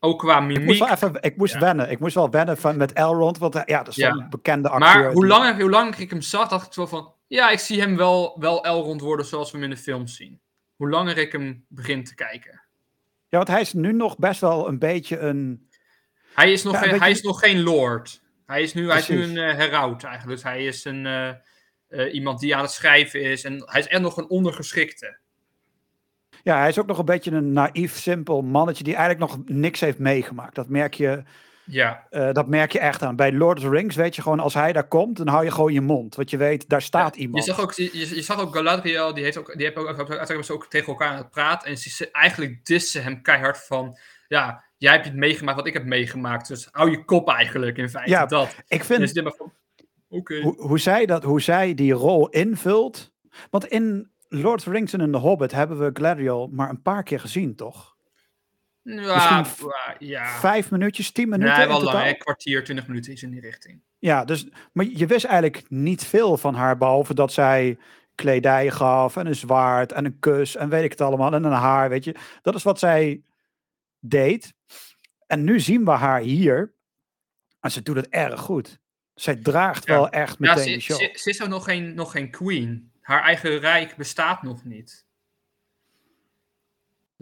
S3: Ook qua
S2: Ik moest
S3: mimiek.
S2: wel even, ik moest
S3: Ja.
S2: wennen. Ik moest wel wennen van, met Elrond, want eh, ja, dat is
S3: Ja.
S2: zo'n bekende acteur.
S3: Maar hoe langer, hoe langer ik hem zag, dacht ik zo van... Ja, ik zie hem wel, wel Elrond worden zoals we hem in de films zien. Hoe langer ik hem begin te kijken.
S2: Ja, want hij is nu nog best wel een beetje een...
S3: Hij is nog,
S2: Ja,
S3: geen, hij is nog geen lord. Hij is nu, hij is nu een eh, heraut eigenlijk. Dus hij is een, eh, eh, iemand die aan het schrijven is. En hij is echt nog een ondergeschikte.
S2: Ja, hij is ook nog een beetje een naïef, simpel mannetje die eigenlijk nog niks heeft meegemaakt. Dat merk je,
S3: Ja,
S2: eh, dat merk je echt aan. Bij Lord of the Rings weet je gewoon, als hij daar komt, dan hou je gewoon je mond. Want je weet, daar staat
S3: je
S2: iemand.
S3: zag, ook, je, je zag ook Galadriel, die, heeft ook, die heeft ook, ook, tegen elkaar aan het praten. En ze, eigenlijk dissen hem keihard van... Ja, jij hebt het meegemaakt wat ik heb meegemaakt. Dus hou je kop eigenlijk in feite.
S2: Ja,
S3: dat.
S2: Ik vind,
S3: Dus dit maar van... Oké.
S2: hoe, hoe, zij dat, hoe zij die rol invult. Want in Lord of the Rings en in The Hobbit hebben we Galadriel maar een paar keer gezien, toch?
S3: Ja, ja.
S2: Vijf minuutjes, tien minuten
S3: Nee, wel lang. Een kwartier, twintig minuten is in die richting.
S2: Ja, dus, maar je wist eigenlijk niet veel van haar, behalve dat zij kledij gaf en een zwaard en een kus en weet ik het allemaal en een haar, weet je. Dat is wat zij deed. En nu zien we haar hier en ze doet het erg goed. Zij draagt
S3: Ja.
S2: wel echt
S3: Ja,
S2: meteen
S3: ze,
S2: de show.
S3: ze, ze is ook nog geen, nog geen queen. Haar eigen rijk bestaat nog niet.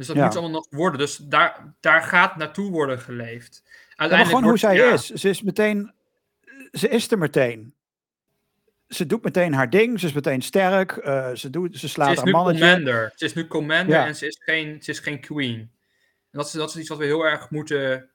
S3: Dus dat
S2: Ja.
S3: moet allemaal nog worden. Dus daar, daar gaat naartoe worden geleefd.
S2: Ja, maar gewoon hoe zij
S3: ja,
S2: is. Ze is meteen. Ze is er meteen. Ze doet meteen haar ding. Ze is meteen sterk. eh, ze, doet, ze
S3: Ze
S2: slaat
S3: is
S2: haar
S3: nu
S2: mannetje.
S3: commander. Ze is nu commander en ze is geen, ze is geen queen. En dat is, dat is iets wat we heel erg moeten.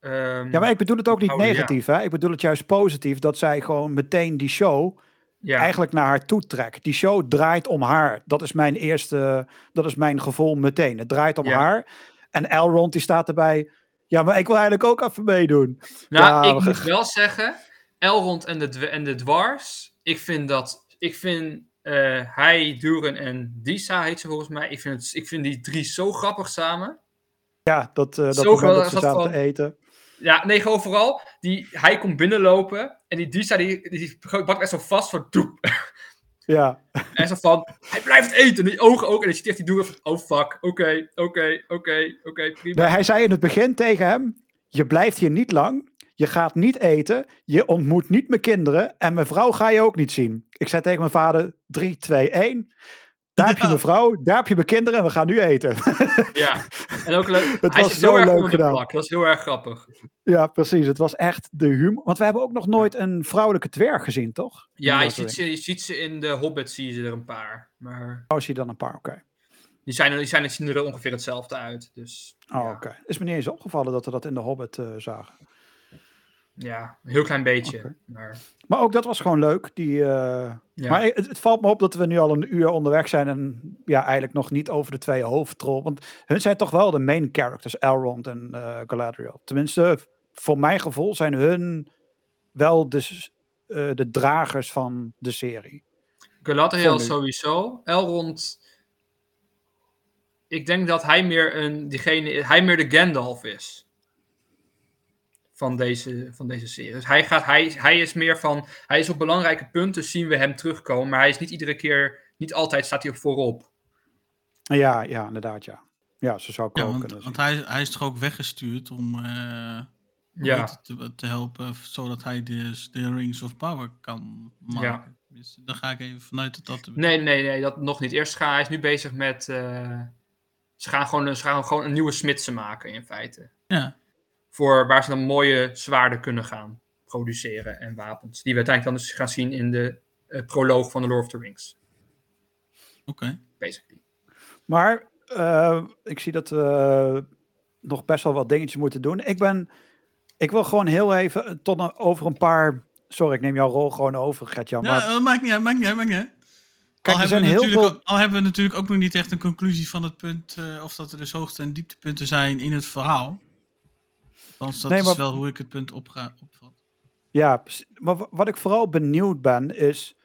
S3: ehm,
S2: Ja, maar ik bedoel het ook niet negatief. Hè? Ik bedoel het juist positief dat zij gewoon meteen die show
S3: ja.
S2: eigenlijk naar haar toe trekt. Die show draait om haar. Dat is mijn eerste. Dat is mijn gevoel meteen. Het draait om
S3: Ja.
S2: haar. En Elrond die staat erbij. Ja, maar ik wil eigenlijk ook even meedoen.
S3: Nou,
S2: Ja,
S3: ik moet wel zeggen, Elrond en de, en de dwars, ik vind dat, ik vind eh hij, Duren en Disa heet ze volgens mij, ik vind, het, ik vind die drie zo grappig samen.
S2: Ja, dat, eh dat
S3: Zo
S2: dat ze
S3: van-
S2: te eten.
S3: Ja, nee, gewoon vooral, die, hij komt binnenlopen en die Disa die, die bakt echt zo vast van doep.
S2: Ja,
S3: En zo van, hij blijft eten, die ogen ook, en dan hij echt die Duren van, oh fuck, oké, oké, oké, oké, prima.
S2: Nee, hij zei in het begin tegen hem: Je blijft hier niet lang. Je gaat niet eten. Je ontmoet niet mijn kinderen. En mijn vrouw ga je ook niet zien. Ik zei tegen mijn vader: 3, 2, 1. Daar heb je mijn vrouw, daar heb je mijn kinderen en we gaan nu eten.
S3: Ja, en ook leuk,
S2: Het
S3: hij
S2: was zo
S3: heel erg
S2: leuk gedaan.
S3: dat is heel erg grappig.
S2: ja, precies. Het was echt de humor. Want we hebben ook nog nooit een vrouwelijke dwerg gezien, toch?
S3: Ja, je ziet, ze, je ziet ze in de Hobbit, zie je er een paar. Maar
S2: Oh, zie je dan een paar? Oké.
S3: die, zijn, die, zijn, zien er ongeveer hetzelfde uit. Dus
S2: Oh,
S3: ja.
S2: oké. Is me niet eens opgevallen dat we dat in de Hobbit eh, zagen.
S3: Ja, een heel klein beetje. Maar,
S2: Maar ook dat was gewoon leuk. Die, eh,
S3: ja.
S2: Maar het, het valt me op dat we nu al een uur onderweg zijn en ja, eigenlijk nog niet over de twee hoofdrol. Want hun zijn toch wel de main characters, Elrond en eh, Galadriel. Tenminste, voor mijn gevoel zijn hun wel de, eh, de dragers van de serie.
S3: Galadriel sowieso. Elrond. Ik denk dat hij meer, een, diegene, hij meer de Gandalf is. Van deze, van deze serie. Dus hij, gaat, hij, hij is meer van. Hij is op belangrijke punten zien we hem terugkomen. Maar hij is niet iedere keer. Niet altijd staat hij op voorop.
S2: Ja, ja, inderdaad, ja. Ja, zo zou ik
S1: Ja,
S2: ook
S1: want,
S2: kunnen
S1: want hij, hij is toch ook weggestuurd om eh,
S3: Ja.
S1: te, te helpen, zodat hij de, de Rings of Power kan maken. Dus daar ga ik even vanuit dat dat...
S3: Nee, nee, nee, dat nog niet. Eerst ga, hij is nu bezig met. eh, ze gaan gewoon, ze gaan gewoon een nieuwe smidse maken, in feite.
S1: Ja,
S3: Voor waar ze dan mooie zwaarden kunnen gaan produceren en wapens. Die we uiteindelijk dan dus gaan zien in de eh, proloog van The Lord of the Rings.
S1: oké.
S3: Basically.
S2: Maar eh, ik zie dat we nog best wel wat dingetjes moeten doen. Ik ben, ik wil gewoon heel even eh, tot een- over een paar. Sorry, ik neem jouw rol gewoon over, Gert-Jan. maar-
S1: Ja, eh, maakt niet uit, maakt niet uit, maakt niet uit.
S2: Kijk,
S1: al, hebben
S2: heel
S1: natuurlijk
S2: veel-
S1: ook, al hebben we natuurlijk ook nog niet echt een conclusie van het punt eh, of dat er dus hoogte- en dieptepunten zijn in het verhaal. Althans, dat
S2: Nee,
S1: is
S2: maar-
S1: wel hoe ik het punt opga, opvat.
S2: Ja, maar wa- wat ik vooral benieuwd ben is,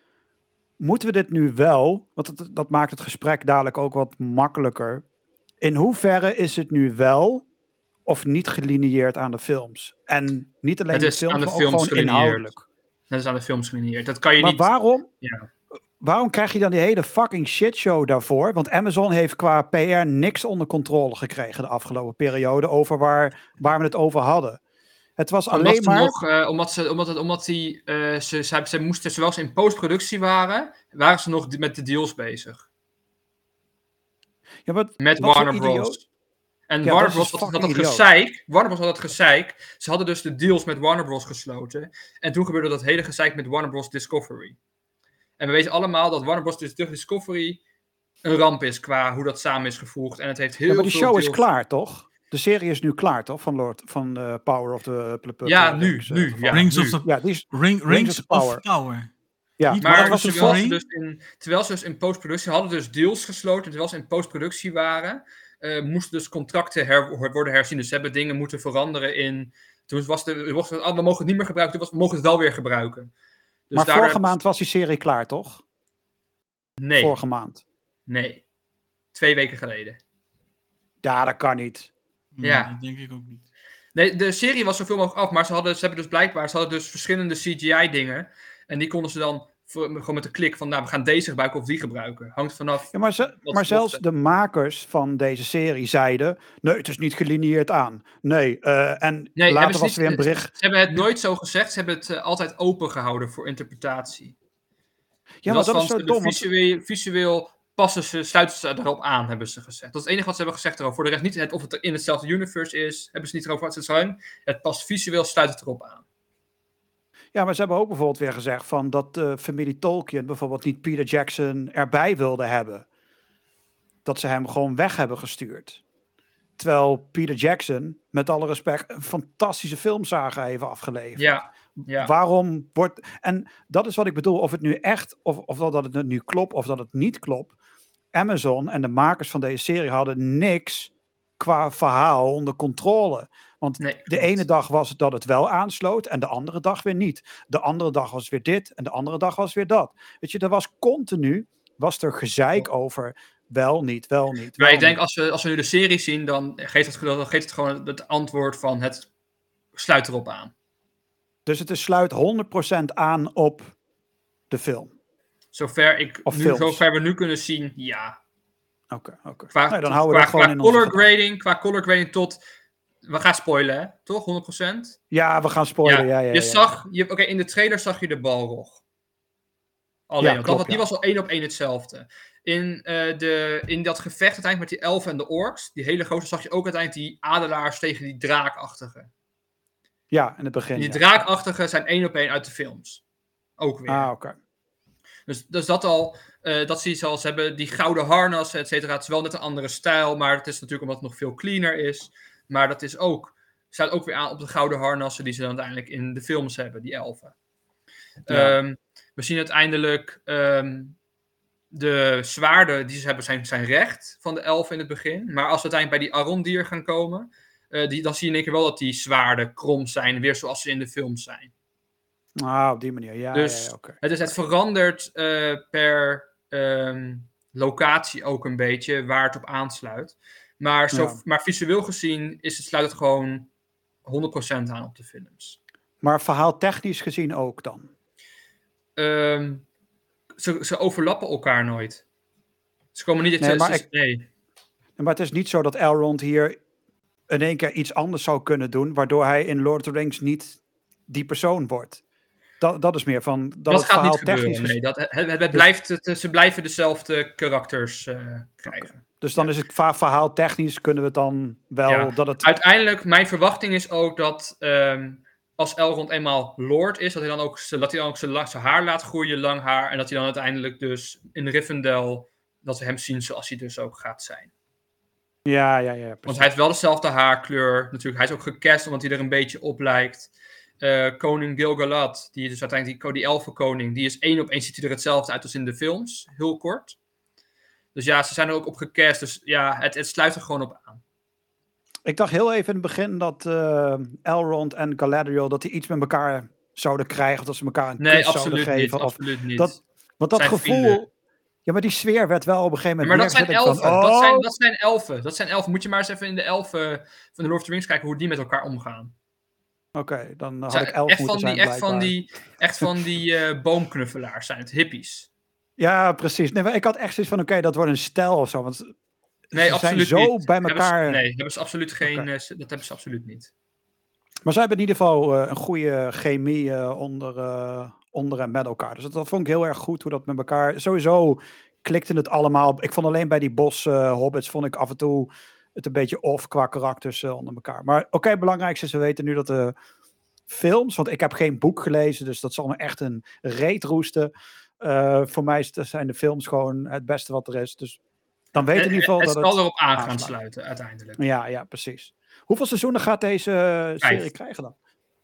S2: moeten we dit nu wel, want het- dat maakt het gesprek dadelijk ook wat makkelijker. In hoeverre is het nu wel of niet gelineerd aan de films? En niet alleen de
S3: is
S2: films,
S3: aan de
S2: maar ook
S3: films
S2: gewoon
S3: gelineerd.
S2: inhoudelijk.
S3: Dat is aan de films gelineerd. Dat kan je
S2: Maar
S3: niet...
S2: waarom,
S3: Ja.
S2: Waarom krijg je dan die hele fucking shitshow daarvoor? Want Amazon heeft qua PR niks onder controle gekregen de afgelopen periode over waar, waar we het over hadden. Het was
S3: Omdat,
S2: alleen maar...
S3: nog, eh, omdat, ze, omdat, het, omdat die, eh, ze, ze, ze moesten, terwijl ze in postproductie waren, waren ze nog met de deals bezig.
S2: Ja,
S3: Met Warner. Bros. En
S2: Ja,
S3: Warner Bros. had, dat gezeik. Warner Bros. had dat gezeik. Ze hadden dus de deals met Warner Bros. gesloten. En toen gebeurde dat hele gezeik met Warner Bros. Discovery. En we weten allemaal dat Warner Bros. Discovery een ramp is qua hoe dat samen is gevoegd. En het heeft heel
S2: Ja, maar die
S3: veel
S2: show is klaar, toch? De serie is nu klaar, toch? Van Lord van eh, Power of the Pl-
S3: Ja, nu,
S2: Rings,
S3: nu, ja.
S1: Rings of the
S2: Ja, die is,
S1: Ring,
S2: Rings
S1: Rings
S2: of
S1: of
S2: Power. Ja.
S1: Niet
S2: maar
S3: Maar
S2: dat was
S3: terwijl,
S2: het
S3: ze dus in, terwijl ze dus in postproductie hadden dus deals gesloten, terwijl ze in postproductie waren, eh, moesten dus contracten her- worden herzien. Dus ze hebben dingen moeten veranderen in. Toen was de, was het, ah, we mogen het niet meer gebruiken, toen was, we mogen het wel weer gebruiken. Dus
S2: maar vorige maand was die serie klaar, toch?
S3: Nee,
S2: Vorige maand.
S3: nee. Twee weken geleden.
S2: Ja, dat kan niet.
S1: Nee,
S3: Ja.
S1: Dat denk ik ook niet.
S3: Nee, de serie was zoveel mogelijk af, maar ze, hadden, ze hebben dus blijkbaar ze hadden dus verschillende CGI-dingen. En die konden ze dan voor- gewoon met de klik van, nou, we gaan deze gebruiken of die gebruiken. Hangt vanaf.
S2: Ja, maar, ze- maar
S3: ze
S2: zelfs de makers van deze serie zeiden: nee, het is niet gelineerd aan. Nee, eh, en
S3: Nee,
S2: later was
S3: niet-
S2: er weer een bericht.
S3: Ze hebben het nooit zo gezegd, ze hebben het eh, altijd open gehouden voor interpretatie.
S2: Ja, maar dat is zo dom.
S3: Visueel, visueel passen ze, sluiten ze erop aan, hebben ze gezegd. Dat is het enige wat ze hebben gezegd erover. Voor de rest niet het, of het in hetzelfde universe is, hebben ze niet erover wat ze zijn. Het past visueel, sluit het erop aan.
S2: Ja, maar ze hebben ook bijvoorbeeld weer gezegd van dat de familie Tolkien bijvoorbeeld niet Peter Jackson erbij wilde hebben. Dat ze hem gewoon weg hebben gestuurd. Terwijl Peter Jackson, met alle respect, een fantastische filmsaga heeft afgeleverd.
S3: Ja, ja.
S2: Waarom wordt. En dat is wat ik bedoel, of het nu echt, of, of dat het nu klopt, of dat het niet klopt. Amazon en de makers van deze serie hadden niks qua verhaal onder controle. Want
S3: Nee,
S2: de ene dag was het dat het wel aansloot en de andere dag weer niet. De andere dag was weer dit en de andere dag was weer dat. Weet je, er was continu, was er gezeik over wel, niet, wel, niet.
S3: Maar
S2: wel,
S3: ik denk,
S2: niet.
S3: als we, als we nu de serie zien, dan geeft het, dan geeft het gewoon het antwoord van het sluit erop aan.
S2: Dus het is sluit 100% aan op de film.
S3: Zover, ik,
S2: Of
S3: nu,
S2: films.
S3: zover we nu kunnen zien, ja.
S2: Oké, oké.
S3: Qua,
S2: Nee, dan houden we
S3: qua,
S2: gewoon
S3: qua
S2: in
S3: color grading, qua color grading tot... We gaan spoilen, hè? Toch? 100%?
S2: Ja, we gaan spoilen. Ja, ja,
S3: je
S2: ja,
S3: zag... Je, Oké, in de trailer zag je de balrog. Alleen,
S2: klopt,
S3: dat, die was al één op één hetzelfde. In, eh, de, in dat gevecht uiteindelijk met die elfen en de orks, die hele grote, zag je ook uiteindelijk die adelaars tegen die draakachtige.
S2: Ja, in het begin.
S3: En die draakachtige zijn één op één uit de films. Ook weer.
S2: Ah, oké.
S3: Dus, dus dat al, eh, dat zie je zoals ze hebben die gouden harnas, et cetera. Het is wel net een andere stijl, maar het is natuurlijk omdat het nog veel cleaner is. Maar dat is ook, staat ook weer aan op de gouden harnassen die ze dan uiteindelijk in de films hebben, die elfen.
S2: Ja.
S3: Ehm, we zien uiteindelijk ehm, de zwaarden die ze hebben zijn, zijn recht van de elfen in het begin. Maar als we uiteindelijk bij die Arondier gaan komen, eh, die, dan zie je in één keer wel dat die zwaarden krom zijn, weer zoals ze in de films zijn.
S2: Ah, op die manier. Ja,
S3: Dus-
S2: ja, ja, oké.
S3: Het is het verandert eh, per ehm, locatie ook een beetje waar het op aansluit. Maar, zo,
S2: Ja.
S3: maar visueel gezien is het, sluit het gewoon 100% aan op de films.
S2: Maar verhaal technisch gezien ook dan.
S3: Ehm, ze, ze overlappen elkaar nooit. Ze komen niet...
S2: Nee, maar
S3: ze-
S2: ik-
S3: nee.
S2: Maar het is niet zo dat Elrond hier in één keer iets anders zou kunnen doen, waardoor hij in Lord of the Rings niet die persoon wordt. Dat, dat is meer van dat,
S3: gaat niet gebeuren. Nee, dat, het, het, het blijft, het- ze blijven dezelfde karakters eh, krijgen.
S2: Dus dan is het verhaal technisch kunnen we het dan wel
S3: Ja.
S2: dat het.
S3: Uiteindelijk, mijn verwachting is ook dat ehm, als Elrond eenmaal Lord is, dat hij dan ook, z- dat hij dan ook zijn, zijn haar laat groeien, lang haar. En dat hij dan uiteindelijk dus in Rivendell, dat we hem zien zoals hij dus ook gaat zijn.
S2: Ja, ja, ja.
S3: Want hij heeft wel dezelfde haarkleur. Natuurlijk, hij is ook gecast omdat hij er een beetje op lijkt. Eh, koning Gilgalad, die is dus uiteindelijk die, die elfenkoning, die is één op één ziet hij er hetzelfde uit als in de films, heel kort. Dus ja, ze zijn er ook op gecast, dus ja, het, het sluit er gewoon op aan.
S2: Ik dacht heel even in het begin dat eh, Elrond en Galadriel dat die iets met elkaar zouden krijgen, of dat ze elkaar een
S3: Nee,
S2: kus zouden
S3: niet.
S2: geven. Of,
S3: Absoluut niet.
S2: dat- want dat
S3: zijn
S2: gevoel.
S3: vrienden.
S2: Ja, maar die sfeer werd wel op een gegeven moment.
S3: maar dat zijn elfen.
S2: van,
S3: dat, zijn,
S2: oh,
S3: dat zijn elfen. Dat zijn elfen. Moet je maar eens even in de elfen van de Lord of the Rings kijken hoe die met elkaar omgaan.
S2: Oké, dan had ik elf
S3: echt,
S2: moeten
S3: van die,
S2: zijn
S3: echt van die, echt van die boomknuffelaars zijn het, hippies.
S2: Ja, precies. Nee, maar ik had echt zoiets van, oké, dat wordt een stijl of zo. Want
S3: Nee,
S2: ze
S3: absoluut
S2: zijn zo
S3: niet.
S2: bij
S3: Hebben ze-
S2: elkaar.
S3: nee, hebben ze absoluut geen, eh, dat hebben ze absoluut niet.
S2: Maar zij hebben in ieder geval eh, een goede chemie eh, onder, onder en met elkaar. Dus dat, dat vond ik heel erg goed hoe dat met elkaar. Sowieso klikte het allemaal. Ik vond alleen bij die bos hobbits vond ik af en toe het een beetje off qua karakters onder elkaar. Maar oké, het belangrijkste is, we weten nu dat de films, want ik heb geen boek gelezen, dus dat zal me echt een reet roesten. Eh, voor mij zijn de films gewoon het beste wat er is. Dus dan weten we in ieder geval
S3: het
S2: dat
S3: zal
S2: het...
S3: erop aan gaan sluiten uiteindelijk.
S2: Ja, ja, precies. Hoeveel seizoenen gaat deze eh, serie krijgen dan?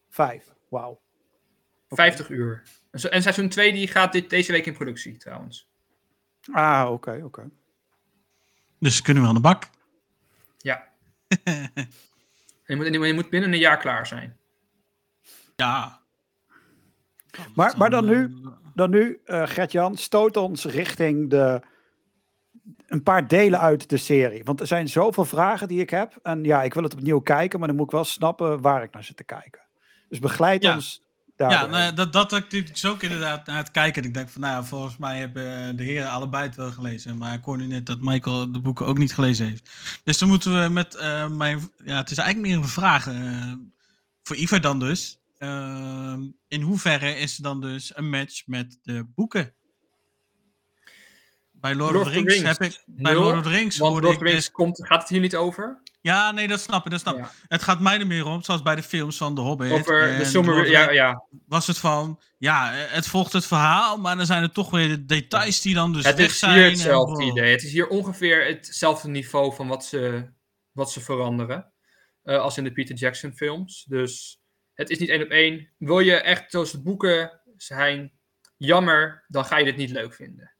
S2: Vijf. Wauw.
S3: 50 uur. En se- En seizoen 2 die gaat dit, deze week in productie trouwens.
S2: Ah, oké, oké.
S1: Dus kunnen we aan de bak.
S3: Ja. Je, moet, je moet binnen een jaar klaar zijn.
S1: Ja.
S2: Maar- maar dan nu? Dan nu, eh Gert-Jan, stoot ons richting de, een paar delen uit de serie. Want er zijn zoveel vragen die ik heb. En ja, ik wil het opnieuw kijken, maar dan moet ik wel snappen waar ik naar zit te kijken. Dus begeleid
S1: Ja.
S2: ons
S1: Ja, nou, ja, dat, dat ik natuurlijk zo ook inderdaad naar het kijken. Ik denk van, nou ja, volgens mij hebben de heren allebei het wel gelezen. Maar ik hoor nu net dat Michael de boeken ook niet gelezen heeft. Dus dan moeten we met eh, mijn... Ja, het is eigenlijk meer een vraag. eh, voor Ivar dan dus. Ehm, in hoeverre is er dan dus een match met de boeken? Bij Lord, of the Rings, heb ik... Bij Lord of the Rings
S3: Lord of the Rings
S1: dus...
S3: komt, gaat het hier niet over.
S1: Ja, nee, dat snap ik, dat snap ik.
S3: Ja.
S1: Het gaat mij er meer om, zoals bij de films van The Hobbit.
S3: Over de
S1: the
S3: Ja,
S1: Rings
S3: ja.
S1: was het van, ja, het volgt het verhaal, maar dan zijn er toch weer de details die dan dus
S3: het
S1: weg
S3: is
S1: zijn.
S3: hier hetzelfde idee. Het is hier ongeveer hetzelfde niveau van wat ze, wat ze veranderen. eh, als in de Peter Jackson films. Dus het is niet één op één. Wil je echt zoals de boeken zijn jammer, dan ga je dit niet leuk vinden.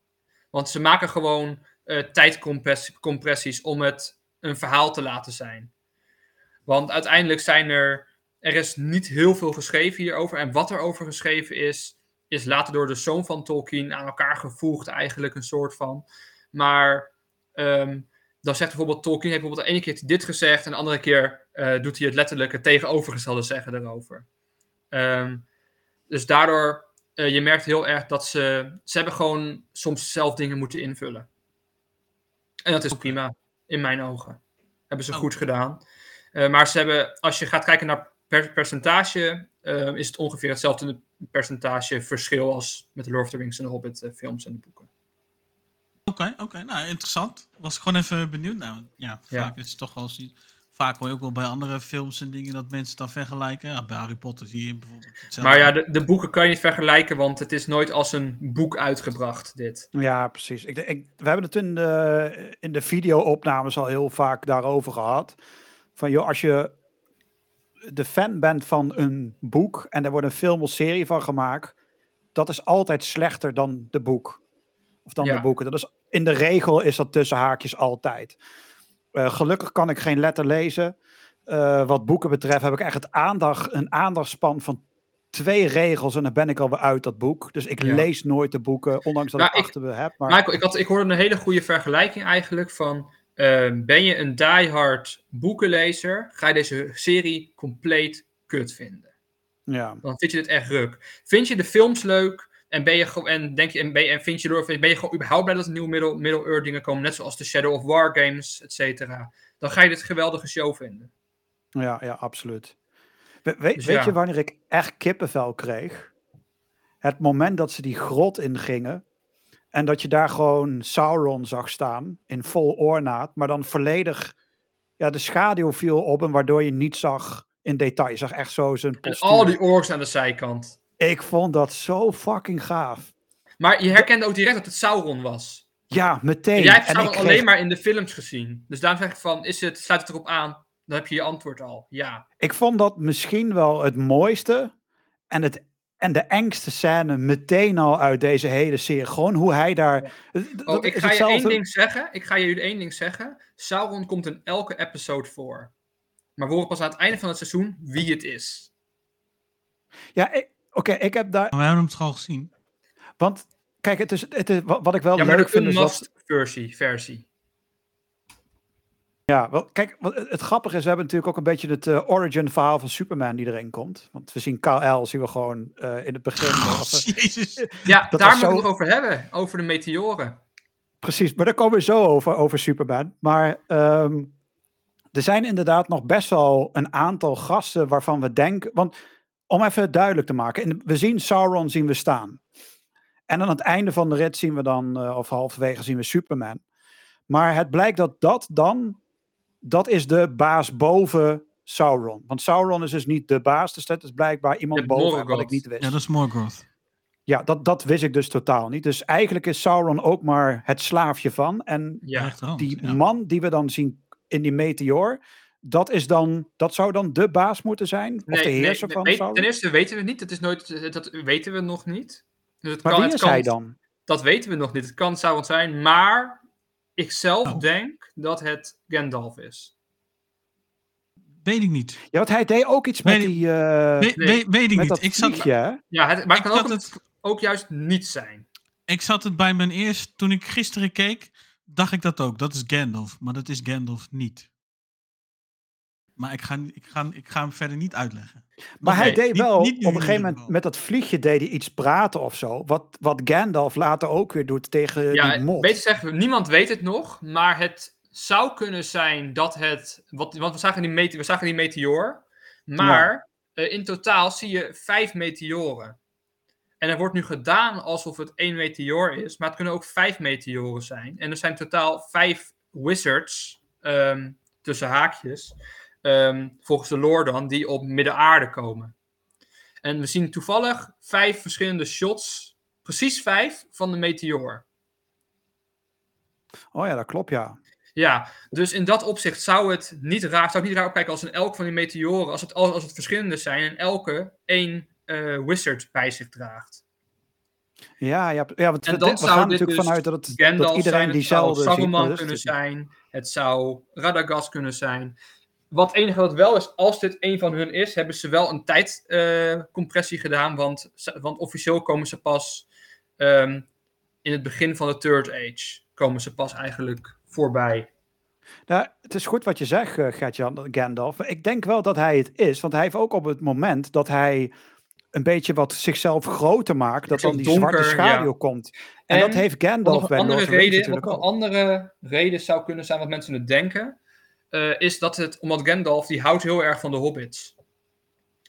S3: Want ze maken gewoon eh tijdcompressies om het een verhaal te laten zijn. Want uiteindelijk zijn er. Er is niet heel veel geschreven hierover. En wat er over geschreven is, is later door de zoon van Tolkien aan elkaar gevoegd, eigenlijk een soort van. Maar ehm, dan zegt bijvoorbeeld Tolkien, heeft bijvoorbeeld de ene keer dit gezegd, en de andere keer eh, doet hij het letterlijk het tegenovergestelde zeggen erover. Ehm, dus daardoor, eh, je merkt heel erg dat ze, ze hebben gewoon soms zelf dingen moeten invullen. En dat is prima, in mijn ogen. Hebben ze
S1: Oh.
S3: goed gedaan. Eh, maar ze hebben, als je gaat kijken naar per percentage, eh, is het ongeveer hetzelfde percentage verschil als met de Lord of the Rings en de Hobbit films en de boeken.
S1: Oké, oké, nou interessant. Was ik gewoon even benieuwd. Nou, ja,
S3: Ja.
S1: vaak is het toch wel zien. Vaak hoor je ook wel bij andere films en dingen dat mensen dan vergelijken. Ja, bij Harry Potter zie je bijvoorbeeld hetzelfde.
S3: Maar ja, de, de boeken kan je niet vergelijken, want het is nooit als een boek uitgebracht, dit.
S2: Ja, precies. Ik, ik, we hebben het in de, in de video-opnames al heel vaak daarover gehad. Van joh, als je de fan bent van een boek en er wordt een film of serie van gemaakt, dat is altijd slechter dan de boek. Of dan
S3: Ja.
S2: de boeken. Dat is, in de regel is dat tussen haakjes altijd. Eh, gelukkig kan ik geen letter lezen. Eh, wat boeken betreft heb ik echt het aandacht, een aandachtspan van twee regels en dan ben ik alweer uit dat boek. Dus ik
S3: Ja.
S2: lees nooit de boeken, ondanks dat
S3: Nou,
S2: ik achter me heb. Maar...
S3: Michael, ik, had, ik hoorde een hele goede vergelijking eigenlijk van... eh, ben je een diehard boekenlezer, ga je deze serie compleet kut vinden.
S2: Ja,
S3: Dan vind je dit echt ruk. Vind je de films leuk en, ben je, gewoon- en, denk je, en, ben je, en vind je door, ben je gewoon überhaupt blij dat er nieuwe Middle- Middle-earth dingen komen, net zoals de Shadow of War games, et cetera, dan ga je dit geweldige show vinden.
S2: ja, ja absoluut. We- we-
S3: Dus
S2: weet
S3: ja.
S2: je wanneer ik echt kippenvel kreeg? Het moment dat ze die grot ingingen. En dat je daar gewoon Sauron zag staan. In vol ornaat. Maar dan volledig. Ja, de schaduw viel op. En waardoor je niet zag in detail. Je zag echt zo zijn
S3: En
S2: postuur.
S3: al die orks aan de zijkant.
S2: Ik vond dat zo fucking gaaf.
S3: Maar je herkende ook direct dat het Sauron was.
S2: Ja, meteen.
S3: En jij hebt Sauron alleen
S2: kreeg-
S3: maar in de films gezien. Dus daarom zeg ik van, is het, sluit het erop aan? Dan heb je je antwoord al. Ja.
S2: Ik vond dat misschien wel het mooiste en, het, en de engste scène meteen al uit deze hele serie. Gewoon hoe hij daar...
S3: Oh, ik ga je één ding zeggen. Ik ga je één ding zeggen. Sauron komt in elke episode voor. Maar we horen pas aan het einde van het seizoen wie het is.
S2: Ja, ik- oké, ik heb daar...
S1: Maar we hebben hem toch al gezien?
S2: Want kijk, het is, het is, wat ik wel
S3: Ja, maar
S2: leuk vind is dat...
S3: versie. versie.
S2: Ja, wel, kijk, wat, het het grappige is, we hebben natuurlijk ook een beetje het eh, origin verhaal van Superman die erin komt. Want we zien Kal-El, zien we gewoon eh, in het begin...
S1: Oh,
S2: eh,
S1: jezus.
S3: Ja,
S2: Dat
S3: daar
S2: was
S3: moet ik
S2: zo-
S3: het over hebben. Over de meteoren.
S2: Precies, maar daar komen we zo over, over Superman. Maar ehm, er zijn inderdaad nog best wel een aantal gasten waarvan we denken... Want om even duidelijk te maken, de- we zien Sauron zien we staan. En aan het einde van de rit zien we dan, eh, of halverwege zien we Superman. Maar het blijkt dat dat dan, dat is de baas boven Sauron. Want Sauron is dus niet de baas, dus dat is blijkbaar iemand boven wat ik niet wist.
S1: Ja, dat is Morgoth.
S2: Ja, dat, dat wist ik dus totaal niet. Dus eigenlijk is Sauron ook maar het slaafje van. En
S3: Ja.
S1: Rechterhand,
S2: die
S1: ja.
S2: man die we dan zien in die meteor, dat, is dan, dat zou dan de baas moeten zijn? Of
S3: Nee,
S2: de heerser van
S3: weet- ten eerste weten we het niet. Dat, is nooit, dat weten we nog niet. Dus het
S2: maar
S3: kan,
S2: wie
S3: het
S2: is
S3: kan,
S2: hij dan?
S3: Dat weten we nog niet. Het kan Sauron zijn, maar ik zelf
S1: Oh.
S3: denk dat het Gandalf is.
S1: Weet ik niet.
S2: Ja, want hij deed ook iets met
S1: Weet ik-
S2: die... eh,
S3: nee,
S1: weet, weet ik
S2: met
S1: niet.
S2: dat
S1: Ik zat?
S3: Ja, het, maar
S1: ik,
S3: het kan ook,
S1: het,
S3: ook juist niet zijn.
S1: ik zat het bij mijn eerst... Toen ik gisteren keek, dacht ik dat ook. Dat is Gandalf. Maar dat is Gandalf niet. Maar ik ga, ik, ga, ik ga hem verder niet uitleggen.
S2: Maar hij
S3: Nee,
S2: deed
S1: niet-
S2: wel,
S1: niet nu
S2: op een gegeven moment met dat vliegje deed hij iets praten of zo. Wat, wat Gandalf later ook weer doet tegen
S3: Ja,
S2: die mot.
S3: beter zeggen, niemand weet het nog, maar het zou kunnen zijn dat het. Wat, want we zagen die, mete, we zagen die meteoor. Maar eh, in totaal zie je vijf meteoren. En er wordt nu gedaan alsof het één meteoor is, maar het kunnen ook vijf meteoren zijn. En er zijn totaal vijf wizards, ehm, tussen haakjes, ehm, volgens de lore dan, die op Midden-aarde komen. En we zien toevallig vijf verschillende shots, precies vijf, van de meteoor.
S2: Oh ja, dat klopt ja.
S3: Ja, dus in dat opzicht zou het niet raar, zou ik niet raar opkijken als in elk van die meteoren, als het, als het verschillende zijn en elke één eh, wizard bij zich draagt.
S2: Ja, ja, ja want
S3: En dan
S2: we
S3: zou
S2: gaan
S3: dit
S2: natuurlijk
S3: dus
S2: vanuit dat, het,
S3: Gandalf
S2: dat iedereen
S3: zijn, het
S2: diezelfde
S3: zou Saruman
S2: is
S3: kunnen zijn, het zou Radagast kunnen zijn. Wat enige wat wel is, als dit een van hun is, hebben ze wel een tijdcompressie gedaan, want, want officieel komen ze pas ehm, in het begin van de Third Age, komen ze pas eigenlijk voorbij.
S2: Nou, het is goed wat je zegt, eh, Gert-Jan, Gandalf. Ik denk wel dat hij het is. Want hij heeft ook op het moment dat hij een beetje wat zichzelf groter maakt, dat dan die
S3: donker,
S2: zwarte schaduw
S3: ja.
S2: komt. En,
S3: En
S2: dat heeft Gandalf
S3: reden, wat een andere reden zou kunnen zijn wat mensen het denken, eh, is dat het, omdat Gandalf, die houdt heel erg van de hobbits.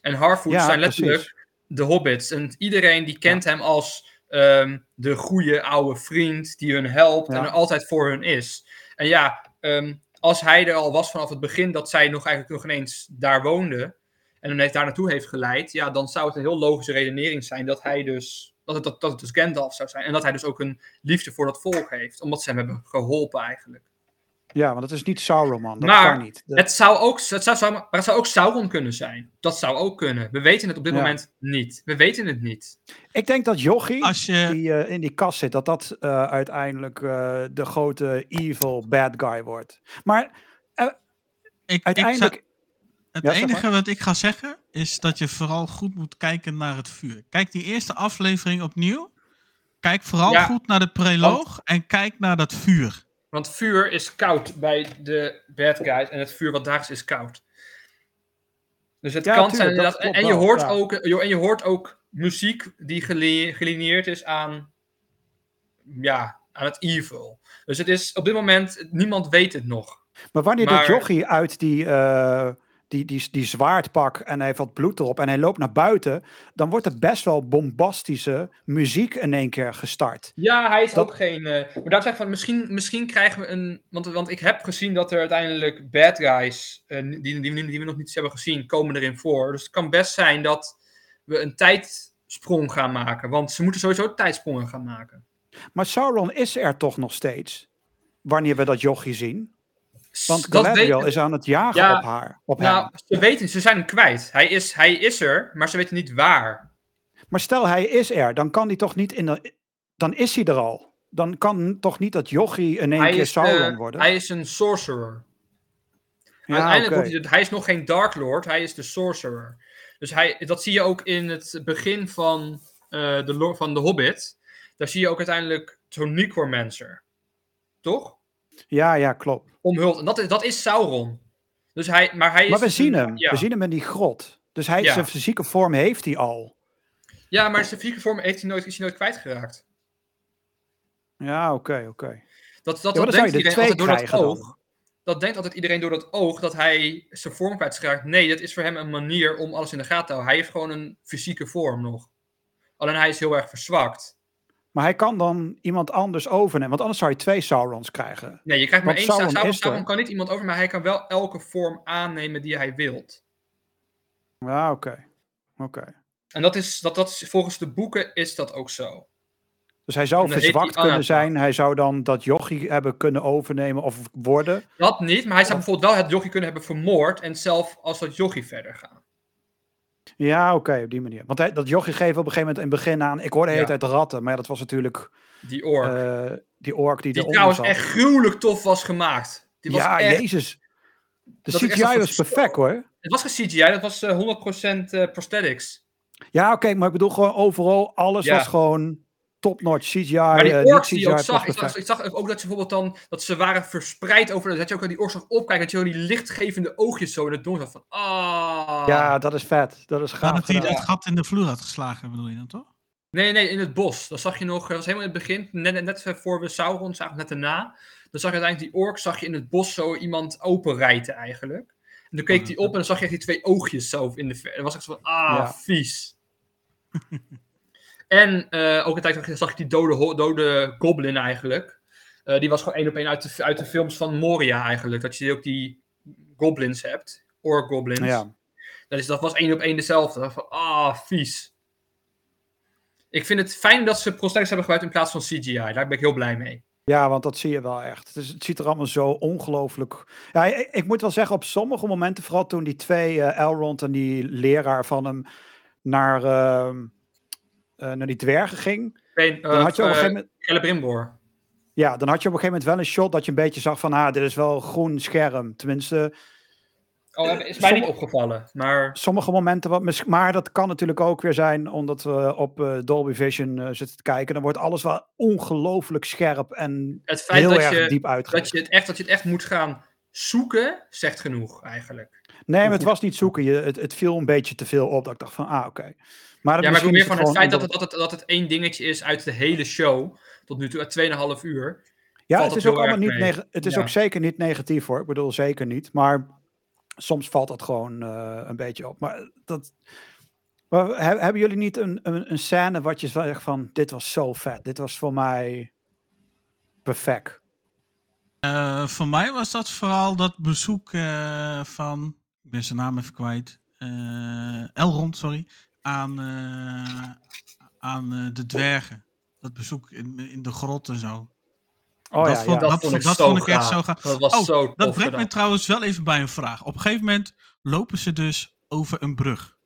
S3: En Harfoot
S2: Ja,
S3: zijn letterlijk
S2: precies.
S3: de hobbits. En iedereen die kent hem als ehm, de goede oude vriend die hun helpt en er altijd voor hun is. En ja, ehm, als hij er al was vanaf het begin dat zij nog eigenlijk nog ineens daar woonde en hem daar naartoe heeft geleid, ja, dan zou het een heel logische redenering zijn dat hij dus, dat het, dat, dat het dus Gandalf zou zijn. En dat hij dus ook een liefde voor dat volk heeft, omdat ze hem hebben geholpen eigenlijk.
S2: Ja, want het is niet Sauron, dat
S3: Maar
S2: kan niet. Dat-
S3: Het zou ook, het zou, zou- maar het zou ook Sauron kunnen zijn. Dat zou ook kunnen. We weten het op dit
S2: Ja.
S3: moment niet. We weten het niet.
S2: Ik denk dat Jochie,
S1: Als je,
S2: die eh, in die kast zit, dat dat eh, uiteindelijk eh, de grote evil bad guy wordt. Maar
S1: ik, ik zou-
S2: uiteindelijk...
S1: het
S2: Ja, zeg
S1: enige wat ik ga zeggen is dat je vooral goed moet kijken naar het vuur. Kijk die eerste aflevering opnieuw. Kijk vooral
S3: Ja,
S1: goed naar de preloog en kijk naar dat vuur.
S3: Want vuur is koud bij de bad guys. En het vuur wat daar is, is koud. Dus het
S2: Ja,
S3: kan
S2: tuurlijk,
S3: zijn
S2: dat.
S3: En, je hoort
S2: ja.
S3: ook, joh, en je hoort ook muziek die geline- gelineerd is aan, ja, aan het evil. Dus het is op dit moment, niemand weet het nog.
S2: Maar wanneer
S3: Maar-
S2: dat jochie uit die, eh, die, die, die zwaard pak en hij heeft wat bloed erop en hij loopt naar buiten, dan wordt er best wel bombastische muziek in één keer gestart.
S3: Ja, hij is
S2: Dat-
S3: ook geen. eh, maar daar zeg van, misschien, misschien krijgen we een. Want, want ik heb gezien dat er uiteindelijk bad guys, eh, die, die, die, die we nog niet hebben gezien, komen erin voor. Dus het kan best zijn dat we een tijdsprong gaan maken. Want ze moeten sowieso tijdsprongen gaan maken.
S2: Maar Sauron is er toch nog steeds, wanneer we dat jochie zien. Want Galadriel
S3: weet-
S2: is aan het jagen
S3: Ja,
S2: op haar, op
S3: Nou,
S2: hem.
S3: ze weten, ze zijn hem kwijt. Hij is, hij is er, maar ze weten niet waar.
S2: Maar stel hij is er, dan kan hij toch niet in de... Dan is hij er al. Dan kan toch niet dat jochie in één
S3: Hij
S2: keer
S3: is,
S2: Sauron
S3: eh,
S2: worden?
S3: hij is een sorcerer.
S2: ja,
S3: Uiteindelijk wordt hij, de- hij is nog geen Dark Lord, hij is de Sorcerer. Dus hij, dat zie je ook in het begin van, eh, de, van The Hobbit. Daar zie je ook uiteindelijk zo'n Necromancer. Toch?
S2: Ja, ja, klopt.
S3: Omhuld. En dat is, dat is Sauron. Dus hij, maar hij is
S2: Maar we zien hem.
S3: Ja.
S2: We zien hem in die grot. Dus hij,
S3: Ja.
S2: zijn fysieke vorm heeft hij al.
S3: ja, maar zijn fysieke vorm heeft hij nooit, is hij nooit kwijtgeraakt.
S2: Ja, oké, oké.
S3: Dat, dat,
S2: Ja,
S3: dat denkt
S2: er
S3: iedereen altijd door dat
S2: dan.
S3: oog. Dat denkt altijd iedereen door dat oog dat hij zijn vorm kwijt is geraakt. Nee, dat is voor hem een manier om alles in de gaten te houden. Hij heeft gewoon een fysieke vorm nog. Alleen hij is heel erg verzwakt.
S2: Maar hij kan dan iemand anders overnemen. Want anders zou je twee Saurons krijgen.
S3: Nee, je krijgt maar
S2: Want
S3: één Sauron.
S2: Sauron
S3: kan niet iemand over, maar hij kan wel elke vorm aannemen die hij wilt.
S2: Ja, oké. Oké.
S3: En dat is, dat, dat is, volgens de boeken is dat ook zo.
S2: Dus hij zou verzwakt kunnen zijn. Hij zou dan dat jochie hebben kunnen overnemen of worden.
S3: Dat niet, maar hij zou bijvoorbeeld wel het jochie kunnen hebben vermoord en zelf als dat jochie verder gaan.
S2: Ja, oké, op die manier. Want hij, dat jochie geeft op een gegeven moment in het begin aan... Ik hoorde de hele
S3: Ja.
S2: tijd ratten, maar dat was natuurlijk
S3: Die ork.
S2: eh, die ork die,
S3: die trouwens
S2: zat.
S3: echt gruwelijk tof was gemaakt. Die was
S2: ja,
S3: echt,
S2: jezus. De
S3: dat
S2: CGI was perfect hoor.
S3: Het was geen CGI, dat was eh, 100% eh, prosthetics.
S2: Ja, oké, maar ik bedoel gewoon overal, alles
S3: Ja.
S2: was gewoon top-notch CGI.
S3: Maar die
S2: eh, niet
S3: orks die je ook
S2: CGI,
S3: zag, ik zag, ik zag ook dat ze bijvoorbeeld dan, dat ze waren verspreid over, dat je ook aan die orks zag opkijken, dat je ook die lichtgevende oogjes zo in het donker zag van, ah.
S2: Ja, dat is vet. Dat is
S1: Maar
S2: gaaf
S1: dat hij het gat in de vloer had geslagen, bedoel je dan toch?
S3: Nee, nee, in het bos. Dat zag je nog, dat was helemaal in het begin, net, net, voor we Sauron zagen, net daarna. Dan zag je uiteindelijk die ork, zag je in het bos zo iemand openrijten eigenlijk. En toen keek
S1: Oh,
S3: hij
S1: dat-
S3: op en dan zag je echt die twee oogjes zo in de ver. En was echt zo van, ah,
S2: Ja.
S3: vies. en eh, ook een tijd zag je die dode, dode goblin eigenlijk. Eh, die was gewoon één op één uit de, uit de films van Moria eigenlijk. Dat je ook die goblins hebt. Ork goblins.
S2: Ja.
S3: Dat, is, dat was één op één dezelfde. Van, ah, vies. Ik vind het fijn dat ze prosthetics hebben gebruikt in plaats van CGI. Daar ben ik heel blij mee.
S2: ja, want dat zie je wel echt. Het, is, het ziet er allemaal zo ongelooflijk... Ja, ik, ik moet wel zeggen, op sommige momenten, vooral toen die twee, eh, Elrond en die leraar van hem, naar, ehm, eh, naar die dwergen ging,
S3: Ben,
S2: dan had je op een gegeven moment...
S3: Celebrimbor.
S2: Ja, dan had je op een gegeven moment wel een shot dat je een beetje zag van, ah, dit is wel groen scherm. Tenminste,
S3: Oh, is mij niet opgevallen. Maar
S2: sommige momenten wat mis- maar dat kan natuurlijk ook weer zijn omdat we op eh, Dolby Vision eh, zitten te kijken. Dan wordt alles wel ongelooflijk scherp en
S3: het feit
S2: heel
S3: dat
S2: erg
S3: je,
S2: diep
S3: dat,
S2: uitgelegd.
S3: je het echt, dat je het echt moet gaan zoeken, zegt genoeg eigenlijk.
S2: Nee, maar het was niet zoeken. Je, het, het viel een beetje te veel op. Dat ik dacht van, ah, oké. Maar, dat
S3: Ja, maar ik meer van het feit dat het, dat, het, dat het één dingetje is uit de hele show. Tot nu toe, uit 2,5 uur.
S2: Ja, het is ook allemaal niet
S3: mee.
S2: Het is
S3: Ja.
S2: ook zeker niet negatief hoor. Ik bedoel, zeker niet. Maar soms valt dat gewoon eh, een beetje op. Maar dat. Maar he- hebben jullie niet een, een, een scène wat je zegt van dit was zo vet. Dit was voor mij perfect.
S1: Eh, voor mij was dat vooral dat bezoek eh, van, ik ben zijn naam even kwijt, eh Elrond, sorry, aan, eh, aan eh, de dwergen. Dat bezoek in, in de grot en zo.
S2: Oh
S1: dat
S2: ja,
S1: vond,
S2: ja.
S1: dat, vond, dat vond ik echt zo gaaf.
S3: Dat was
S1: Oh,
S3: zo
S1: Dat brengt me trouwens wel even bij een vraag. Op een gegeven moment lopen ze dus over een brug.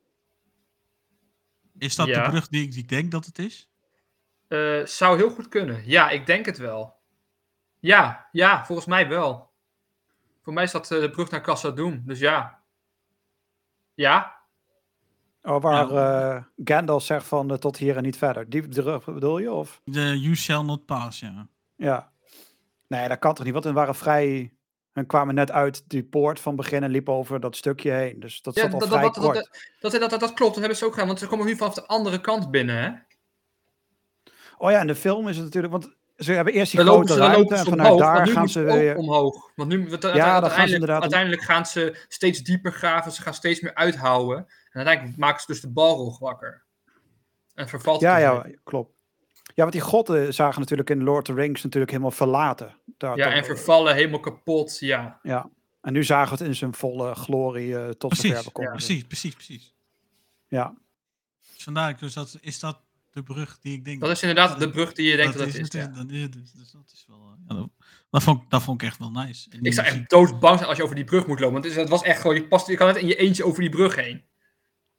S1: Is dat
S3: Ja.
S1: de brug die ik, die ik denk dat het is?
S3: Eh, zou heel goed kunnen. Ja, ik denk het wel. Ja, ja, volgens mij wel. Voor mij is dat de brug naar Casa Doom. Dus ja. Ja,
S2: Oh, waar eh, Gandalf zegt van eh, tot hier en niet verder. Die brug bedoel je? Of?
S1: De You Shall Not Pass, ja.
S2: Ja. Nee, dat kan toch niet? Want we waren vrij... En kwamen net uit die poort van begin en liepen over dat stukje heen. Dus dat
S3: ja
S2: zat al
S3: dat,
S2: vrij
S3: dat, dat,
S2: kort.
S3: dat, dat, dat, dat, dat klopt. Dat hebben ze ook gedaan. Want ze komen nu vanaf de andere kant binnen. Hè?
S2: Oh ja, in de film is het natuurlijk... Want ze hebben eerst die
S3: Dan
S2: grote
S3: ze, dan
S2: ruimte en
S3: ze
S2: vanuit
S3: omhoog.
S2: daar gaan ze weer...
S3: omhoog. Want nu, want
S2: gaan ze
S3: uiteindelijk,
S2: inderdaad om-
S3: uiteindelijk gaan ze steeds dieper graven. Ze gaan steeds meer uithouden. En uiteindelijk maken ze dus de balrog wakker. En vervalt
S2: Ja, ja, klopt. Ja, want die godden zagen natuurlijk in Lord of the Rings natuurlijk helemaal verlaten. Daar,
S3: Ja, en vervallen, helemaal kapot. Ja.
S2: Ja. En nu zagen we het in zijn volle glorie eh, tot zover
S1: Precies,
S2: we konden.
S1: precies, precies, precies.
S2: Ja.
S1: Dus vandaar, dus dat, is dat de brug die ik denk...
S3: Dat is inderdaad de brug die je denkt dat, het is.
S1: het,
S3: ja.
S1: dat is het dus. Dus dat is wel... ja, dat, dat, vond, ik- dat vond ik echt wel nice.
S3: Ik zou echt doodbang zijn als je over die brug moet lopen. Want het, is, het was echt gewoon, je, past, je kan net in je eentje over die brug heen.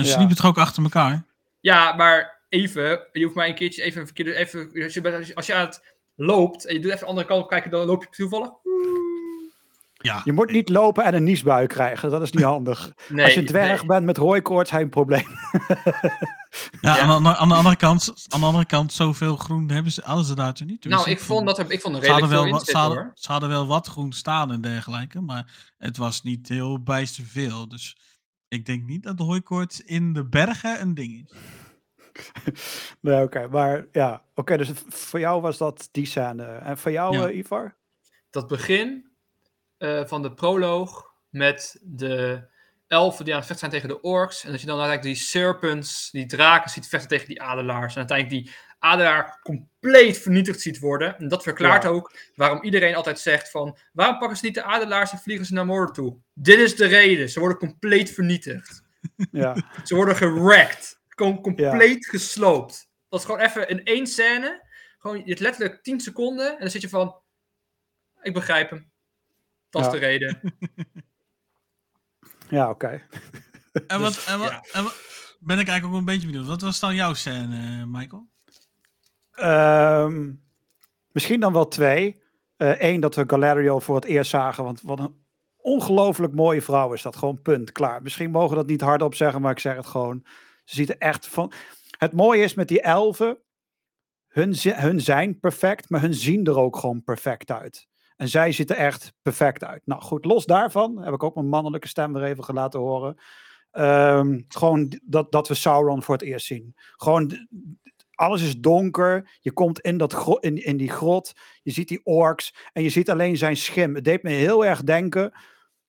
S1: Ze
S2: Ja.
S1: liepen toch ook achter elkaar?
S3: Ja, maar even, je hoeft maar een keertje even een verkeerde, even, als je, als je aan het loopt en je doet even de andere kant op kijken, dan loop je toevallig.
S1: Ja.
S2: Je moet niet lopen en een niesbui krijgen. Dat is niet handig.
S3: Nee,
S2: Als je een dwerg
S3: nee.
S2: bent met hooikoorts, heb je een probleem.
S1: Ja,
S3: Ja.
S1: Aan, de, andere- aan, de andere kant, aan de andere kant, zoveel groen hebben ze, hadden ze daar toen niet.
S3: Nou, ik vond dat ik vond er
S1: ze hadden,
S3: redelijk veel
S1: wel, ze, hadden, ze hadden wel wat groen staan en dergelijke, maar het was niet heel bijster veel. Dus ik denk niet dat de hooikoorts in de bergen een ding is.
S2: Nee, oké. maar ja, oké. dus voor jou was dat die scène. En voor jou,
S1: Ja.
S2: eh, Ivar?
S3: Dat begin eh, van de proloog met de elfen die aan het vechten zijn tegen de orks. En dat je dan uiteindelijk die serpents, die draken ziet vechten tegen die adelaars. En uiteindelijk die adelaar compleet vernietigd ziet worden. En dat verklaart
S2: Ja.
S3: ook waarom iedereen altijd zegt van... Waarom pakken ze niet de adelaars en vliegen ze naar Mordor toe? Dit is de reden. Ze worden compleet vernietigd.
S2: Ja.
S3: Ze worden gerekt. Gewoon compleet gesloopt. Dat is gewoon even in één scène. Gewoon, je letterlijk 10 seconden. En dan zit je van... Ik begrijp hem. Dat is
S2: Ja.
S3: de reden.
S2: Ja, oké.
S1: En wat, en wat,
S3: ja.
S1: en wat- ben ik eigenlijk ook een beetje benieuwd. Wat was dan jouw scène, eh, Michael?
S2: Ehm, misschien dan wel twee. Eén, dat we Galerio voor het eerst zagen. Want wat een ongelooflijk mooie vrouw is dat. Gewoon punt, klaar. Misschien mogen we dat niet hardop zeggen, maar ik zeg het gewoon. Ze ziet er echt van... Het mooie is met die elfen... hun, hun zijn perfect, maar hun zien er ook gewoon perfect uit. En zij ziet er echt perfect uit. Nou goed, los daarvan heb ik ook mijn mannelijke stem weer even laten horen. Ehm, gewoon dat, dat we Sauron voor het eerst zien. Gewoon, alles is donker. Je komt in, dat gro- in, in die grot. Je ziet die orks. En je ziet alleen zijn schim. Het deed me heel erg denken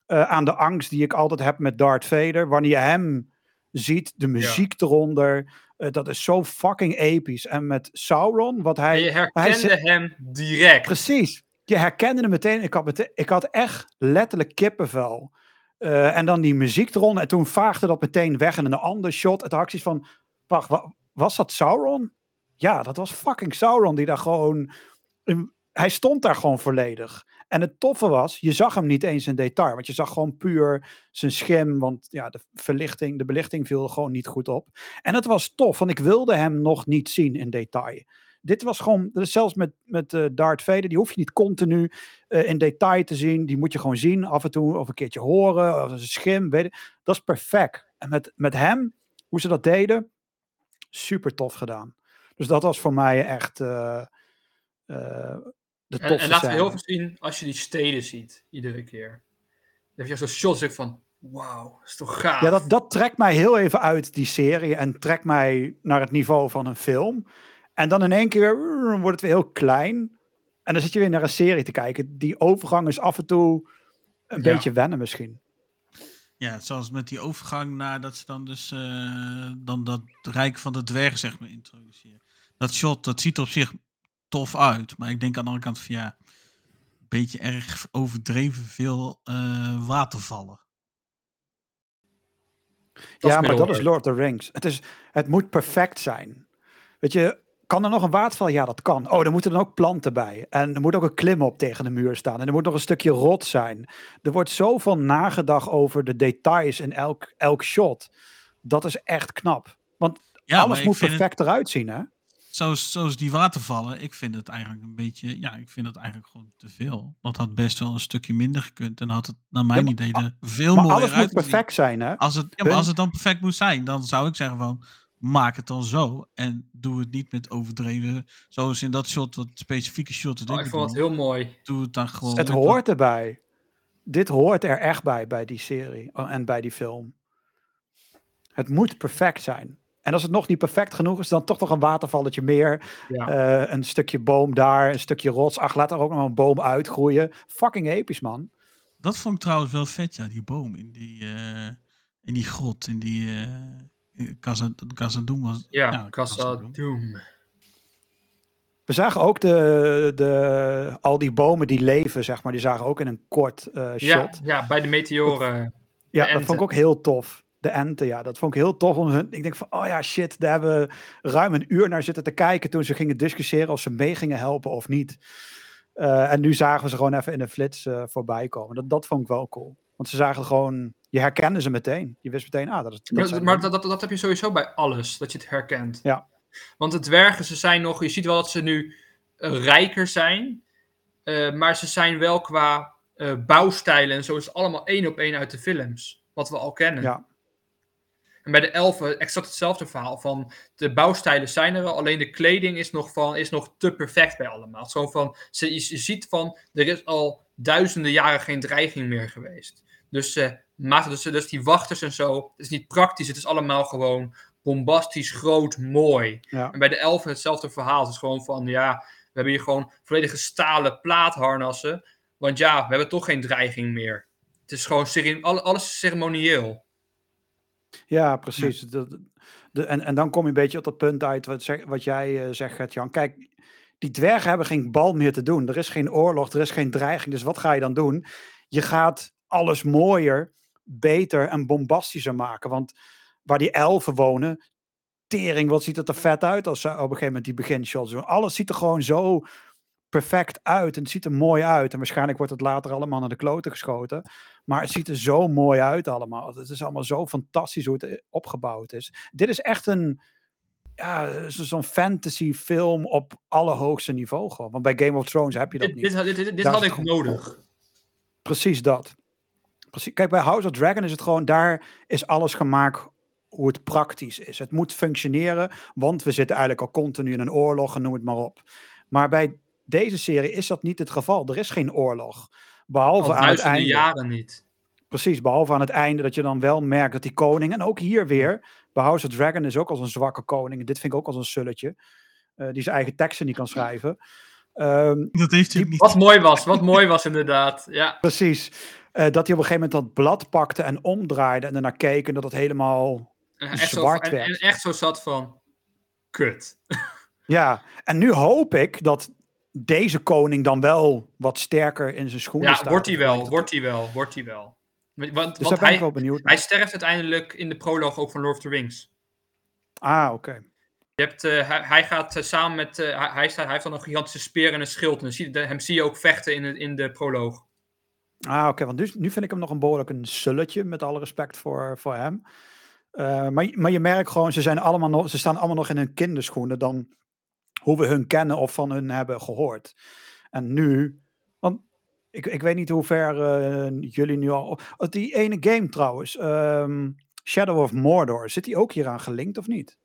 S2: eh, aan de angst die ik altijd heb met Darth Vader. Wanneer je hem ziet, de muziek eronder. eh, dat is zo fucking episch. En met Sauron, wat
S3: En
S2: hij...
S3: je
S2: hij
S3: herkende hem direct.
S2: Precies. Je herkende hem meteen. Ik had, ik had echt letterlijk kippenvel. Eh, en dan die muziek eronder. En toen vaagde dat meteen weg in een ander shot. Het acties van, wacht, wa- was dat Sauron? Ja, dat was fucking Sauron die daar gewoon... hij stond daar gewoon volledig. En het toffe was, je zag hem niet eens in detail. Want je zag gewoon puur zijn schim. Want ja, de verlichting, de belichting viel gewoon niet goed op. En het was tof, want ik wilde hem nog niet zien in detail. Dit was gewoon, zelfs met, met eh Darth Vader, die hoef je niet continu eh, in detail te zien. Die moet je gewoon zien, af en toe of een keertje horen, of een schim. Dat is perfect. En met, met hem, hoe ze dat deden, super tof gedaan. Dus dat was voor mij echt eh, eh, de
S3: En,
S2: tofste
S3: en laten we heel veel zien als je die steden ziet, iedere keer. Dan heb je zo'n shots ik van, wauw, dat is toch gaaf.
S2: Ja, dat, dat trekt mij heel even uit die serie en trekt mij naar het niveau van een film. En dan in één keer uh, wordt het weer heel klein. En dan zit je weer naar een serie te kijken. Die overgang is af en toe een
S3: Ja.
S2: beetje wennen misschien.
S1: Ja, zoals met die overgang naar dat ze dan dus eh, dan dat rijk van de dwergen zeg maar introduceren. Dat shot, dat ziet er op zich tof uit. Maar ik denk aan de andere kant van ja, een beetje erg overdreven veel eh, watervallen.
S2: ja, maar dat is
S3: Middle-earth.
S2: Lord of the Rings. Het, is, het moet perfect zijn. Weet je, kan er nog een waterval? Ja, dat kan. Oh, er moeten dan ook planten bij. En er moet ook een klim op tegen de muur staan. En er moet nog een stukje rot zijn. Er wordt zoveel nagedacht over de details in elk, elk shot. Dat is echt knap.
S1: Ja, maar
S2: Alles moet
S1: het-
S2: perfect eruit zien, hè?
S1: Zoals, zoals die watervallen, ik vind het eigenlijk een beetje, ja, ik vind het eigenlijk gewoon te veel. Dat had best wel een stukje minder gekund en had het naar mijn idee er veel
S2: Maar
S1: mooier
S2: alles moet perfect zijn, hè?
S1: Als het, ja, maar als het dan perfect moet zijn, dan zou ik zeggen van, maak het dan zo en doe het niet met overdreven, zoals in dat shot, dat specifieke shot dat
S3: Oh,
S1: ik
S3: vond het heel mooi.
S1: doe het dan gewoon.
S2: Het
S1: wat-
S2: hoort erbij. Dit hoort er echt bij, bij die serie en bij die film. Het moet perfect zijn. En als het nog niet perfect genoeg is, dan toch nog een watervalletje meer.
S3: Ja.
S2: eh, een stukje boom daar, een stukje rots. Ach, laat er ook nog een boom uitgroeien. Fucking episch, man.
S1: Dat vond ik trouwens wel vet, ja, die boom in die, eh, in die grot, in die eh Casa, Casadoom was.
S3: ja, Casa
S1: Casadoom.
S3: Doom.
S2: We zagen ook de, de, al die bomen die leven, zeg maar. Die zagen ook in een kort eh, shot.
S3: Ja, ja, bij de meteoren.
S2: Ja,
S3: De
S2: dat vond ik ook heel tof. De enten, ja, dat vond ik heel tof. Om hun, ik denk van, oh ja, shit, daar hebben we ruim een uur naar zitten te kijken toen ze gingen discussiëren of ze mee gingen helpen of niet. Eh, en nu zagen we ze gewoon even in de flits eh, voorbij komen. Dat, dat vond ik wel cool. Want ze zagen gewoon, je herkende ze meteen. Je wist meteen, ah, dat is. Dat
S3: Maar, dat, dat, dat heb je sowieso bij alles, dat je het herkent.
S2: Ja.
S3: Want de dwergen, ze zijn nog, je ziet wel dat ze nu eh, rijker zijn, maar ze zijn wel qua bouwstijlen en zo is het allemaal één op één uit de films, wat we al kennen.
S2: Ja.
S3: En bij de elfen exact hetzelfde verhaal, van de bouwstijlen zijn er wel, alleen de kleding is nog, van, is nog te perfect bij allemaal. Zo van, je, je ziet van, er is al duizenden jaren geen dreiging meer geweest. Dus ze maakten dus, dus die wachters en zo. Het is niet praktisch, het is allemaal gewoon bombastisch, groot, mooi.
S2: Ja.
S3: En bij de elfen hetzelfde verhaal. Het is gewoon van, ja, we hebben hier gewoon volledige stalen plaatharnassen. Want ja, we hebben toch geen dreiging meer. Het is gewoon, alles is ceremonieel.
S2: Ja, precies. De, en, en dan kom je een beetje op dat punt uit wat, zeg, wat jij eh, zegt, Gert-Jan. Kijk, die dwergen hebben geen bal meer te doen. Er is geen oorlog, er is geen dreiging. Dus wat ga je dan doen? Je gaat alles mooier, beter en bombastischer maken. Want waar die elfen wonen, tering, wat ziet het er vet uit als ze op een gegeven moment die beginshots doen. Alles ziet er gewoon zo perfect uit en het ziet er mooi uit. En waarschijnlijk wordt het later allemaal naar de kloten geschoten. Maar het ziet er zo mooi uit allemaal. Het is allemaal zo fantastisch hoe het eh, opgebouwd is. Dit is echt een, ja, zo- zo'n fantasy film op allerhoogste niveau gewoon. Want bij Game of Thrones heb je dat
S3: Dit,
S2: niet.
S3: dit, had- dit, dit, had ik nodig.
S2: Precies dat. Precies. Kijk, bij House of Dragon is het gewoon, daar is alles gemaakt hoe het praktisch is. Het moet functioneren, want we zitten eigenlijk al continu in een oorlog en noem het maar op. Maar bij deze serie is dat niet het geval. Er is geen oorlog. Behalve
S3: Al
S2: aan het einde.
S3: jaren niet.
S2: Precies, behalve aan het einde dat je dan wel merkt dat die koning, en ook hier weer, bij House of Dragon is ook als een zwakke koning. Dit vind ik ook als een sulletje, eh, die zijn eigen teksten niet kan schrijven. Ehm,
S1: Dat heeft hij niet.
S3: Wat mooi was, wat mooi was inderdaad. Ja,
S2: precies, Eh, dat hij op een gegeven moment dat blad pakte en omdraaide en ernaar keek en dat het helemaal...
S3: echt, zo,
S2: Zwart
S3: en,
S2: werd.
S3: en echt zo zat van, kut.
S2: Ja, en nu hoop ik dat deze koning dan wel wat sterker in zijn schoenen
S3: Ja,
S2: staat.
S3: wordt hij wel, wordt hij wel, wordt hij wel. Want, want
S2: Dus daar ben
S3: hij,
S2: ik wel benieuwd
S3: hij sterft uiteindelijk in de proloog ook van Lord of the Rings.
S2: Ah, oké.
S3: Je hebt, eh, hij, hij gaat eh, samen met. eh, hij, hij, staat, hij heeft dan een gigantische speer en een schild. En dan zie de- hem zie je ook vechten in, in de proloog.
S2: Ah, oké, want nu, nu vind ik hem nog een behoorlijk een sulletje, met alle respect voor, voor hem. Maar, je- maar je merkt gewoon, ze, zijn allemaal nog, ze staan allemaal nog in hun kinderschoenen dan hoe we hun kennen of van hun hebben gehoord. En nu, want ik, ik weet niet hoe ver eh, jullie nu al... oh, die ene game trouwens, ehm, Shadow of Mordor, zit die ook hieraan gelinkt of niet?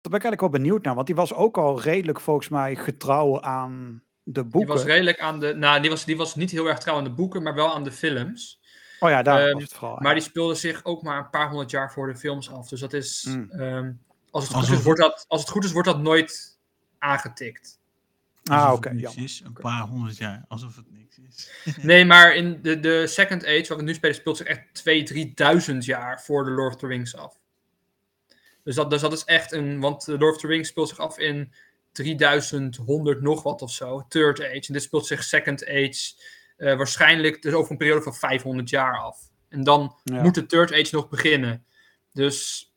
S2: Daar ben ik eigenlijk wel benieuwd naar, want die was ook al redelijk volgens mij getrouw aan de
S3: Die
S2: boeken.
S3: was redelijk aan de. Nou, die was, die was niet heel erg trouw aan de boeken, maar wel aan de films.
S2: Oh ja, daar
S3: Ehm,
S2: was het vooral.
S3: Maar die speelde zich ook maar een paar honderd jaar voor de films af. Dus dat is.
S2: Mm.
S3: ehm, als, het goed is, wordt dat, als het goed is, wordt dat nooit aangetikt.
S2: ah, oké,
S1: is. Een paar honderd jaar, alsof het niks is.
S3: Nee, maar in de, de Second Age, wat we nu spelen, speelt zich echt 2.000, 3.000 jaar voor de Lord of the Rings af. Dus dat, dus dat is echt een. Want de Lord of the Rings speelt zich af in 3100 nog wat of zo. Third Age. En dit speelt zich Second Age eh, waarschijnlijk dus over een periode van 500 jaar af. En dan
S2: Ja.
S3: moet de Third Age nog beginnen. Dus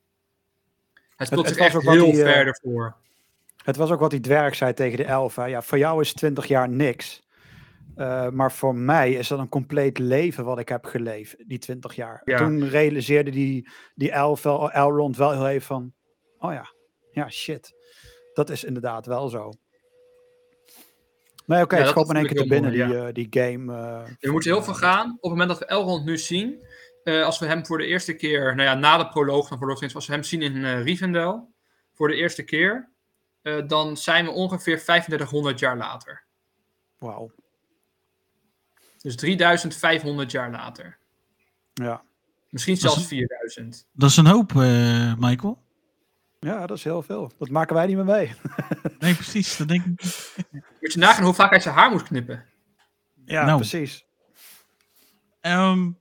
S3: het speelt
S2: het
S3: zich echt heel
S2: die, eh,
S3: verder voor.
S2: Het was ook wat die dwerg zei tegen de elfen. Ja, voor jou is 20 jaar niks. Eh, maar voor mij is dat een compleet leven wat ik heb geleefd, die 20 jaar.
S3: Ja.
S2: Toen realiseerde die, die elf, wel- Elrond wel heel even van... Oh ja, ja shit. Dat is inderdaad wel zo. Nee, oké,
S3: Ja,
S2: het
S3: dat
S2: schoot me in één keer te binnen, die, eh, die game. eh,
S3: We moeten heel veel gaan. Op het moment dat we Elrond nu zien, eh, als we hem voor de eerste keer, nou ja, na de proloog dan voor Lord of the Rings, als we hem zien in eh Rivendell, voor de eerste keer, eh, dan zijn we ongeveer 3500 jaar later.
S2: Wauw,
S3: Dus 3500 jaar later.
S2: ja.
S3: Misschien
S1: Dat
S3: zelfs
S1: een-
S3: 4000.
S1: Dat is een hoop, eh, Michael.
S2: Ja, dat is heel veel. Dat maken wij niet meer mee.
S1: Nee, precies. Dat denk ik.
S3: Moet je nagaan hoe vaak hij zijn haar moet knippen.
S2: Ja,
S1: Nou.
S2: precies.
S1: Ehm,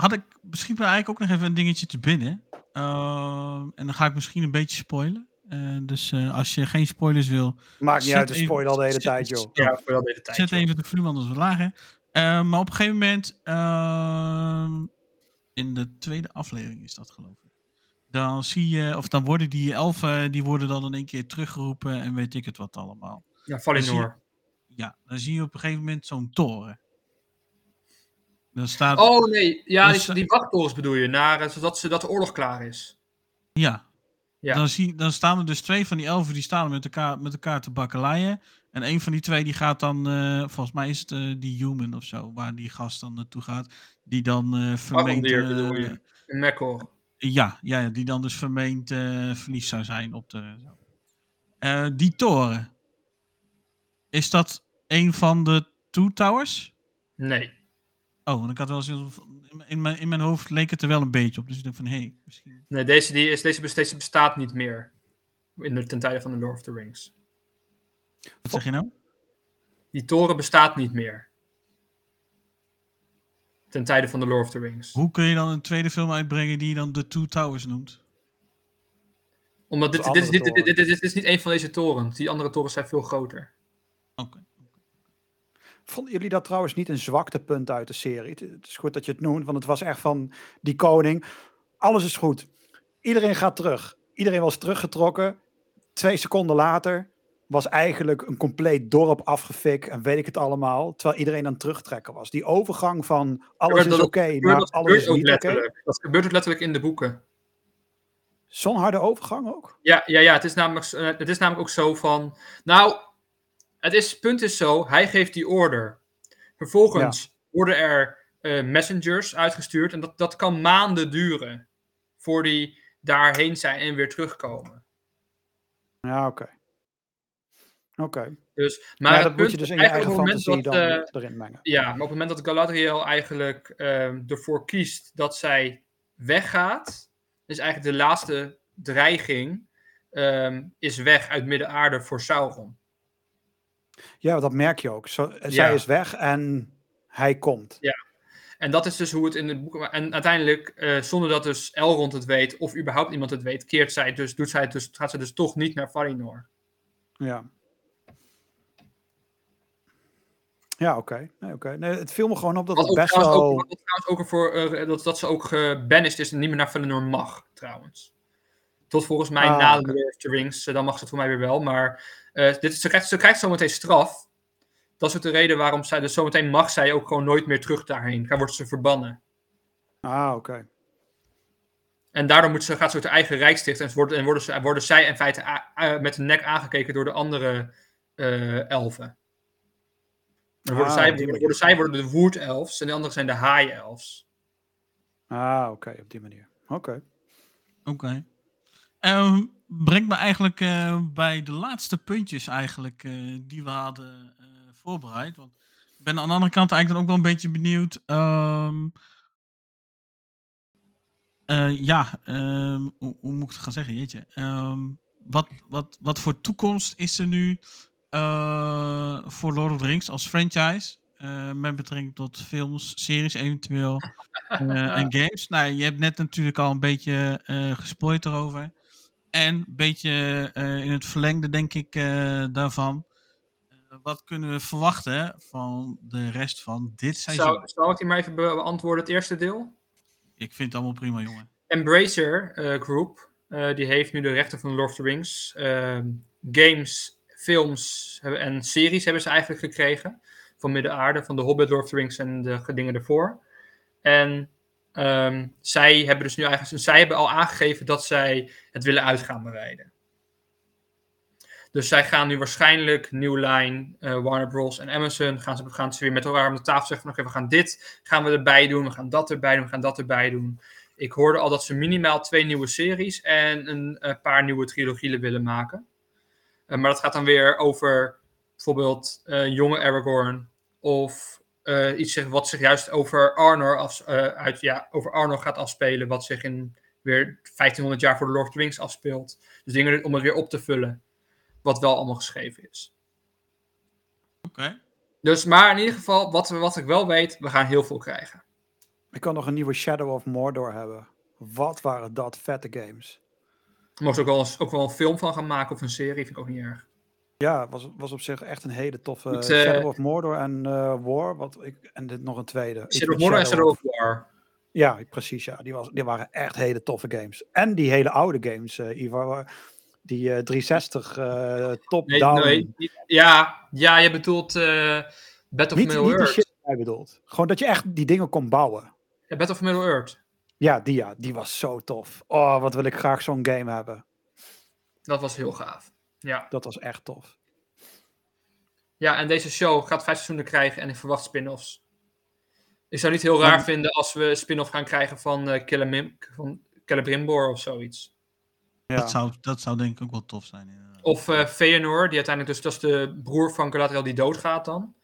S1: had ik misschien wel eigenlijk ook nog even een dingetje te binnen. Ehm, en dan ga ik misschien een beetje spoilen. Eh, dus eh, als je geen spoilers wil,
S2: Maakt niet uit, we
S1: even-
S2: spoilen al de hele
S1: zet-
S2: tijd, joh.
S3: Ja, voor dat deze tijd.
S1: zet
S3: joh.
S1: even de volume anders wat lager. Eh, maar op een gegeven moment, ehm, in de tweede aflevering is dat geloof ik. Dan zie je, of dan worden die elfen, die worden dan in één keer teruggeroepen en weet ik het wat allemaal.
S3: Ja, Valinor.
S1: Ja, dan zie je op een gegeven moment zo'n toren. Dan staat,
S3: Oh nee, ja, die, die wachttorens bedoel je, naar, eh, zodat ze, dat de oorlog klaar is.
S1: ja,
S3: Ja.
S1: Dan, zie, dan staan er dus twee van die elfen die staan met elkaar, met elkaar te bakkeleien. En een van die twee die gaat dan, eh, volgens mij is het eh, die human of zo, waar die gast dan naartoe gaat. Die dan eh vermeend...
S3: Bedoel je? Mekor.
S1: ja, ja, ja, die dan dus vermeend verliefd zou zijn op de... Die toren. Is dat een van de Two Towers?
S3: Nee.
S1: Oh, want ik had wel eens... In mijn, in mijn hoofd leek het er wel een beetje op. Dus ik dacht van, hé, hey, misschien...
S3: Nee, deze, die is, deze, deze bestaat niet meer. In de, ten tijde van de Lord of the Rings.
S1: Wat zeg je nou?
S3: Die toren bestaat niet meer. Ten tijde van de Lord of the Rings.
S1: Hoe kun je dan een tweede film uitbrengen die je dan de Two Towers noemt?
S3: Omdat dit,
S2: De
S3: dit, is- dit,
S2: andere
S3: dit, dit, dit, dit is niet een van deze torens. Die andere torens zijn veel groter.
S1: Oké.
S2: Vonden jullie dat trouwens niet een zwaktepunt uit de serie? Het, het is goed dat je het noemt, want het was echt van die koning. Alles is goed. Iedereen gaat terug. Iedereen was teruggetrokken. Twee seconden later was eigenlijk een compleet dorp afgefikt en weet ik het allemaal. Terwijl iedereen aan het terugtrekken was. Die overgang van alles
S3: maar
S2: is oké naar
S3: dat
S2: alles is niet oké.
S3: Dat gebeurt ook letterlijk in de boeken.
S2: Zo'n harde overgang ook?
S3: Ja, ja, ja het, is namelijk, eh, het is namelijk ook zo van. Nou, het is, punt is zo, hij geeft die order. Vervolgens worden er eh, messengers uitgestuurd. En dat, dat kan maanden duren. Voor die daarheen zijn en weer terugkomen.
S2: Ja, oké. Oké.
S3: Dus, maar
S2: dat moet
S3: punt
S2: je dus
S3: is
S2: in je
S3: eigenlijk
S2: eigen
S3: op het moment
S2: fantasie
S3: dat,
S2: dan
S3: eh,
S2: erin mengen.
S3: Ja, maar op het moment dat Galadriel eigenlijk ehm, ervoor kiest dat zij weggaat, is eigenlijk de laatste dreiging ehm, is weg uit Midden-aarde voor Sauron.
S2: Ja, dat merk je ook. Zo,
S3: Ja.
S2: Zij is weg en hij komt.
S3: En dat is dus hoe het in het boek. En uiteindelijk, eh, zonder dat dus Elrond het weet, of überhaupt iemand het weet, keert zij dus, doet zij dus, gaat ze dus toch niet naar Valinor.
S2: Ja. Ja, oké. Nee, oké. Nee, het viel me gewoon op dat
S3: Wat,
S2: het best wel...
S3: ook, wat trouwens ook ervoor, eh, dat, dat ze ook gebanished is en niet meer naar Valinor mag, trouwens. Tot volgens mij
S2: Ah,
S3: na de Lord of the Rings, eh, dan mag ze het voor mij weer wel. Maar eh, dit, ze, krijgt, ze krijgt zometeen straf. Dat is ook de reden waarom zij, dus zometeen mag zij ook gewoon nooit meer terug daarheen. Dan wordt ze verbannen.
S2: Ah, oké.
S3: En daardoor moet ze, gaat ze ook haar eigen rijk stichten. En, worden, en worden, ze, worden zij in feite a- a- met de nek aangekeken door de andere eh, elfen. Dan worden,
S2: Ah,
S3: zij, worden, zij worden de woerdelfs en de anderen zijn de haaielfs.
S2: Ah, oké. Op die manier. Oké.
S1: Oké. Ehm, brengt me eigenlijk eh, bij de laatste puntjes eigenlijk eh, die we hadden eh, voorbereid. Want ik ben aan de andere kant eigenlijk dan ook wel een beetje benieuwd. ehm, eh, ja, ehm, hoe, hoe moet ik het gaan zeggen? Jeetje. Wat, wat, wat voor toekomst is er nu voor Lord of the Rings als franchise? Met betrekking tot films, series eventueel en games. Nou, je hebt net natuurlijk al een beetje gespoord erover. En een beetje eh, in het verlengde, denk ik, eh, daarvan. Eh, wat kunnen we verwachten van de rest van dit seizoen?
S3: Zou, zou ik die maar even be- beantwoorden, het eerste deel?
S1: Ik vind het allemaal prima, jongen.
S3: Embracer Group, die heeft nu de rechten van Lord of the Rings. Ehm, games, films en series hebben ze eigenlijk gekregen. Van Midden-aarde, van de Hobbit, Lord of the Rings en de dingen ervoor. En ehm, zij hebben dus nu eigenlijk, zij hebben al aangegeven dat zij het willen uit gaan bereiden. Dus zij gaan nu waarschijnlijk New Line, eh, Warner Bros. en Amazon gaan ze, gaan ze weer met elkaar om de tafel zeggen van oké, we gaan dit gaan we erbij doen, we gaan dat erbij doen, we gaan dat erbij doen. Ik hoorde al dat ze minimaal twee nieuwe series en een, eh, paar nieuwe trilogieën willen maken. Eh, maar dat gaat dan weer over bijvoorbeeld eh, jonge Aragorn of eh, iets zeg- wat zich juist over Arnor, af, eh, uit, ja, over Arnor gaat afspelen, wat zich in weer 1500 jaar voor de Lord of the Rings afspeelt. Dus dingen om het weer op te vullen, wat wel allemaal geschreven is.
S1: Oké.
S3: Dus, maar in ieder geval, wat, we- wat ik wel weet, we gaan heel veel krijgen.
S2: Ik kan nog een nieuwe Shadow of Mordor hebben. Wat waren dat vette games.
S3: Er mocht ook wel, eens, ook wel een film van gaan maken of een serie, vind ik ook niet erg.
S2: Ja, was, was op zich echt een hele toffe
S3: eh,
S2: Shadow of Mordor en eh, War. Wat ik, en dit nog een tweede.
S3: Shadow of Mordor en Shadow
S2: of-
S3: War.
S2: Ja, precies. Ja. Die, was, die waren echt hele toffe games. En die hele oude games, eh Ivar. Die eh 360 eh
S3: Nee,
S2: top-down.
S3: nee, niet- ja, ja, je bedoelt Battle of
S2: niet,
S3: Middle
S2: niet die bedoelt. Gewoon dat je echt die dingen kon bouwen.
S3: Ja, Battle of Middle Earth.
S2: Ja, die, ja, die was zo tof. Oh, wat wil ik graag zo'n game hebben.
S3: Dat was heel gaaf. Ja.
S2: Dat was echt tof.
S3: ja, en deze show gaat vijf seizoenen krijgen en ik verwacht spin-offs. Ik zou niet heel raar vinden als we een spin-off gaan krijgen van, eh Celebrim- van Celebrimbor of zoiets.
S2: Ja.
S1: Dat, zou, dat zou denk ik ook wel tof zijn. inderdaad.
S3: Of eh Feanor, die uiteindelijk dus, dat is de broer van Galadriel die doodgaat dan.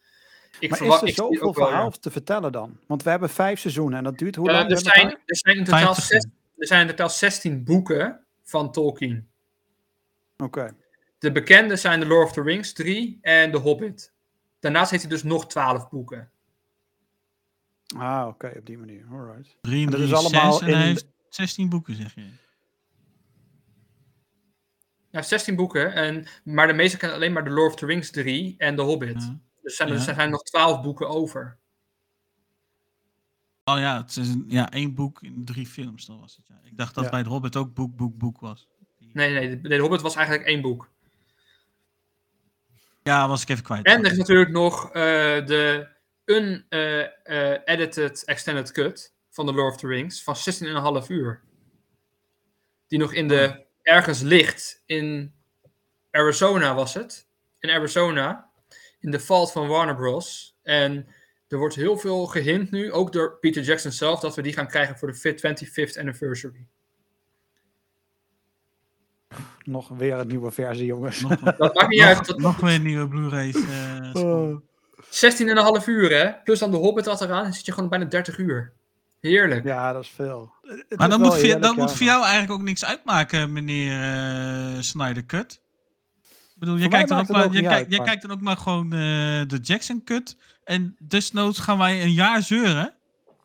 S3: Ik
S2: maar
S3: verwacht,
S2: is er zoveel
S3: ook wel, ja.
S2: verhaal te vertellen dan? Want we hebben vijf seizoenen en dat duurt hoe
S3: Eh,
S2: lang?
S3: er, zijn, er, zijn in totaal
S1: 50.
S3: zes, er zijn in totaal 16 boeken van Tolkien.
S2: Oké.
S3: De bekende zijn The Lord of the Rings 3 en The Hobbit. Daarnaast heeft hij dus nog 12 boeken.
S2: Ah, oké, op die manier. Alright.
S1: Drie en
S2: dat is allemaal
S1: en hij
S2: in-
S1: heeft 16 boeken, zeg je.
S3: Hij heeft 16 boeken, en, maar de meeste kennen alleen maar The Lord of the Rings 3 en The Hobbit.
S1: Ja.
S3: Dus er zijn, er
S1: Ja.
S3: zijn nog 12 boeken over.
S1: Oh ja, het is een, ja, één boek in drie films. Dat was het, ja. Ik dacht dat
S2: Ja.
S1: bij het Hobbit ook boek, boek, boek was.
S3: Nee, nee, de, de Hobbit was eigenlijk één boek.
S1: Ja, was ik even kwijt.
S3: En er is natuurlijk nog eh, de unedited extended cut van The Lord of the Rings van 16,5 uur. Die nog in de, ergens ligt in Arizona was het. In Arizona. In de vault van Warner Bros. En er wordt heel veel gehint nu, ook door Peter Jackson zelf, dat we die gaan krijgen voor de 25th anniversary.
S2: Nog weer een nieuwe versie, jongens.
S1: Nog,
S3: Dat maakt niet
S1: nog,
S3: uit. dat-
S1: nog weer nieuwe Blu-rays. eh,
S2: Oh.
S3: 16,5 uur, hè? Plus dan de Hobbit wat eraan, dan zit je gewoon bijna 30 uur. Heerlijk.
S2: Ja, dat is veel. Het-
S1: Maar dan moet, voor,
S2: heerlijk,
S1: dat
S2: ja,
S1: moet voor jou eigenlijk ook niks uitmaken, meneer eh Snyder Cut. Ik bedoel, je kijkt, dan ook maar,
S2: ook
S1: je,
S2: uit,
S1: je kijkt dan ook maar gewoon eh, de Jackson Cut. En desnoods gaan wij een jaar zeuren.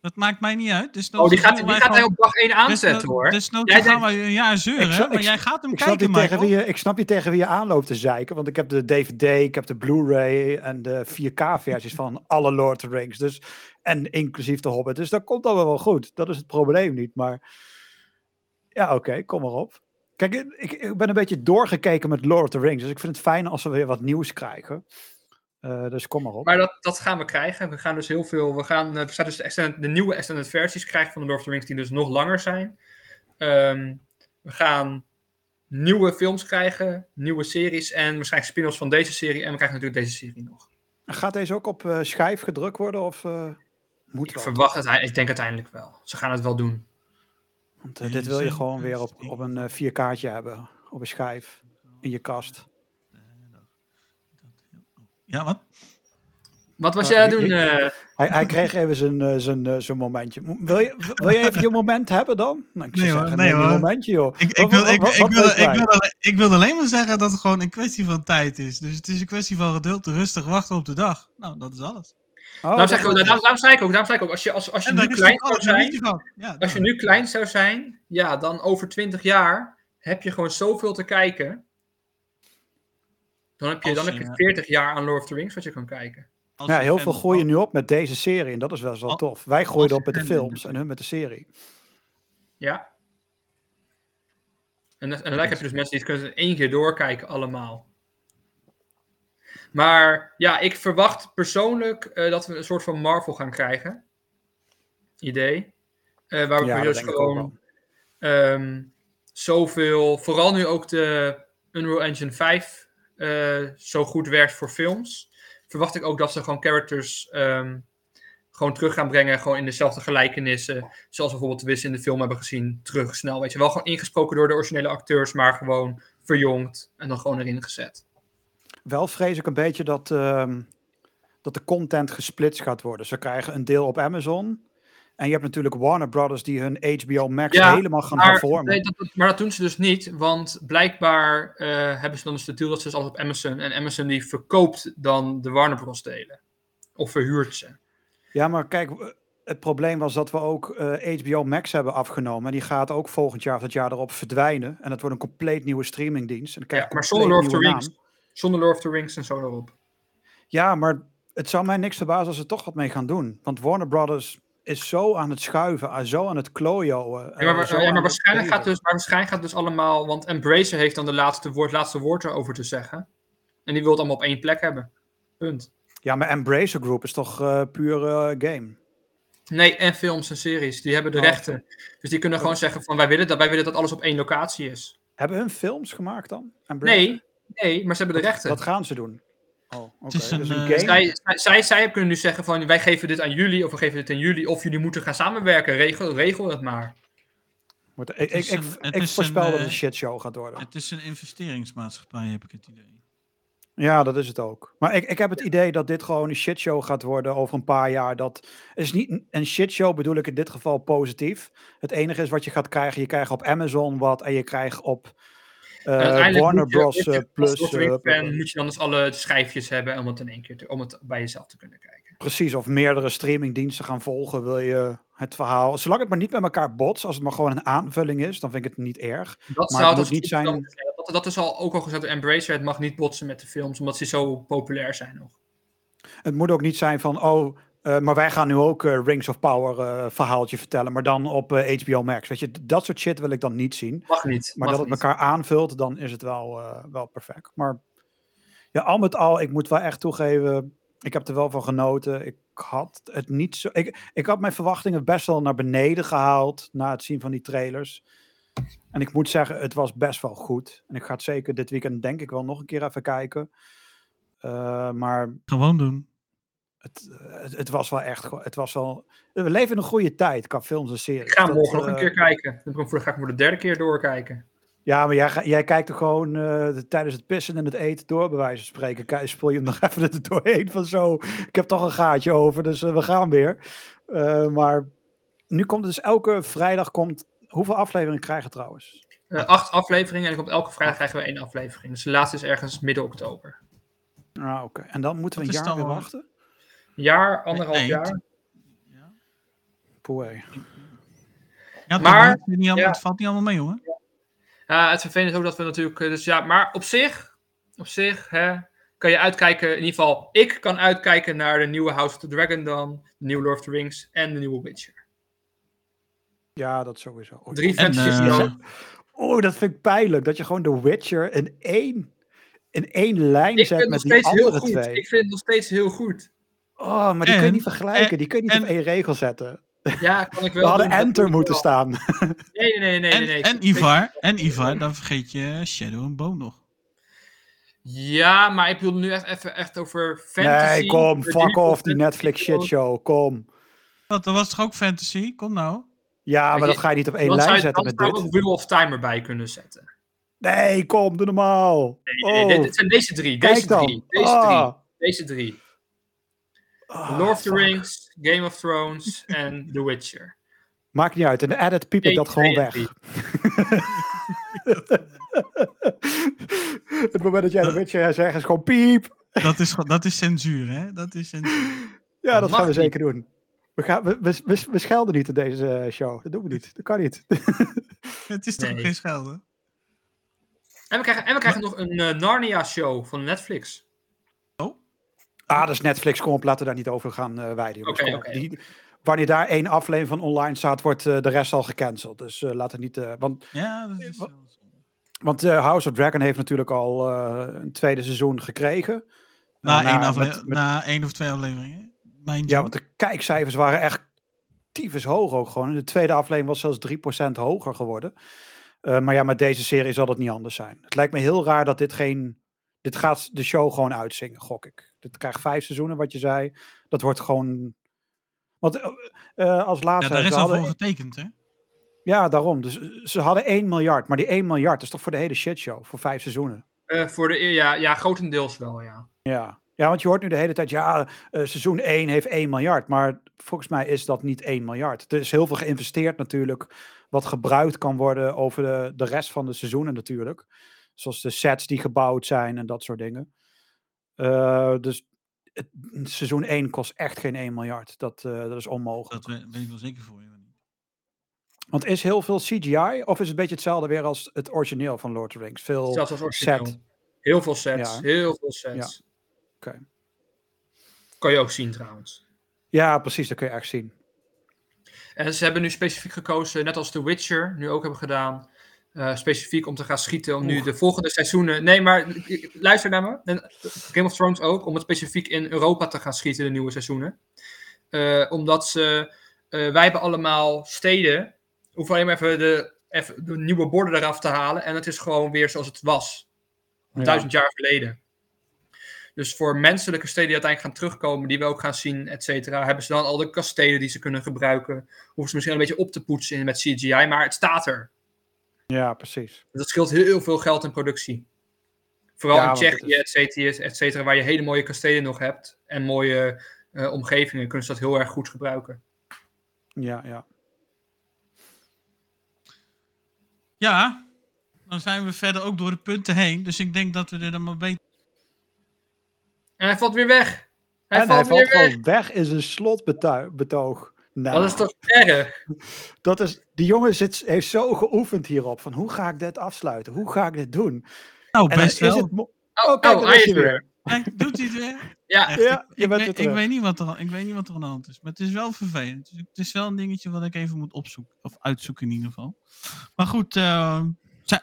S1: Dat maakt mij niet uit. Desnoods
S3: Oh, die gaat, die gaat hij op dag 1 aanzetten,
S1: desno-
S3: hoor.
S1: Desnoods
S3: Jij
S1: gaan
S3: denkt-
S1: wij een jaar zeuren,
S2: Ik snap-
S1: maar
S2: ik
S1: jij gaat hem
S2: Ik snap,
S1: kijken,
S2: tegen wie je, ik snap niet tegen wie je aanloopt te zeiken. Want ik heb de DVD, ik heb de Blu-ray en de 4K-versies van alle Lord of the Rings. Dus, en inclusief de Hobbit. Dus dat komt allemaal wel goed. Dat is het probleem niet. Maar ja, oké, kom maar op. Kijk, ik, ik ben een beetje doorgekeken met Lord of the Rings. Dus ik vind het fijn als we weer wat nieuws krijgen. Eh, dus kom maar op.
S3: Maar dat, dat gaan we krijgen. We gaan dus heel veel. We gaan, eh, we gaan dus de, extended- de nieuwe extended versies krijgen van de Lord of the Rings, die dus nog langer zijn. Ehm, we gaan nieuwe films krijgen, nieuwe series en waarschijnlijk spin-offs van deze serie. En we krijgen natuurlijk deze serie nog.
S2: Gaat deze ook op eh, schijf gedrukt worden? Of eh, moet
S3: Ik
S2: wel?
S3: verwacht het, ik denk uiteindelijk wel. Ze gaan het wel doen.
S2: Want dit wil je gewoon weer op, op een eh 4K'tje hebben. Op een schijf. In je kast.
S1: Ja, wat?
S3: Wat was
S2: Ja,
S3: jij aan het doen? eh?
S2: Hij, hij kreeg even zijn, eh, zijn, eh, zijn momentje. Mo- Wil je, wil je even je moment hebben dan? Nou, ik zou
S1: Nee hoor,
S2: zeggen,
S1: nee hoor.
S2: momentje joh.
S1: Ik, wil, ik, wil, ik, wil, alleen- ik wil alleen maar zeggen dat het gewoon een kwestie van tijd is. Dus het is een kwestie van geduld, rustig wachten op de dag. Nou, dat is alles.
S2: Oh,
S3: Daarom, zeg ik, ook- daarom, daarom zei ik ook, daarom zei ik ook, als je, als, als je nu klein zou
S1: een
S3: zijn.
S1: Ja,
S3: als je nu klein zou zijn, ja, dan over 20 jaar heb je gewoon zoveel te kijken. Dan heb je, dan heb
S1: je-
S3: je 40 jaar aan Lord of the Rings wat je kan kijken.
S1: als
S2: ja,
S1: je
S2: heel veel groeien nu op met deze serie. En dat is wel zo tof. Wij gooiden op met de films en hun met de serie.
S3: Ja. En, en dan heb je dus mensen die het kunnen in één keer doorkijken allemaal. Maar ja, ik verwacht persoonlijk eh, dat we een soort van Marvel gaan krijgen. Idee. Eh, waar we
S2: Ja,
S3: dus gewoon ehm, zoveel, vooral nu ook de Unreal Engine 5 eh, zo goed werkt voor films, verwacht ik ook dat ze gewoon characters ehm, gewoon terug gaan brengen, gewoon in dezelfde gelijkenissen, zoals we bijvoorbeeld we in de film hebben gezien, terug snel, weet je wel, gewoon ingesproken door de originele acteurs, maar gewoon verjongd en dan gewoon erin gezet.
S2: Wel vrees ik een beetje dat, ehm, dat de content gesplitst gaat worden. Ze krijgen een deel op Amazon. En je hebt natuurlijk Warner Brothers die hun HBO Max
S3: Ja,
S2: helemaal gaan
S3: Maar,
S2: hervormen.
S3: nee, dat, maar dat doen ze dus niet, want blijkbaar eh, hebben ze dan dus de deal dat ze dus altijd op Amazon, en Amazon die verkoopt dan de Warner Bros. delen. Of verhuurt ze.
S2: Ja, maar kijk, het probleem was dat we ook eh, HBO Max hebben afgenomen. En die gaat ook volgend jaar of het jaar erop verdwijnen. En dat wordt een compleet nieuwe streamingdienst. En
S3: Ja, maar zonder Lord of the Rings. Zonder Lord of the Rings en zo erop.
S2: Ja, maar het zou mij niks verbazen als ze toch wat mee gaan doen. Want Warner Brothers is zo aan het schuiven, zo aan het klooien.
S3: Ja, maar, ja, maar waarschijnlijk gaat dus, maar waarschijnlijk gaat dus allemaal, want Embracer heeft dan de laatste woord, laatste woord erover te zeggen. En die wil het allemaal op één plek hebben. Punt.
S2: Ja, maar Embracer Group is toch eh puur eh, game?
S3: Nee, en films en series, die hebben de
S2: Oh,
S3: rechten. Dus die kunnen gewoon zeggen van wij willen dat, wij willen dat alles op één locatie is.
S2: Hebben hun films gemaakt dan? Embracer?
S3: Nee, nee, maar ze hebben de rechten.
S2: Dat gaan ze doen. Oh, oké. Dus
S1: eh.
S3: Zij, zij, zij, kunnen nu zeggen van wij geven dit aan jullie of we geven dit aan jullie of jullie moeten gaan samenwerken. Regel, regel het maar.
S2: Ik
S1: Het
S2: ik,
S1: een-
S2: voorspel
S1: een,
S2: dat het
S1: eh,
S2: een shitshow gaat worden.
S1: Het is een investeringsmaatschappij, heb ik het idee.
S2: Ja, dat is het ook. Maar ik, ik heb het idee dat dit gewoon een shitshow gaat worden over een paar jaar. Dat is niet een- shitshow, bedoel ik in dit geval positief. Het enige is wat je gaat krijgen, je krijgt op Amazon wat en je krijgt op Warner
S3: moet je-
S2: Bros. eh, Plus.
S3: Rings
S2: eh,
S3: moet je dan dus alle schijfjes hebben om het in één keer te, om het bij jezelf te kunnen kijken.
S2: Precies, of meerdere streamingdiensten gaan volgen, wil je het verhaal. Zolang het maar niet met elkaar botst, als het maar gewoon een aanvulling is, dan vind ik het niet erg.
S3: Dat
S2: Maar
S3: zou
S2: het
S3: dat
S2: niet zijn-
S3: Dat, dat is al ook al gezegd door Embracer. Het mag niet botsen met de films, omdat ze zo populair zijn nog.
S2: Het moet ook niet zijn van, oh, eh, maar wij gaan nu ook eh, Rings of Power eh, verhaaltje vertellen, maar dan op eh, HBO Max. Weet je, dat soort shit wil ik dan niet zien.
S3: Mag niet.
S2: Maar
S3: mag
S2: dat het elkaar aanvult, dan is het wel, eh, wel perfect. Maar ja, al met al, ik moet wel echt toegeven, ik heb er wel van genoten. Ik had het niet zo. Ik, ik had mijn verwachtingen best wel naar beneden gehaald na het zien van die trailers. En ik moet zeggen, het was best wel goed. En ik ga het zeker dit weekend, denk ik wel, nog een keer even kijken. Eh, maar
S1: Gewoon doen.
S2: Het, eh, het, het was wel echt. Het was wel, we leven in een goede tijd qua films en series.
S3: Ik ga morgen nog een
S2: eh,
S3: keer kijken. Dan ga ik voor de derde keer doorkijken.
S2: Ja, maar jij, jij kijkt er gewoon eh, de- tijdens het pissen en het eten door, bij wijze van spreken. Kijk, Spoel je hem nog even er doorheen van zo. Ik heb toch een gaatje over, dus we gaan weer. Eh, maar nu komt het dus elke vrijdag komt. Hoeveel afleveringen krijgen trouwens?
S3: Eh, acht afleveringen en op elke vrijdag krijgen we één aflevering. Dus de laatste is ergens midden oktober.
S2: Ah, oké. En dan moeten we
S1: Wat
S2: een jaar weer wachten?
S3: Jaar, anderhalf
S1: Nee,
S3: jaar.
S1: Ja,
S2: Poeh.
S1: ja
S3: Maar-
S1: het, niet allemaal,
S3: ja.
S1: het valt niet allemaal mee, jongen.
S3: Ja, het vervelende is ook dat we natuurlijk. eh, Dus ja, maar op zich, op zich hè, kan je uitkijken. In ieder geval, ik kan uitkijken naar de nieuwe House of the Dragon dan, de nieuwe Lord of the Rings en de nieuwe Witcher.
S2: Ja, dat sowieso. Oh,
S3: Drie fantasy shows.
S2: Oh, dat vind ik pijnlijk. Dat je gewoon The Witcher in één, in één lijn
S3: Ik
S2: zet met die andere
S3: goed.
S2: twee.
S3: Ik vind het nog steeds heel goed.
S2: Oh, maar die kun je
S1: En-
S2: niet vergelijken. Die kun je niet
S1: en-
S2: op één regel zetten.
S3: Ja, kan ik wel.
S2: We hadden
S3: doen,
S2: enter moeten
S3: wel.
S2: staan.
S3: Nee, nee, nee, nee.
S1: En,
S3: nee, nee.
S1: en Ivar, en Ivar, dan vergeet je Shadow and Bone nog.
S3: Ja, maar ik bedoel nu echt, even echt over fantasy.
S2: Nee, kom, fuck off, die Netflix shitshow, kom.
S1: Wat, dat was toch ook fantasy? Kom nou.
S2: Ja, maar
S3: je-
S2: dat ga je niet op één
S3: Dan zou
S2: lijn zetten
S3: dan
S2: met
S3: zou je
S2: dit.
S3: ook Wheel of Time erbij kunnen zetten.
S2: Nee, kom, doe normaal.
S3: Nee, nee,
S2: Oh,
S3: dit, dit zijn deze drie. Deze
S2: kijk dan.
S3: drie. Deze
S2: Ah.
S3: drie. Deze drie.
S2: Ah,
S3: Lord of the. Rings, Game of Thrones en The Witcher.
S2: Maakt niet uit. In de edit piep ik dat gewoon
S3: en
S2: weg. Het moment dat jij de Witcher zegt is gewoon piep.
S1: Dat is, dat is censuur, hè? Dat is censuur.
S2: Ja,
S3: Dat
S2: gaan we
S3: niet.
S2: zeker doen. We, gaan, we, we, we, we schelden niet in deze eh, show. Dat doen we niet. Dat kan niet.
S1: Het is toch
S3: Nee.
S1: geen schelden?
S3: En we krijgen, en we krijgen nog een eh, Narnia-show van Netflix.
S2: Ah, dat is Netflix. Kom op, laten we daar niet over gaan eh wijden. Die- Wanneer daar één aflevering van online staat, wordt eh, de rest al gecanceld. Dus eh laten we niet... eh, want
S1: Ja, dat is
S2: want eh, House of Dragon heeft natuurlijk al eh, een tweede seizoen gekregen.
S1: Na, één
S2: met-
S1: afle-
S2: met-
S1: na één of twee afleveringen. Mijn
S2: Ja, want de kijkcijfers waren echt tyfus hoog ook gewoon. De tweede aflevering was zelfs 3% hoger geworden. Eh, maar ja, met deze serie zal het niet anders zijn. Het lijkt me heel raar dat dit geen... Dit gaat de show gewoon uitzingen, gok ik. Dit krijgt vijf seizoenen, wat je zei. Dat wordt gewoon... Want eh, eh, als
S1: ja,
S2: laatste...
S1: daar is al
S2: hadden-
S1: voor getekend, hè?
S2: Ja, daarom. Dus eh, ze hadden 1 miljard. Maar die 1 miljard is toch voor de hele shitshow? Voor vijf seizoenen?
S3: Eh, voor de, ja, ja, grotendeels wel, ja.
S2: Ja. ja, want je hoort nu de hele tijd, ja, eh, seizoen 1 heeft 1 miljard. Maar volgens mij is dat niet 1 miljard. Er is heel veel geïnvesteerd natuurlijk, wat gebruikt kan worden over de, de rest van de seizoenen natuurlijk. Zoals de sets die gebouwd zijn en dat soort dingen. Eh, dus het, seizoen 1 kost echt geen 1 miljard. Dat, eh, dat is onmogelijk.
S1: Dat ben ik wel zeker voor je.
S2: Want is heel veel CGI of is het een beetje hetzelfde weer als het origineel van Lord of the Rings? Veel
S3: Zelfs als origineel.
S2: set.
S3: Heel veel sets.
S2: Ja.
S3: Heel veel sets.
S2: Oké.
S3: Kan je ook zien trouwens.
S2: Ja, precies, dat kun je echt zien.
S3: En ze hebben nu specifiek gekozen, net als The Witcher nu ook hebben gedaan, eh, specifiek om te gaan schieten om nu de volgende seizoenen. Nee, maar luister naar me. En Game of Thrones ook, om het specifiek in Europa te gaan schieten, de nieuwe seizoenen. Eh, omdat ze, eh, wij hebben allemaal steden, hoeven alleen maar even de, even de nieuwe borden eraf te halen en het is gewoon weer zoals het was.
S2: Ja.
S3: Duizend jaar geleden. Dus voor menselijke steden die uiteindelijk gaan terugkomen, die we ook gaan zien, et cetera, hebben ze dan al de kastelen die ze kunnen gebruiken. Hoeven ze misschien een beetje op te poetsen met CGI, maar het staat er.
S2: Ja, precies.
S3: Dus dat scheelt heel veel geld in productie. Vooral
S2: Ja,
S3: in Tsjechië,
S2: is-
S3: et cetera, et cetera, waar je hele mooie kastelen nog hebt en mooie eh, omgevingen, kunnen ze dat heel erg goed gebruiken.
S2: Ja, ja.
S1: Ja, dan zijn we verder ook door de punten heen. Dus ik denk dat we er dan maar beter...
S3: En hij valt weer weg. Hij
S2: en
S3: valt
S2: hij
S3: weer
S2: valt
S3: weg.
S2: weg in zijn slotbetoog. Nou,
S3: Dat is toch erg?
S2: dat is, die jongen zit, heeft zo geoefend hierop. Van hoe ga ik dit afsluiten? Hoe ga ik dit doen?
S1: Nou, best wel.
S2: het
S3: Oh,
S2: Oh, kijk,
S3: oh,
S2: daar
S3: hij
S2: is
S3: is
S2: hij
S3: weer.
S1: Kijk, doet hij het weer?
S3: Ja,
S1: Echt,
S2: Ja,
S1: ik,
S2: je
S1: ik,
S2: bent weer
S1: weet, ik,
S2: terug.
S1: weet niet wat er, ik weet niet wat er aan de hand is. Maar het is wel vervelend. Dus het is wel een dingetje wat ik even moet opzoeken. Of uitzoeken in ieder geval. Maar goed, eh, zi- eh,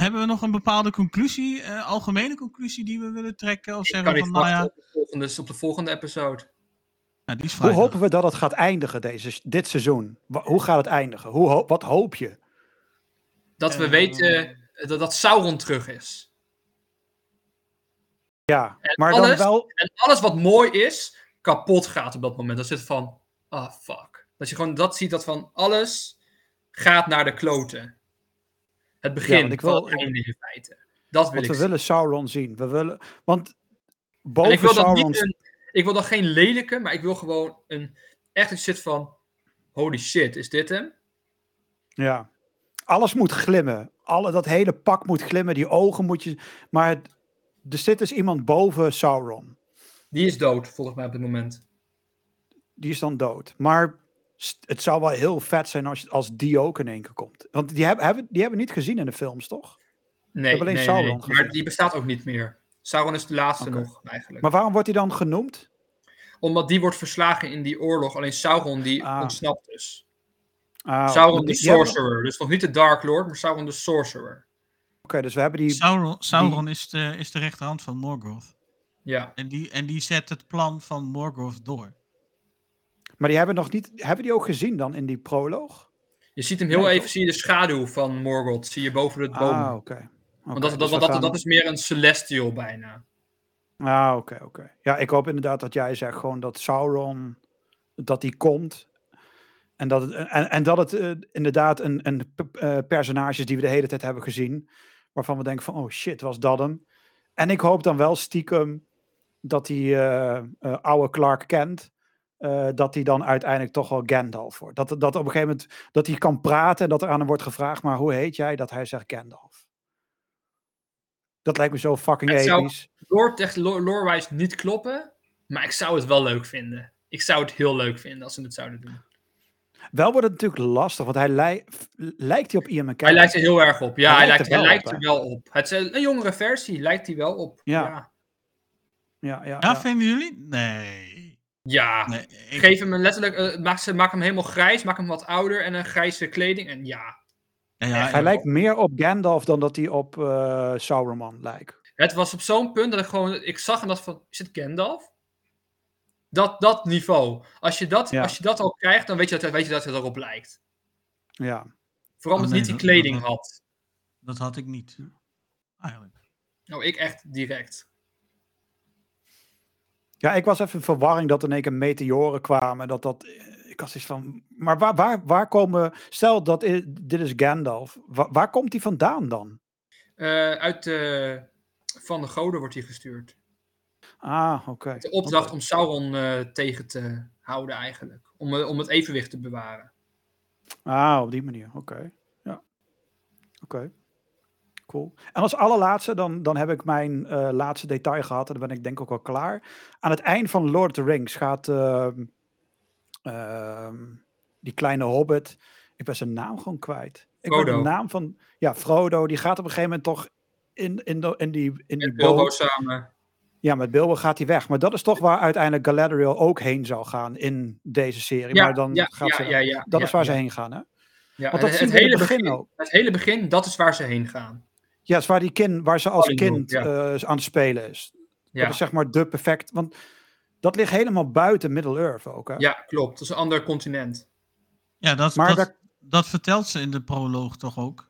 S1: hebben we nog een bepaalde conclusie? eh, algemene conclusie die we willen trekken? Of
S3: ik
S1: zeggen
S3: kan
S1: we
S3: niet
S1: van, nou ja,
S3: op, de volgende, op de volgende episode.
S1: Nou, die is
S2: Hoe hopen we dat het gaat eindigen deze, dit seizoen? Hoe gaat het eindigen? Hoe, ho- wat hoop je?
S3: Dat we weten dat, dat Sauron terug is.
S2: Ja,
S3: En
S2: maar
S3: alles-
S2: dan wel...
S3: En alles wat mooi is, kapot gaat op dat moment. Dat zit van, ah fuck. Dat je gewoon dat ziet, dat van alles gaat naar de kloten. Het begin
S2: want ik wil-
S3: van het einde in feite. Dat wil
S2: Want
S3: ik
S2: we
S3: zien.
S2: willen Sauron zien. We willen, want
S3: En
S2: boven
S3: ik wil dat
S2: Sauron...
S3: niet een, ik wil dat geen lelijke, maar ik wil gewoon een echt een shit van, holy shit, is dit hem?
S2: Ja. Alles moet glimmen. Alle, dat hele pak moet glimmen. Die ogen moet je... Maar het- er zit dus iemand boven Sauron.
S3: Die is dood, volgens mij op dit moment.
S2: Die is dan dood. Maar het zou wel heel vet zijn als, als die ook in één keer komt. Want die hebben, hebben, die hebben we niet gezien in de films, toch?
S3: Nee, nee,
S2: Sauron
S3: nee. Maar die bestaat ook niet meer. Sauron is de laatste nog, eigenlijk.
S2: Maar waarom wordt hij dan genoemd?
S3: Omdat die wordt verslagen in die oorlog. Alleen Sauron, die
S2: Ah.
S3: ontsnapt dus.
S2: Ah,
S3: Sauron de Sorcerer. Dus nog niet de Dark Lord, maar Sauron de Sorcerer.
S2: Oké, dus we hebben die...
S1: Sauron, Sauron is, de, is de rechterhand van Morgoth.
S3: Ja.
S1: En die, en die zet het plan van Morgoth door.
S2: Maar die hebben nog niet... Hebben die ook gezien dan in die proloog?
S3: Je ziet hem heel
S2: Nee,
S3: even,
S2: toch?
S3: zie je de schaduw van Morgoth. Zie je boven de boom.
S2: Ah, oké.
S3: Want dat,
S2: dus
S3: dat, dat,
S2: gaan-
S3: dat is meer een celestial bijna.
S2: Ah, oké, oké. Ja, ik hoop inderdaad dat jij zegt gewoon dat Sauron, dat die komt. En dat het, en, en dat het eh, inderdaad een, een p- eh, personage is die we de hele tijd hebben gezien. Waarvan we denken van, oh shit, was dat hem? En ik hoop dan wel stiekem dat die eh, eh, oude Clark Kent, dat hij dan uiteindelijk toch wel Gandalf wordt. Dat, dat op een gegeven moment, dat hij kan praten en dat er aan hem wordt gevraagd, maar hoe heet jij? Dat hij zegt Gandalf. Dat lijkt me zo fucking
S3: Het
S2: episch.
S3: Lore echt lo- lore-wise niet kloppen. Maar ik zou het wel leuk vinden. Ik zou het heel leuk vinden als ze het zouden doen.
S2: Wel wordt het natuurlijk lastig, want hij f- lijkt hij op Ian McKellen.
S3: Hij lijkt er heel erg op. Ja,
S2: Hij
S3: hij,
S2: lijkt er
S3: hij
S2: wel
S3: lijkt
S2: op,
S3: er wel op. Het is een, jongere versie, lijkt hij wel op.
S2: Ja.
S3: Ja.
S2: Ja, ja,
S1: vinden jullie? Nee.
S3: Ja.
S1: nee ik-
S3: Geef hem een letterlijk, eh, maak, ze, maak hem helemaal grijs, maak hem wat ouder en een grijze kleding. En ja,
S1: ja, ja,
S2: Hij
S1: ik-
S2: lijkt meer op Gandalf dan dat hij op eh Sauron lijkt.
S3: het was op zo'n punt dat ik gewoon, ik zag en dat van, is het Gandalf? Dat, dat niveau. Als je dat,
S2: Ja.
S3: als je dat al krijgt, dan weet je dat, weet je dat het erop lijkt.
S2: Ja.
S3: Vooral
S1: Oh,
S3: omdat
S1: nee,
S3: niet die kleding
S1: dat-
S3: had.
S1: Dat had ik niet. Eigenlijk.
S3: Nou, ik echt direct.
S2: ja, ik was even in verwarring dat er in één keer meteoren kwamen. Dat dat, van, maar waar, waar, waar komen, stel dat dit is Gandalf, waar, waar komt hij vandaan dan?
S3: Eh, uit de, van de goden wordt hij gestuurd.
S2: Ah, oké.
S3: De opdracht om Sauron eh, tegen te houden eigenlijk. Om, eh, om het evenwicht te bewaren.
S2: Ah, op die manier, oké. Ja. Oké. Cool. En als allerlaatste, dan, dan heb ik mijn laatste detail gehad. En dan ben ik denk ik ook wel klaar. Aan het eind van Lord of the Rings gaat ehm, die kleine hobbit... Ik ben zijn naam gewoon kwijt. Ik ben de naam van... Ja, Frodo. Die gaat op een gegeven moment toch in, in, de, in die, in die
S3: Bilbo
S2: boot.
S3: samen.
S2: Ja, met Bilbo gaat hij weg. Maar dat is toch waar uiteindelijk Galadriel ook heen zou gaan in deze serie.
S3: Ja,
S2: maar dan
S3: ja,
S2: gaat
S3: ja,
S2: ze...
S3: ja, ja,
S2: dat is waar ze heen gaan, hè?
S3: Ja,
S2: Want dat
S3: het, het hele
S2: begin
S3: begin,
S2: ook.
S3: het hele begin, dat is waar ze heen gaan.
S2: Ja, het is waar, die kind, waar ze als kind eh, aan het spelen is.
S3: Ja,
S2: Dat is zeg maar de perfect... Want dat ligt helemaal buiten Middle-earth ook, hè?
S3: ja klopt. Dat is een ander continent.
S1: Ja, dat,
S2: Maar
S1: dat,
S2: daar-
S1: dat vertelt ze in de proloog toch ook?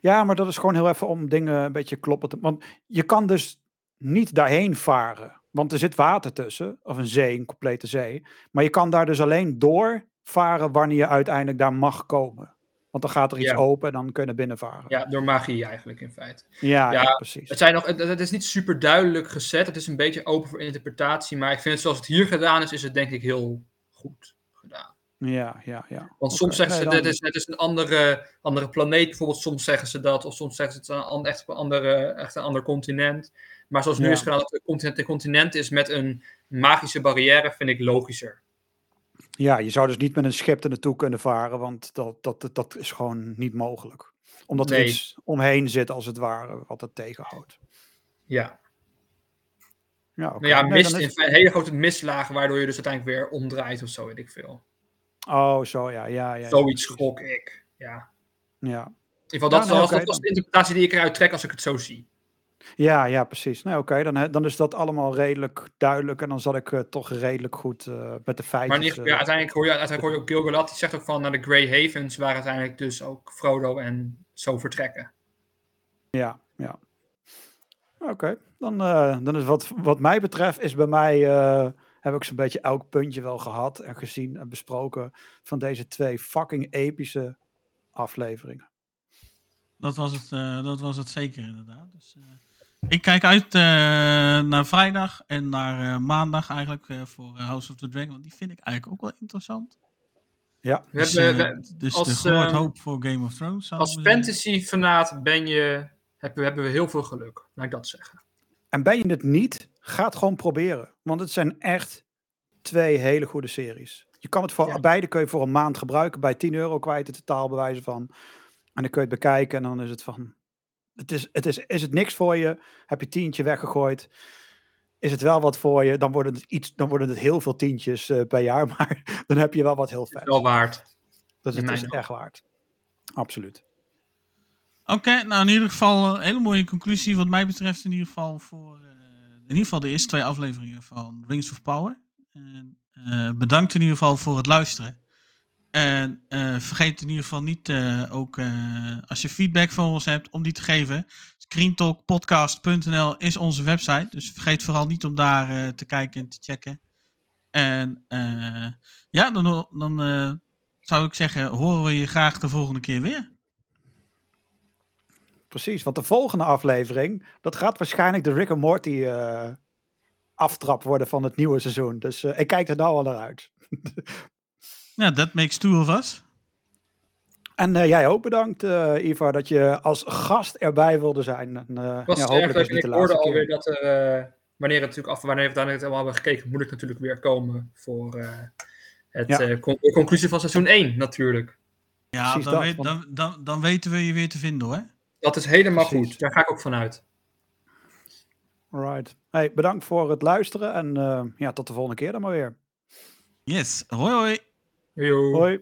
S2: Ja, maar dat is gewoon heel even om dingen een beetje kloppen te... Want je kan dus niet daarheen varen. Want er zit water tussen. Of een zee, een complete zee. Maar je kan daar dus alleen door varen wanneer je uiteindelijk daar mag komen. Want dan gaat er iets
S3: Ja.
S2: open en dan kun je naar binnen varen.
S3: Ja, door magie eigenlijk in feite.
S2: Ja,
S3: Ja,
S2: ja, precies.
S3: Het, zijn nog, het, het is niet super duidelijk gezet. Het is een beetje open voor interpretatie. Maar ik vind het zoals het hier gedaan is, is het denk ik heel goed gedaan.
S2: Ja, ja, ja.
S3: Want soms zeggen
S2: nee,
S3: ze,
S2: dan-
S3: dit is, het is een andere, andere planeet bijvoorbeeld. Soms zeggen ze dat. Of soms zeggen ze het is een, echt, een andere, echt een ander continent. Maar zoals nu is gedaan, dat het continent een continent is met een magische barrière, vind ik logischer.
S2: Ja, je zou dus niet met een schip er naartoe kunnen varen, want dat, dat, dat, dat is gewoon niet mogelijk. Omdat er iets omheen zit, als het ware, wat het tegenhoudt.
S3: Ja.
S2: Ja.
S3: Nou ja,
S2: Nee,
S3: mist,
S2: is-
S3: feite hele grote misslagen, waardoor je dus uiteindelijk weer omdraait of zo, weet ik veel.
S2: Oh, zo, ja. ja, ja,
S3: Zoiets
S2: precies.
S3: gok ik. Ja.
S2: Ja.
S3: In ieder geval, dat,
S2: Ja, nee,
S3: dat was de interpretatie die ik eruit trek als ik het zo zie.
S2: Ja, ja, precies. Nee, oké, dan, dan is dat allemaal redelijk duidelijk en dan zat ik eh, toch redelijk goed eh, met de feitjes.
S3: Maar niet,
S2: eh,
S3: ja, uiteindelijk, hoor je, uiteindelijk hoor je ook Gilgalad, die zegt ook van naar de Grey Havens, waar uiteindelijk dus ook Frodo en zo vertrekken.
S2: Ja, ja. Oké, dan, eh, dan is wat, wat mij betreft is bij mij eh, heb ik zo'n beetje elk puntje wel gehad en gezien en besproken van deze twee fucking epische afleveringen.
S1: Dat was het, eh, dat was het zeker inderdaad. Dus, eh, ik kijk uit eh, naar vrijdag en naar eh, maandag eigenlijk eh, voor House of the Dragon. Want die vind ik eigenlijk ook wel interessant.
S2: Ja,
S3: We
S1: Dus,
S3: hebben, we-
S1: dus
S3: als,
S1: de groot hoop voor Game of Thrones.
S3: als fantasy-fanaat ben je, hebben, hebben we heel veel geluk, laat ik dat zeggen.
S2: En ben je het niet, ga het gewoon proberen. Want het zijn echt twee hele goede series. Je kan het voor
S3: Ja.
S2: beide kun je voor een maand gebruiken. Bij 10 euro kwijt het totaal bewijzen van. En dan kun je het bekijken en dan is het van. Het is, het is, is het niks voor je? Heb je tientje weggegooid? Is het wel wat voor je? Dan worden het, iets, dan worden het heel veel tientjes eh, per jaar. Maar dan heb je wel wat heel vet.
S3: Wel waard.
S2: Dus
S3: in
S2: het is echt waard. Absoluut.
S1: Oké, nou in ieder geval een hele mooie conclusie wat mij betreft in ieder geval voor eh, in ieder geval de eerste twee afleveringen van Rings of Power. En, eh, bedankt in ieder geval voor het luisteren. En eh, vergeet in ieder geval niet eh, ook eh, als je feedback voor ons hebt om die te geven. Screentalkpodcast.nl is onze website. Dus vergeet vooral niet om daar te kijken en te checken. En ja, dan, dan zou ik zeggen, horen we je graag de volgende keer weer.
S2: Precies, want de volgende aflevering, dat gaat waarschijnlijk de Rick and Morty aftrap worden van het nieuwe seizoen. Dus ik kijk er nou al naar uit.
S1: Ja, that makes two of us.
S2: En eh, jij ook bedankt, eh Ivar, dat je als gast erbij wilde zijn. En, eh,
S3: Ik was
S2: ja, hopelijk is niet de
S3: hoorde
S2: laatste
S3: alweer
S2: keer.
S3: dat er, eh, wanneer het natuurlijk af, wanneer we uiteindelijk het allemaal hebben gekeken, moet ik natuurlijk weer komen voor eh, het,
S2: Ja.
S3: eh, con- de conclusie van seizoen 1 natuurlijk.
S1: Ja, dan,
S2: dat,
S1: weet-
S2: want-
S1: dan, dan, dan weten we je weer te vinden hoor.
S3: Dat is helemaal
S2: Precies.
S3: goed. Daar ga ik ook vanuit.
S2: Right. Hey, bedankt voor het luisteren en eh, ja, tot de volgende keer dan maar weer.
S1: Yes, hoi hoi.
S3: Yo.
S2: Hoi.